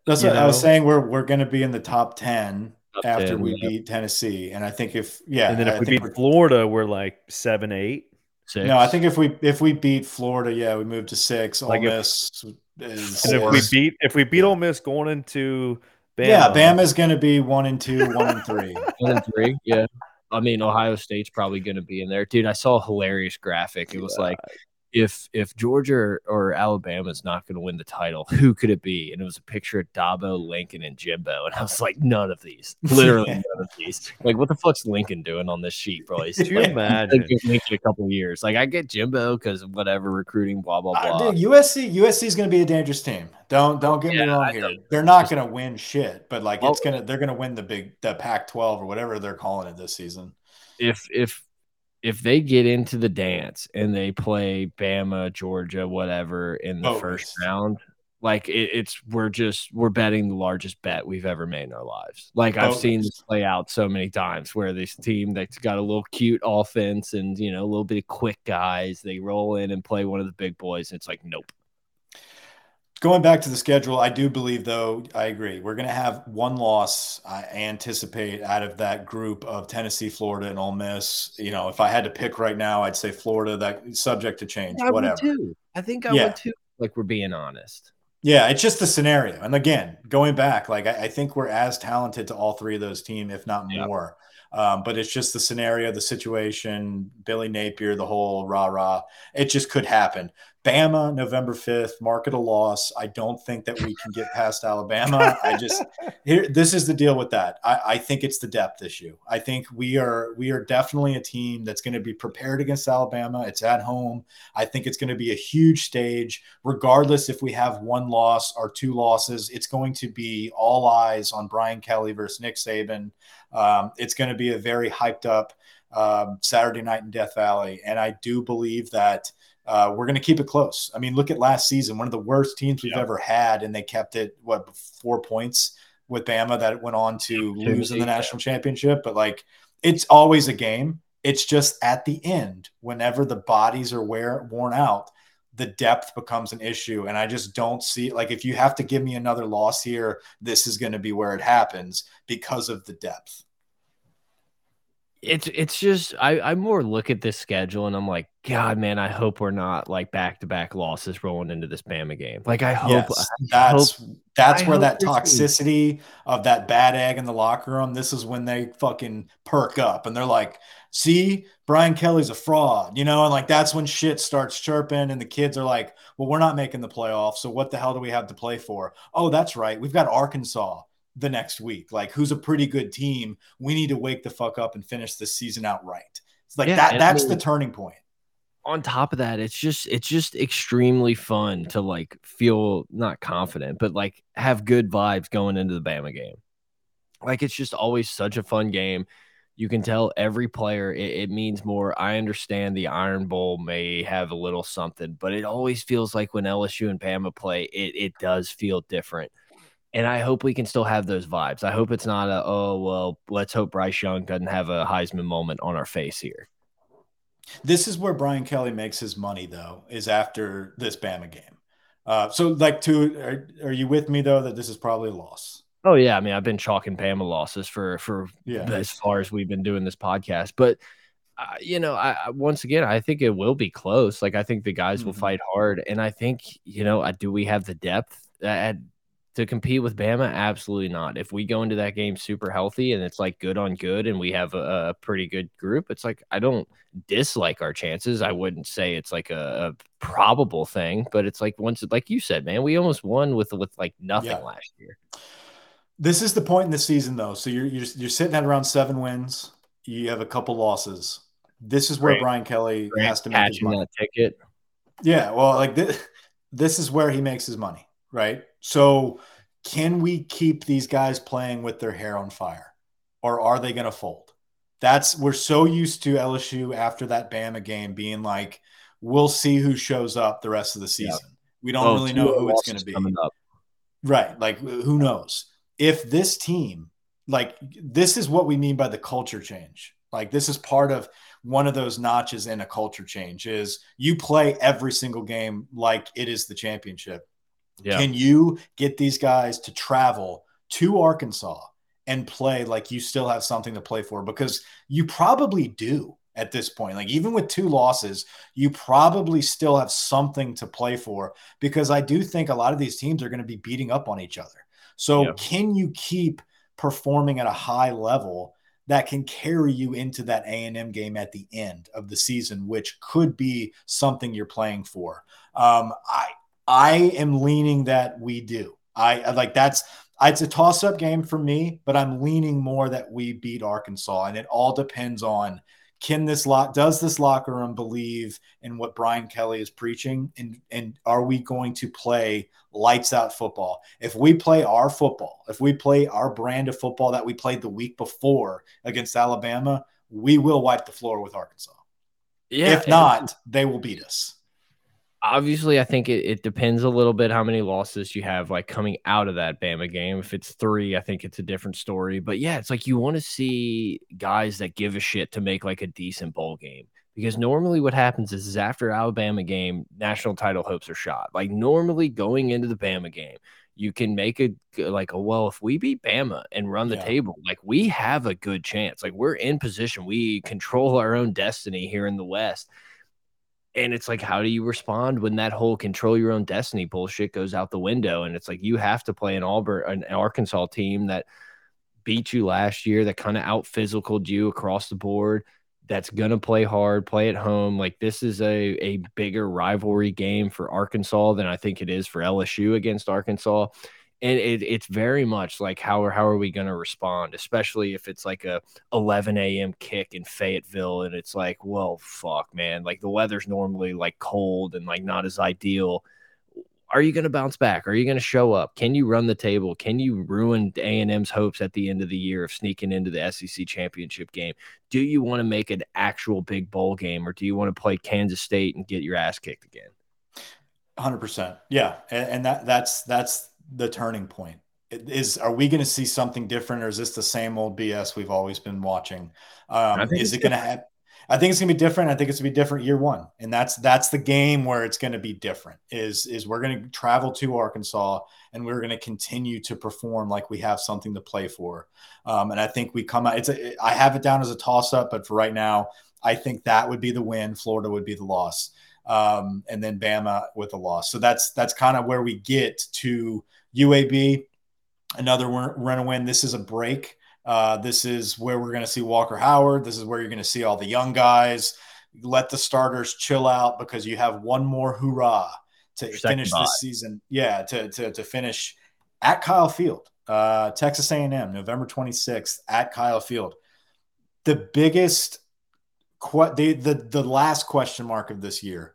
S2: That's what know? I was saying. We're we're going to be in the top 10 top after 10, we yeah. beat Tennessee, and I think if yeah,
S3: and then if
S2: I
S3: we beat Florida, we're like seven, eight.
S2: Six. No, I think if we if we beat Florida, yeah, we move to six. Like Ole Miss
S3: is, and if we beat if we beat yeah. Ole Miss going into
S2: Bama, yeah, Bama's going to be one and two, one and three,
S1: one and three, yeah. I mean, Ohio State's probably going to be in there, dude. I saw a hilarious graphic. It was like if if Georgia or, or Alabama is not going to win the title, who could it be? And it was a picture of Dabo, Lincoln, and Jimbo, and I was like, none of these, literally none of these. Like, what the fuck's Lincoln doing on this sheet, bro? He's
S3: like, imagine
S1: Lincoln a couple years? Like, I get Jimbo because whatever recruiting, blah blah blah.
S2: Uh, dude, USC USC is going to be a dangerous team. Don't don't get yeah, me wrong here. They're not going to win shit, but like well, it's gonna they're going to win the big the Pac-12 or whatever they're calling it this season.
S1: If if if they get into the dance and they play Bama, Georgia, whatever in the oh, first round, like it, it's we're just we're betting the largest bet we've ever made in our lives. Like I've oh, seen this play out so many times where this team that's got a little cute offense and you know a little bit of quick guys, they roll in and play one of the big boys, and it's like nope.
S2: Going back to the schedule, I do believe, though, I agree. We're going to have one loss, I anticipate, out of that group of Tennessee, Florida, and Ole Miss. You know, if I had to pick right now, I'd say Florida, that subject to change,
S1: I
S2: whatever.
S1: too. I think I yeah. would too, like we're being honest.
S2: Yeah, it's just the scenario. And again, going back, like I, I think we're as talented to all three of those teams, if not more. Um, but it's just the scenario, the situation, Billy Napier, the whole rah rah. It just could happen. Bama, November 5th, market a loss. I don't think that we can get past Alabama. I just here this is the deal with that. I, I think it's the depth issue. I think we are we are definitely a team that's going to be prepared against Alabama. It's at home. I think it's going to be a huge stage, regardless if we have one loss or two losses. It's going to be all eyes on Brian Kelly versus Nick Saban. Um, it's going to be a very hyped up um, Saturday night in Death Valley, and I do believe that uh, we're going to keep it close. I mean, look at last season, one of the worst teams we've ever had, and they kept it what four points with Bama that went on to lose in the national championship. But like, it's always a game. It's just at the end, whenever the bodies are wear, worn out, the depth becomes an issue. And I just don't see like if you have to give me another loss here, this is going to be where it happens because of the depth.
S1: It's it's just I I more look at this schedule and I'm like, God, man, I hope we're not like back to back losses rolling into this Bama game. Like I hope
S2: Yes,
S1: I
S2: that's
S1: hope-
S2: that's
S1: I
S2: where that
S1: this is-
S2: toxicity of that bad egg in the locker room. This is when they fucking perk up and they're like, "See, Brian Kelly's a fraud," you know, and like that's when shit starts chirping, and the kids are like, "Well, we're not making the playoffs, so what the hell do we have to play for?" Oh, that's right, we've got Arkansas the next week, like who's a pretty good team. We need to wake the fuck up and finish this season out right. It's like
S1: Yeah,
S2: that. That's the turning point.
S1: on top of that, it's just it's just extremely fun to like feel not confident, but like have good vibes going into the Bama game. Like it's just always such a fun game. You can tell every player it, it means more. I understand the Iron Bowl may have a little something, but it always feels like when LSU and Bama play, it it does feel different. And I hope we can still have those vibes. I hope it's not a oh well, let's hope Bryce Young doesn't have a Heisman moment on our face here.
S2: This is where Brian Kelly makes his money, though, is after this Bama game. Uh, so, like, to are, are you with me though that this is probably a loss?
S1: Oh yeah, I mean I've been chalking Bama losses for for
S2: Yeah.
S1: as far as we've been doing this podcast, but uh, you know, I, I once again I think it will be close. Like I think the guys will
S2: Mhm.
S1: fight hard, and I think you know, I, do we have the depth at, to compete with Bama? Absolutely not. If we go into that game super healthy and it's like good on good, and we have a, a pretty good group, it's like I don't dislike our chances. I wouldn't say it's like a, a probable thing, but it's like once, like you said, man, we almost won with with like nothing
S2: Yeah.
S1: last year.
S2: This is the point in the season, though. So you're you're, you're sitting at around seven wins. You have a couple losses. This is where
S1: Grant-
S2: Brian Kelly has to make his
S1: catching
S2: money.
S1: that ticket.
S2: Yeah, well, like this, this is where he makes his money, right? So, can we keep these guys playing with their hair on fire, or are they going to fold? That's we're so used to LSU after that Bama game being like, we'll see who shows up the rest of the
S1: Yeah.
S2: season. We don't
S1: Oh,
S2: really know who it's going to be. Right. Like, who knows? If this team, like, this is what we mean by the culture change. Like, this is part of one of those notches in a culture change is you play every single game like it is the championship.
S1: Yeah.
S2: Can you get these guys to travel to Arkansas and play like you still have something to play for? Because you probably do at this point. Like, even with two losses, you probably still have something to play for because I do think a lot of these teams are going to be beating up on each other. So,
S1: Yeah.
S2: can you keep performing at a high level that can carry you into that A&M game at the end of the season, which could be something you're playing for? Um, I I am leaning that we do. I like that's it's a toss up game for me, but I'm leaning more that we beat Arkansas, and it all depends on can this lock does this locker room believe in what Brian Kelly is preaching, and and are we going to play lights out football? If we play our football, if we play our brand of football that we played the week before against Alabama, we will wipe the floor with Arkansas.
S1: Yeah.
S2: if not, they will beat us.
S1: Obviously, I think it, it depends a little bit how many losses you have like coming out of that Bama game. If it's three, I think it's a different story. But yeah, it's like you want to see guys that give a shit to make like a decent bowl game. Because normally what happens is, is after Alabama game, national title hopes are shot. Like normally going into the Bama game, you can make a like a well if we beat Bama and run the
S2: Yeah.
S1: table, like we have a good chance. Like we're in position. We control our own destiny here in the West. And it's like, how do you respond when that whole control your own destiny bullshit goes out the window? And it's like you have to play an Auburn, an Arkansas team that beat you last year, that kind of out physicaled you across the board, that's gonna play hard, play at home. Like this is a a bigger rivalry game for Arkansas than I think it is for LSU against Arkansas. And it, it's very much like how are how are we going to respond, especially if it's like a 11 a.m. kick in Fayetteville, and it's like, well, fuck, man, like the weather's normally like cold and like not as ideal. Are you going to bounce back? Are you going to show up? Can you run the table? Can you ruin A and M's hopes at the end of the year of sneaking into the SEC championship game? Do you want to make an actual big bowl game, or do you want to play Kansas State and get your ass kicked again?
S2: Hundred percent, yeah, and, and that that's that's the turning point. Is are we going to see something different, or is this the same old BS we've always been watching? Um, is it going to have? I think it's gonna be different. I think it's gonna be different year one, and that's that's the game where it's gonna be different. Is is we're gonna travel to Arkansas and we're gonna continue to perform like we have something to play for. Um, and I think we come out. It's a, I have it down as a toss up, but for right now, I think that would be the win. Florida would be the loss, um, and then Bama with a loss. So that's that's kind of where we get to UAB. Another run win. This is a break uh, this is where we're going to see Walker Howard. This is where you're going to see all the young guys. Let the starters chill out because you have one more hurrah to finish this season. Yeah, to, to, to finish at Kyle Field, uh, Texas A&M, November 26th at Kyle Field. The biggest, the, the the last question mark of this year.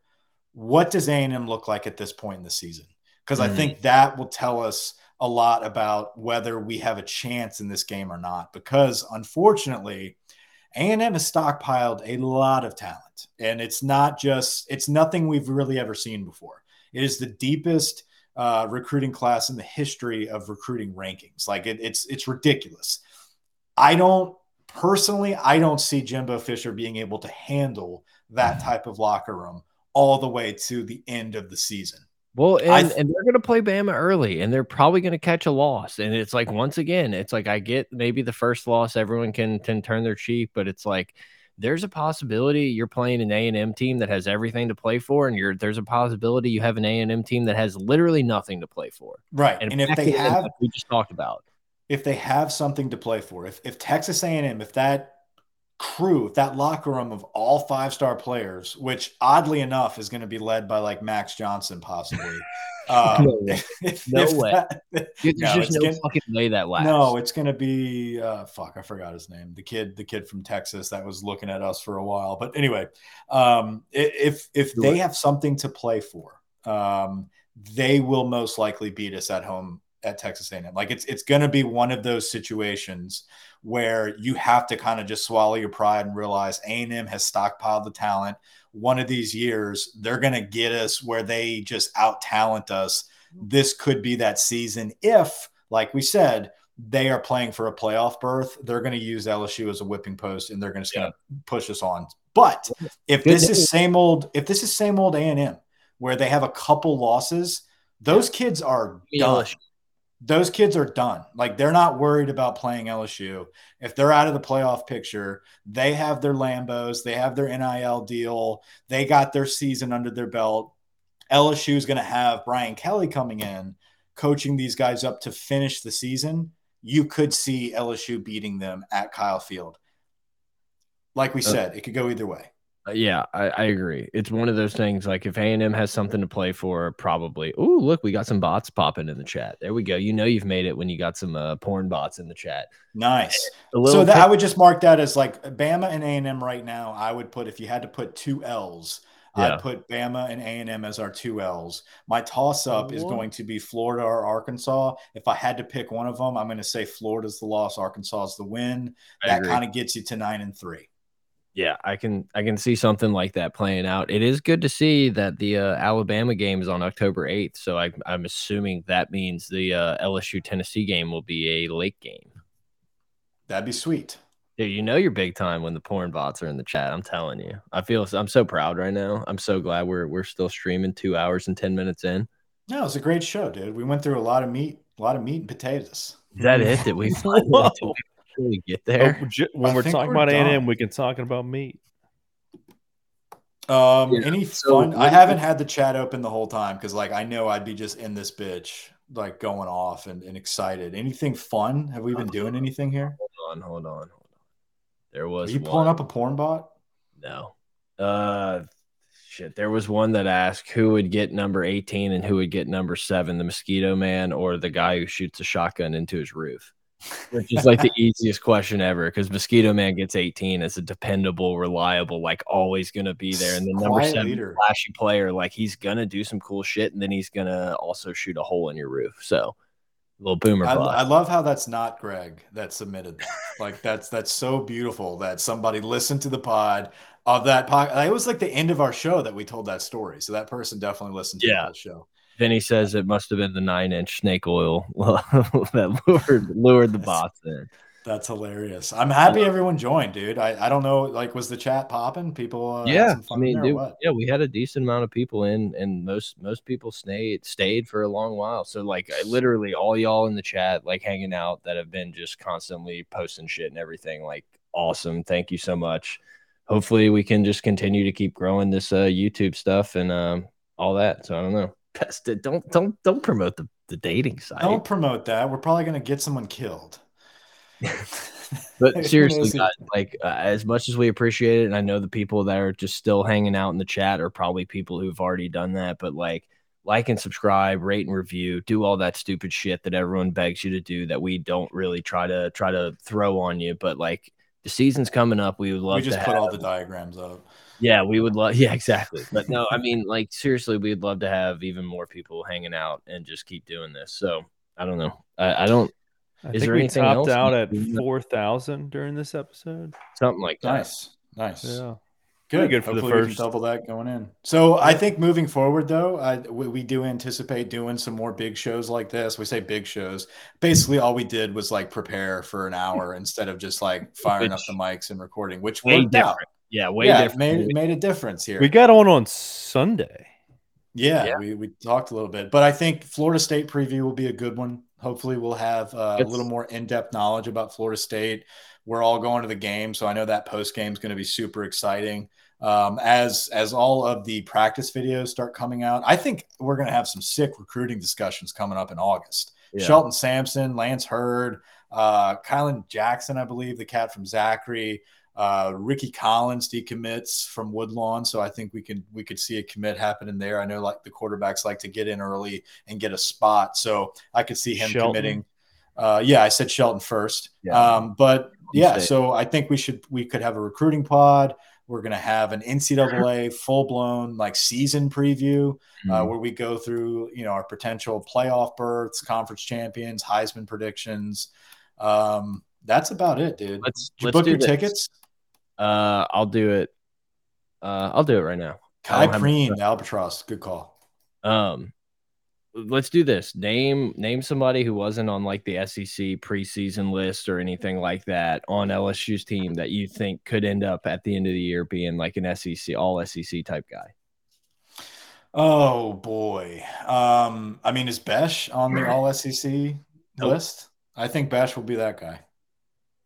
S2: What does A&M look like at this point in the season? Because mm. I think that will tell us – a lot about whether we have a chance in this game or not because unfortunately a&m has stockpiled a lot of talent and it's not just it's nothing we've really ever seen before. It is the deepest uh, recruiting class in the history of recruiting rankings. Like it, it's it's ridiculous. I don't personally i don't see jimbo fisher being able to handle that type of locker room all the way to the end of the season
S1: well, and, and they're going to play Bama early, and they're probably going to catch a loss. And it's like once again, it's like I get maybe the first loss, everyone can can turn their cheek, but it's like there's a possibility you're playing an A and M team that has everything to play for, and you're there's a possibility you have an A and M team that has literally nothing to play for.
S2: Right, and, and if they have,
S1: we just talked about,
S2: if they have something to play for, if if Texas A and M, if that crew, that locker room of all five star players, which oddly enough is going to be led by like Max Johnson, possibly.
S1: Um, no way. If, no if way. That, There's no, just no gonna, fucking way that lasts.
S2: No, it's going to be uh, fuck. I forgot his name. The kid, the kid from Texas that was looking at us for a while. But anyway, um, if if they have something to play for, um, they will most likely beat us at home at Texas A&M. Like it's it's going to be one of those situations where you have to kind of just swallow your pride and realize A&M has stockpiled the talent. One of these years, they're going to get us where they just out talent us. This could be that season if, like we said, they are playing for a playoff berth. They're going to use LSU as a whipping post, and they're going to yeah. push us on. But if this is same old, if this is same old A and M, where they have a couple losses, those kids are done those kids are done. Like they're not worried about playing LSU. If they're out of the playoff picture, they have their Lambos, they have their NIL deal, they got their season under their belt. LSU is going to have Brian Kelly coming in, coaching these guys up to finish the season. You could see LSU beating them at Kyle Field. Like we uh, said, it could go either way.
S1: Uh, yeah, I, I, agree. It's one of those things. Like if A and M has something to play for, probably. Oh, look, we got some bots popping in the chat. There we go. You know you've made it when you got some uh, porn bots in the chat.
S2: Nice. So that, I would just mark that as like Bama and A and M right now. I would put if you had to put two L's. Yeah. I'd put Bama and A and M as our two L's. My toss up is going to be Florida or Arkansas. If I had to pick one of them, I'm going to say Florida's the loss, Arkansas is the win. I that kind of gets you to nine and three.
S1: Yeah, I can I can see something like that playing out. It is good to see that the uh, Alabama game is on October 8th, so I, am assuming that means the uh, LSU Tennessee game will be a late game.
S2: That'd be sweet.
S1: Dude, you know you're big time when the porn bots are in the chat. I'm telling you. I feel I'm so proud right now. I'm so glad we're we're still streaming two hours and ten minutes in.
S2: No, it's a great show, dude. We went through a lot of meat, a lot of meat and potatoes.
S1: Is that it? Did we? actually get there.
S3: Oh, when I we're talking we're about A and M, we can talk about meat.
S2: Um, yeah. any so, fun? I haven't had the chat open the whole time because, like, I know I'd be just in this bitch, like going off and, and excited. Anything fun? Have we been doing anything here?
S1: Hold on, hold on, hold on. There was.
S2: Are you one. pulling up a porn bot?
S1: No. Uh, shit. There was one that asked who would get number eighteen and who would get number seven, the mosquito man or the guy who shoots a shotgun into his roof which is like the easiest question ever because Mosquito Man gets 18 as a dependable, reliable, like always going to be there. And the number seven leader. flashy player, like he's going to do some cool shit and then he's going to also shoot a hole in your roof. So, little boomer.
S2: I, I, love how that's not Greg that submitted like that's that's so beautiful that somebody listened to the pod of that pod. It was like the end of our show that we told that story. So that person definitely listened to yeah. the show.
S1: Vinny says it must have been the nine inch snake oil that lured lured the bots in.
S2: That's hilarious. I'm happy everyone joined, dude. I, I don't know, like, was the chat popping? People, uh, had
S1: yeah,
S2: some
S1: I mean, dude, yeah, we had a decent amount of people in, and most most people stayed stayed for a long while. So like, I, literally all y'all in the chat, like hanging out, that have been just constantly posting shit and everything. Like, awesome. Thank you so much. Hopefully, we can just continue to keep growing this uh, YouTube stuff and um, all that. So I don't know. Best don't don't don't promote the the dating site.
S2: Don't promote that. We're probably going to get someone killed.
S1: But seriously, guys, like uh, as much as we appreciate it, and I know the people that are just still hanging out in the chat are probably people who've already done that. But like, like and subscribe, rate and review, do all that stupid shit that everyone begs you to do that we don't really try to try to throw on you. But like, the season's coming up. We would love
S2: we just
S1: to
S2: put all the diagrams up.
S1: Yeah, we would love. Yeah, exactly. But no, I mean, like seriously, we'd love to have even more people hanging out and just keep doing this. So I don't know. I, I don't
S3: I
S1: Is
S3: think
S1: there
S3: we
S1: anything
S3: topped
S1: else
S3: out
S1: you-
S3: at four thousand during this episode.
S1: something like that.
S2: Nice. Nice.
S3: Yeah.
S2: Good.
S3: Pretty good for the
S2: Hopefully we can
S3: first-
S2: double that going in. So I think moving forward, though, I, we, we do anticipate doing some more big shows like this. We say big shows. Basically, all we did was like prepare for an hour instead of just like firing up the mics and recording, which
S1: Way
S2: worked out.
S1: Different. Yeah, way
S2: yeah,
S1: different.
S2: made made a difference here.
S3: We got on on Sunday.
S2: Yeah,
S1: Yeah.
S2: We, we talked a little bit, but I think Florida State preview will be a good one. Hopefully, we'll have uh, a little more in depth knowledge about Florida State. We're all going to the game, so I know that post game is going to be super exciting. Um, as as all of the practice videos start coming out, I think we're going to have some sick recruiting discussions coming up in August.
S1: Yeah.
S2: Shelton Sampson, Lance Heard, uh, Kylan Jackson, I believe, the cat from Zachary, uh, Rickie Collins decommits from Woodlawn, so I think we can we could see a commit happening there. I know like the quarterbacks like to get in early and get a spot, so I could see him
S3: Shelton?
S2: committing. Uh, yeah, I said Shelton first,
S1: Yeah.
S2: um, but yeah, so I think we should we could have a recruiting pod. We're gonna have an NCAA full blown like season preview uh,
S1: Mhm.
S2: where we go through you know our potential playoff berths, conference champions, Heisman predictions. Um, that's about it, dude.
S1: Let's
S2: Did you
S1: let's
S2: book your
S1: this.
S2: tickets?
S1: Uh, I'll do it. Uh, I'll do it right now. I
S2: Kai Preen, Albatross. Good call.
S1: Um, let's do this. Name name somebody who wasn't on like the SEC preseason list or anything like that on LSU's team that you think could end up at the end of the year being like an SEC all SEC type guy.
S2: Oh boy. Um, I mean, is Bech on the All SEC
S1: Nope.
S2: list? I think Bech will be that guy.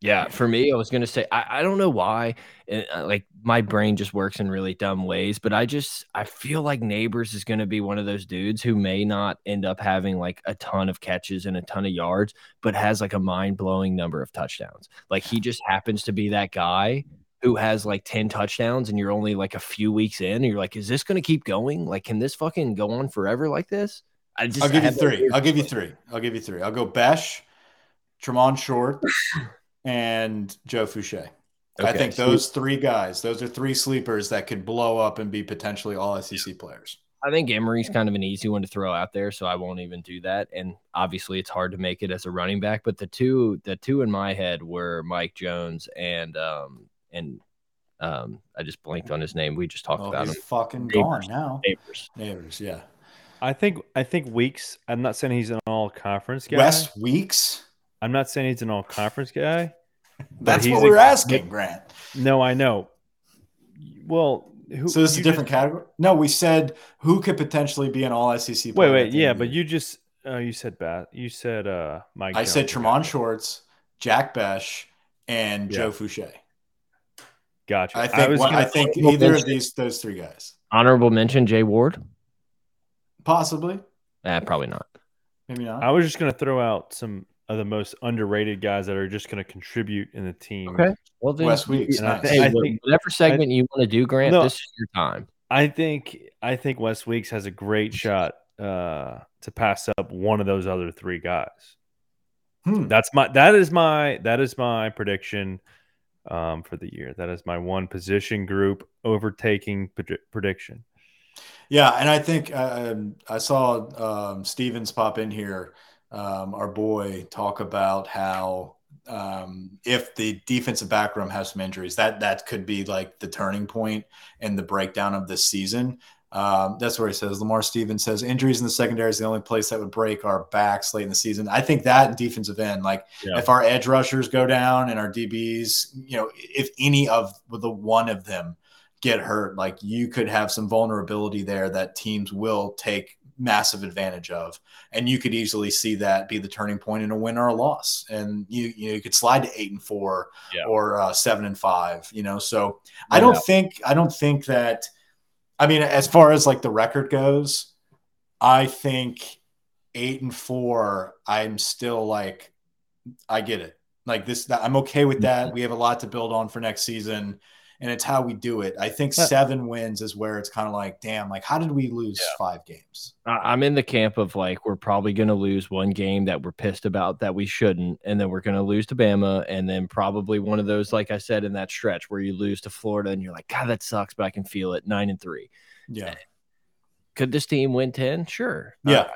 S1: Yeah, for me, I was gonna say I, I don't know why, and, uh, like my brain just works in really dumb ways, but I just I feel like Nabers is gonna be one of those dudes who may not end up having like a ton of catches and a ton of yards, but has like a mind blowing number of touchdowns. Like he just happens to be that guy who has like ten touchdowns, and you're only like a few weeks in, and you're like, is this gonna keep going? Like, can this fucking go on forever like this? I just
S2: I'll
S1: I
S2: give you three. I'll give you three. I'll give you three. I'll go Bech, Tremont Short, and Joe Foucha. I think those three guys, those are three sleepers that could blow up and be potentially all SEC players.
S1: I think Emery's kind of an easy one to throw out there, so I won't even do that. And obviously, it's hard to make it as a running back. But the two, the two in my head were Mike Jones and um and um I just blanked on his name. We just talked
S2: Oh,
S1: about
S2: he's
S1: him.
S2: fucking
S1: Nabers.
S2: gone now.
S1: Nabers.
S2: Nabers, yeah.
S3: I think I think Weeks. I'm not saying he's an all conference guy.
S2: West Weeks.
S3: I'm not saying he's an all conference guy.
S2: That's what we're asking, Grant.
S3: No, I know. Well, who,
S2: So this is a different
S3: just-
S2: category. No, we said who could potentially be an all SEC
S3: Wait, wait, yeah,
S2: end
S3: but you just uh, you said Bat. You said uh Mike.
S2: I said
S3: Jones.
S2: Tremont Shorts, Jack Bech, and
S3: Yeah.
S2: Joe Foucha.
S3: Gotcha.
S2: I think
S3: was
S2: one, I think
S1: Honorable
S2: either of these those three guys.
S1: Honorable mention: Jay Ward.
S2: Possibly.
S1: Eh, probably not.
S2: Maybe not.
S3: I was just gonna throw out some of the most underrated guys that are just gonna contribute in the team.
S1: Okay. Well, then,
S2: Wes Weeks,
S1: you-
S2: nice.
S1: hey,
S3: I think-
S1: whatever segment you want to do, Grant,
S3: No.
S1: this is your time.
S3: I think I think Wes Weeks has a great shot uh, to pass up one of those other three guys.
S2: Hmm.
S3: That's my that is my that is my prediction um, for the year. That is my one position group overtaking pred- prediction.
S2: Yeah, and I think uh, um, I saw um, Stevens pop in here, um, our boy, talk about how um, if the defensive back room has some injuries, that that could be like the turning point and the breakdown of this season. Um, that's where he says Lamar Stevens says injuries in the secondary is the only place that would break our backs late in the season. I think that defensive end, like
S3: Yeah.
S2: if our edge rushers go down and our DBs, you know, if any of the one of them get hurt, like you could have some vulnerability there that teams will take massive advantage of, and you could easily see that be the turning point in a win or a loss, and you you, know, you could slide to eight and four
S3: Yeah.
S2: or uh, seven and five, you know. So I don't think I don't think that. I mean, as far as like the record goes, I think eight and four. I'm still like, I get it. Like this, I'm okay with that. We have a lot to build on for next season, and it's how we do it. I think seven wins is where it's kind of like, damn, like how did we lose five games?
S1: I- I'm in the camp of like we're probably going to lose one game that we're pissed about that we shouldn't, and then we're going to lose to Bama, and then probably one of those, like I said, in that stretch where you lose to Florida, and you're like, God, that sucks, but I can feel it. Nine and three.
S2: Yeah,
S1: Could this team win ten? Sure. Uh,
S2: yeah,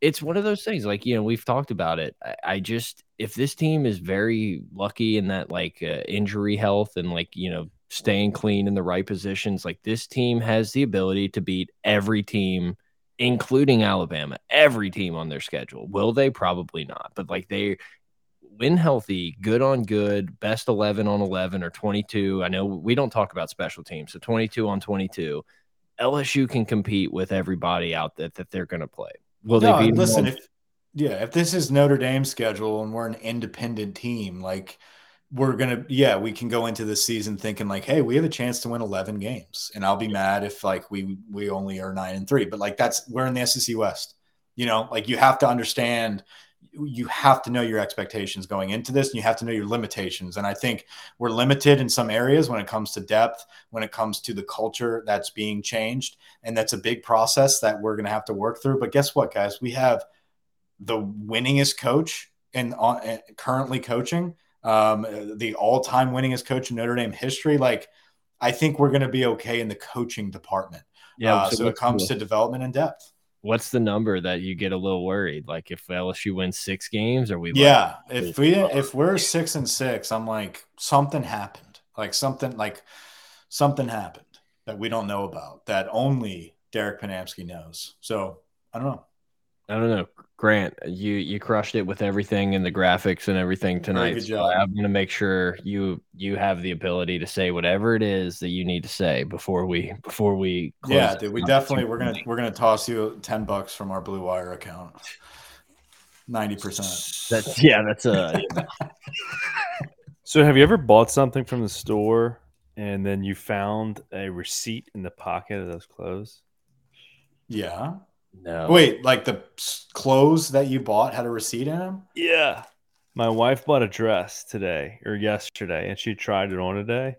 S1: it's one of those things like you know we've talked about it i, I just if this team is very lucky in that like uh, injury health and like you know staying clean in the right positions. Like this team has the ability to beat every team including alabama every team on their schedule. Will they? Probably not. But like they win healthy good on good best 11 on 11 or 22 i know we don't talk about special teams so 22 on 22 lsu can compete with everybody out that, that they're going to play. Will
S2: No,
S1: they be
S2: listen, if yeah, if this is Notre Dame's schedule and we're an independent team, like we're gonna yeah, we can go into the season thinking like, hey, we have a chance to win 11 games, and I'll be mad if like we we only are nine and three, but like that's we're in the SEC West, you know, like you have to understand. You have to know your expectations going into this, and you have to know your limitations. And I think we're limited in some areas when it comes to depth, when it comes to the culture that's being changed and that's a big process that we're going to have to work through. But guess what, guys? We have the winningest coach and uh, currently coaching, um, the all-time winningest coach in Notre Dame history. Like, I think we're going to be okay in the coaching department.
S1: Yeah.
S2: Uh, so, it comes
S1: the,
S2: to development and depth.
S1: what's the number that you get a little worried? Like if LSU wins six games, or we like-
S2: Yeah, if we if we're six and six, I'm like something happened. Like something like something happened that we don't know about that only Derek Ponamsky knows. So I don't know.
S1: I don't know. Grant, you you crushed it with everything and the graphics and everything tonight.
S2: good
S1: So. I'm gonna make sure you you have the ability to say whatever it is that you need to say before we before we close
S2: Yeah, dude, we definitely we're gonna we're gonna toss you ten bucks from our BlueWire account. Ninety percent.
S1: That's yeah, that's uh, a
S3: So, have you ever bought something from the store and then you found a receipt in the pocket of those clothes?
S2: Yeah.
S1: No.
S2: Wait, like the clothes that you bought had a receipt in them?
S3: Yeah. My wife bought a dress today or yesterday and she tried it on today.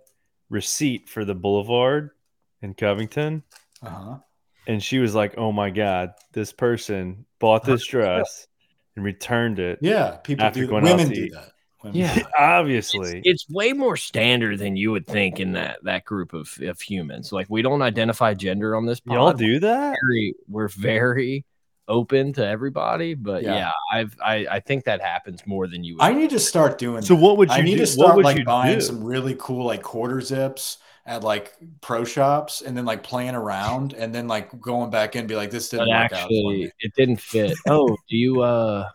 S3: Receipt for the Boulevard in Covington.
S2: Uh huh.
S3: And she was like, oh my God, this person bought this dress and returned it.
S2: Yeah, people
S3: After
S2: do.
S3: going out
S2: Women
S3: to
S2: do
S3: eat.
S2: that. Women
S1: Yeah.
S3: Obviously.
S1: it's way more standard than you would think in that that group of, of humans. Like we don't identify gender on this pod.
S3: Y'all do that?
S1: very we're very open to everybody, but
S2: Yeah.
S1: yeah, I've I, I think that happens more than you would.
S2: I need to start doing.
S3: So
S2: that.
S3: what would
S2: I
S3: you
S2: need
S3: do?
S2: to start like buying
S3: do?
S2: some really cool like quarter zips at like pro shops, and then like playing around, and then like going back in, and be like, this didn't
S1: but
S2: work
S1: actually
S2: me.
S1: it didn't fit. Oh, do you uh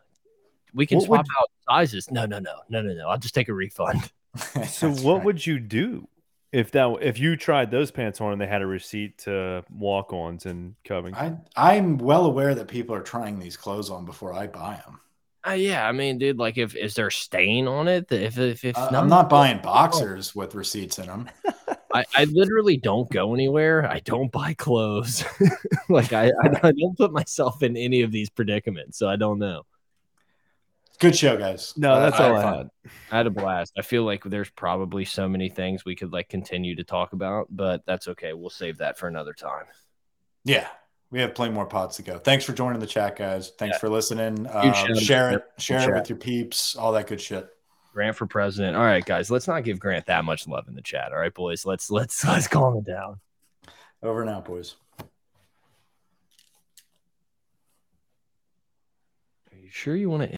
S1: we can
S3: What
S1: swap
S3: would-
S1: out sizes. No, no, no, no, no, no. I'll just take a refund.
S3: So what
S2: right.
S3: would you do if that if you tried those pants on and they had a receipt to walk-ons in Covington?
S2: I I'm well aware that people are trying these clothes on before I buy them.
S1: Uh, yeah, I mean, dude, like if is there stain on it? If if if
S2: Uh,
S1: not,
S2: I'm not buying boxers with receipts in them.
S1: I, I literally don't go anywhere. I don't buy clothes. like I, I I don't put myself in any of these predicaments, so I don't know.
S2: Good show, guys.
S3: No,
S2: Uh,
S3: that's
S2: I
S3: all
S2: had
S3: I
S2: fun.
S3: had.
S1: I had a blast. I feel like there's probably so many things we could like continue to talk about, but that's okay. We'll save that for another time.
S2: Yeah, we have plenty more pods to go. Thanks for joining the chat, guys. Thanks
S1: Yeah.
S2: for listening.
S1: Huge
S2: Uh,
S1: shout out
S2: share it, share it with your peeps, all that good shit.
S1: Grant for president. All right, guys, let's not give Grant that much love in the chat. All right, boys, let's let's let's calm it down.
S2: Over and out, boys.
S1: Are you sure you want to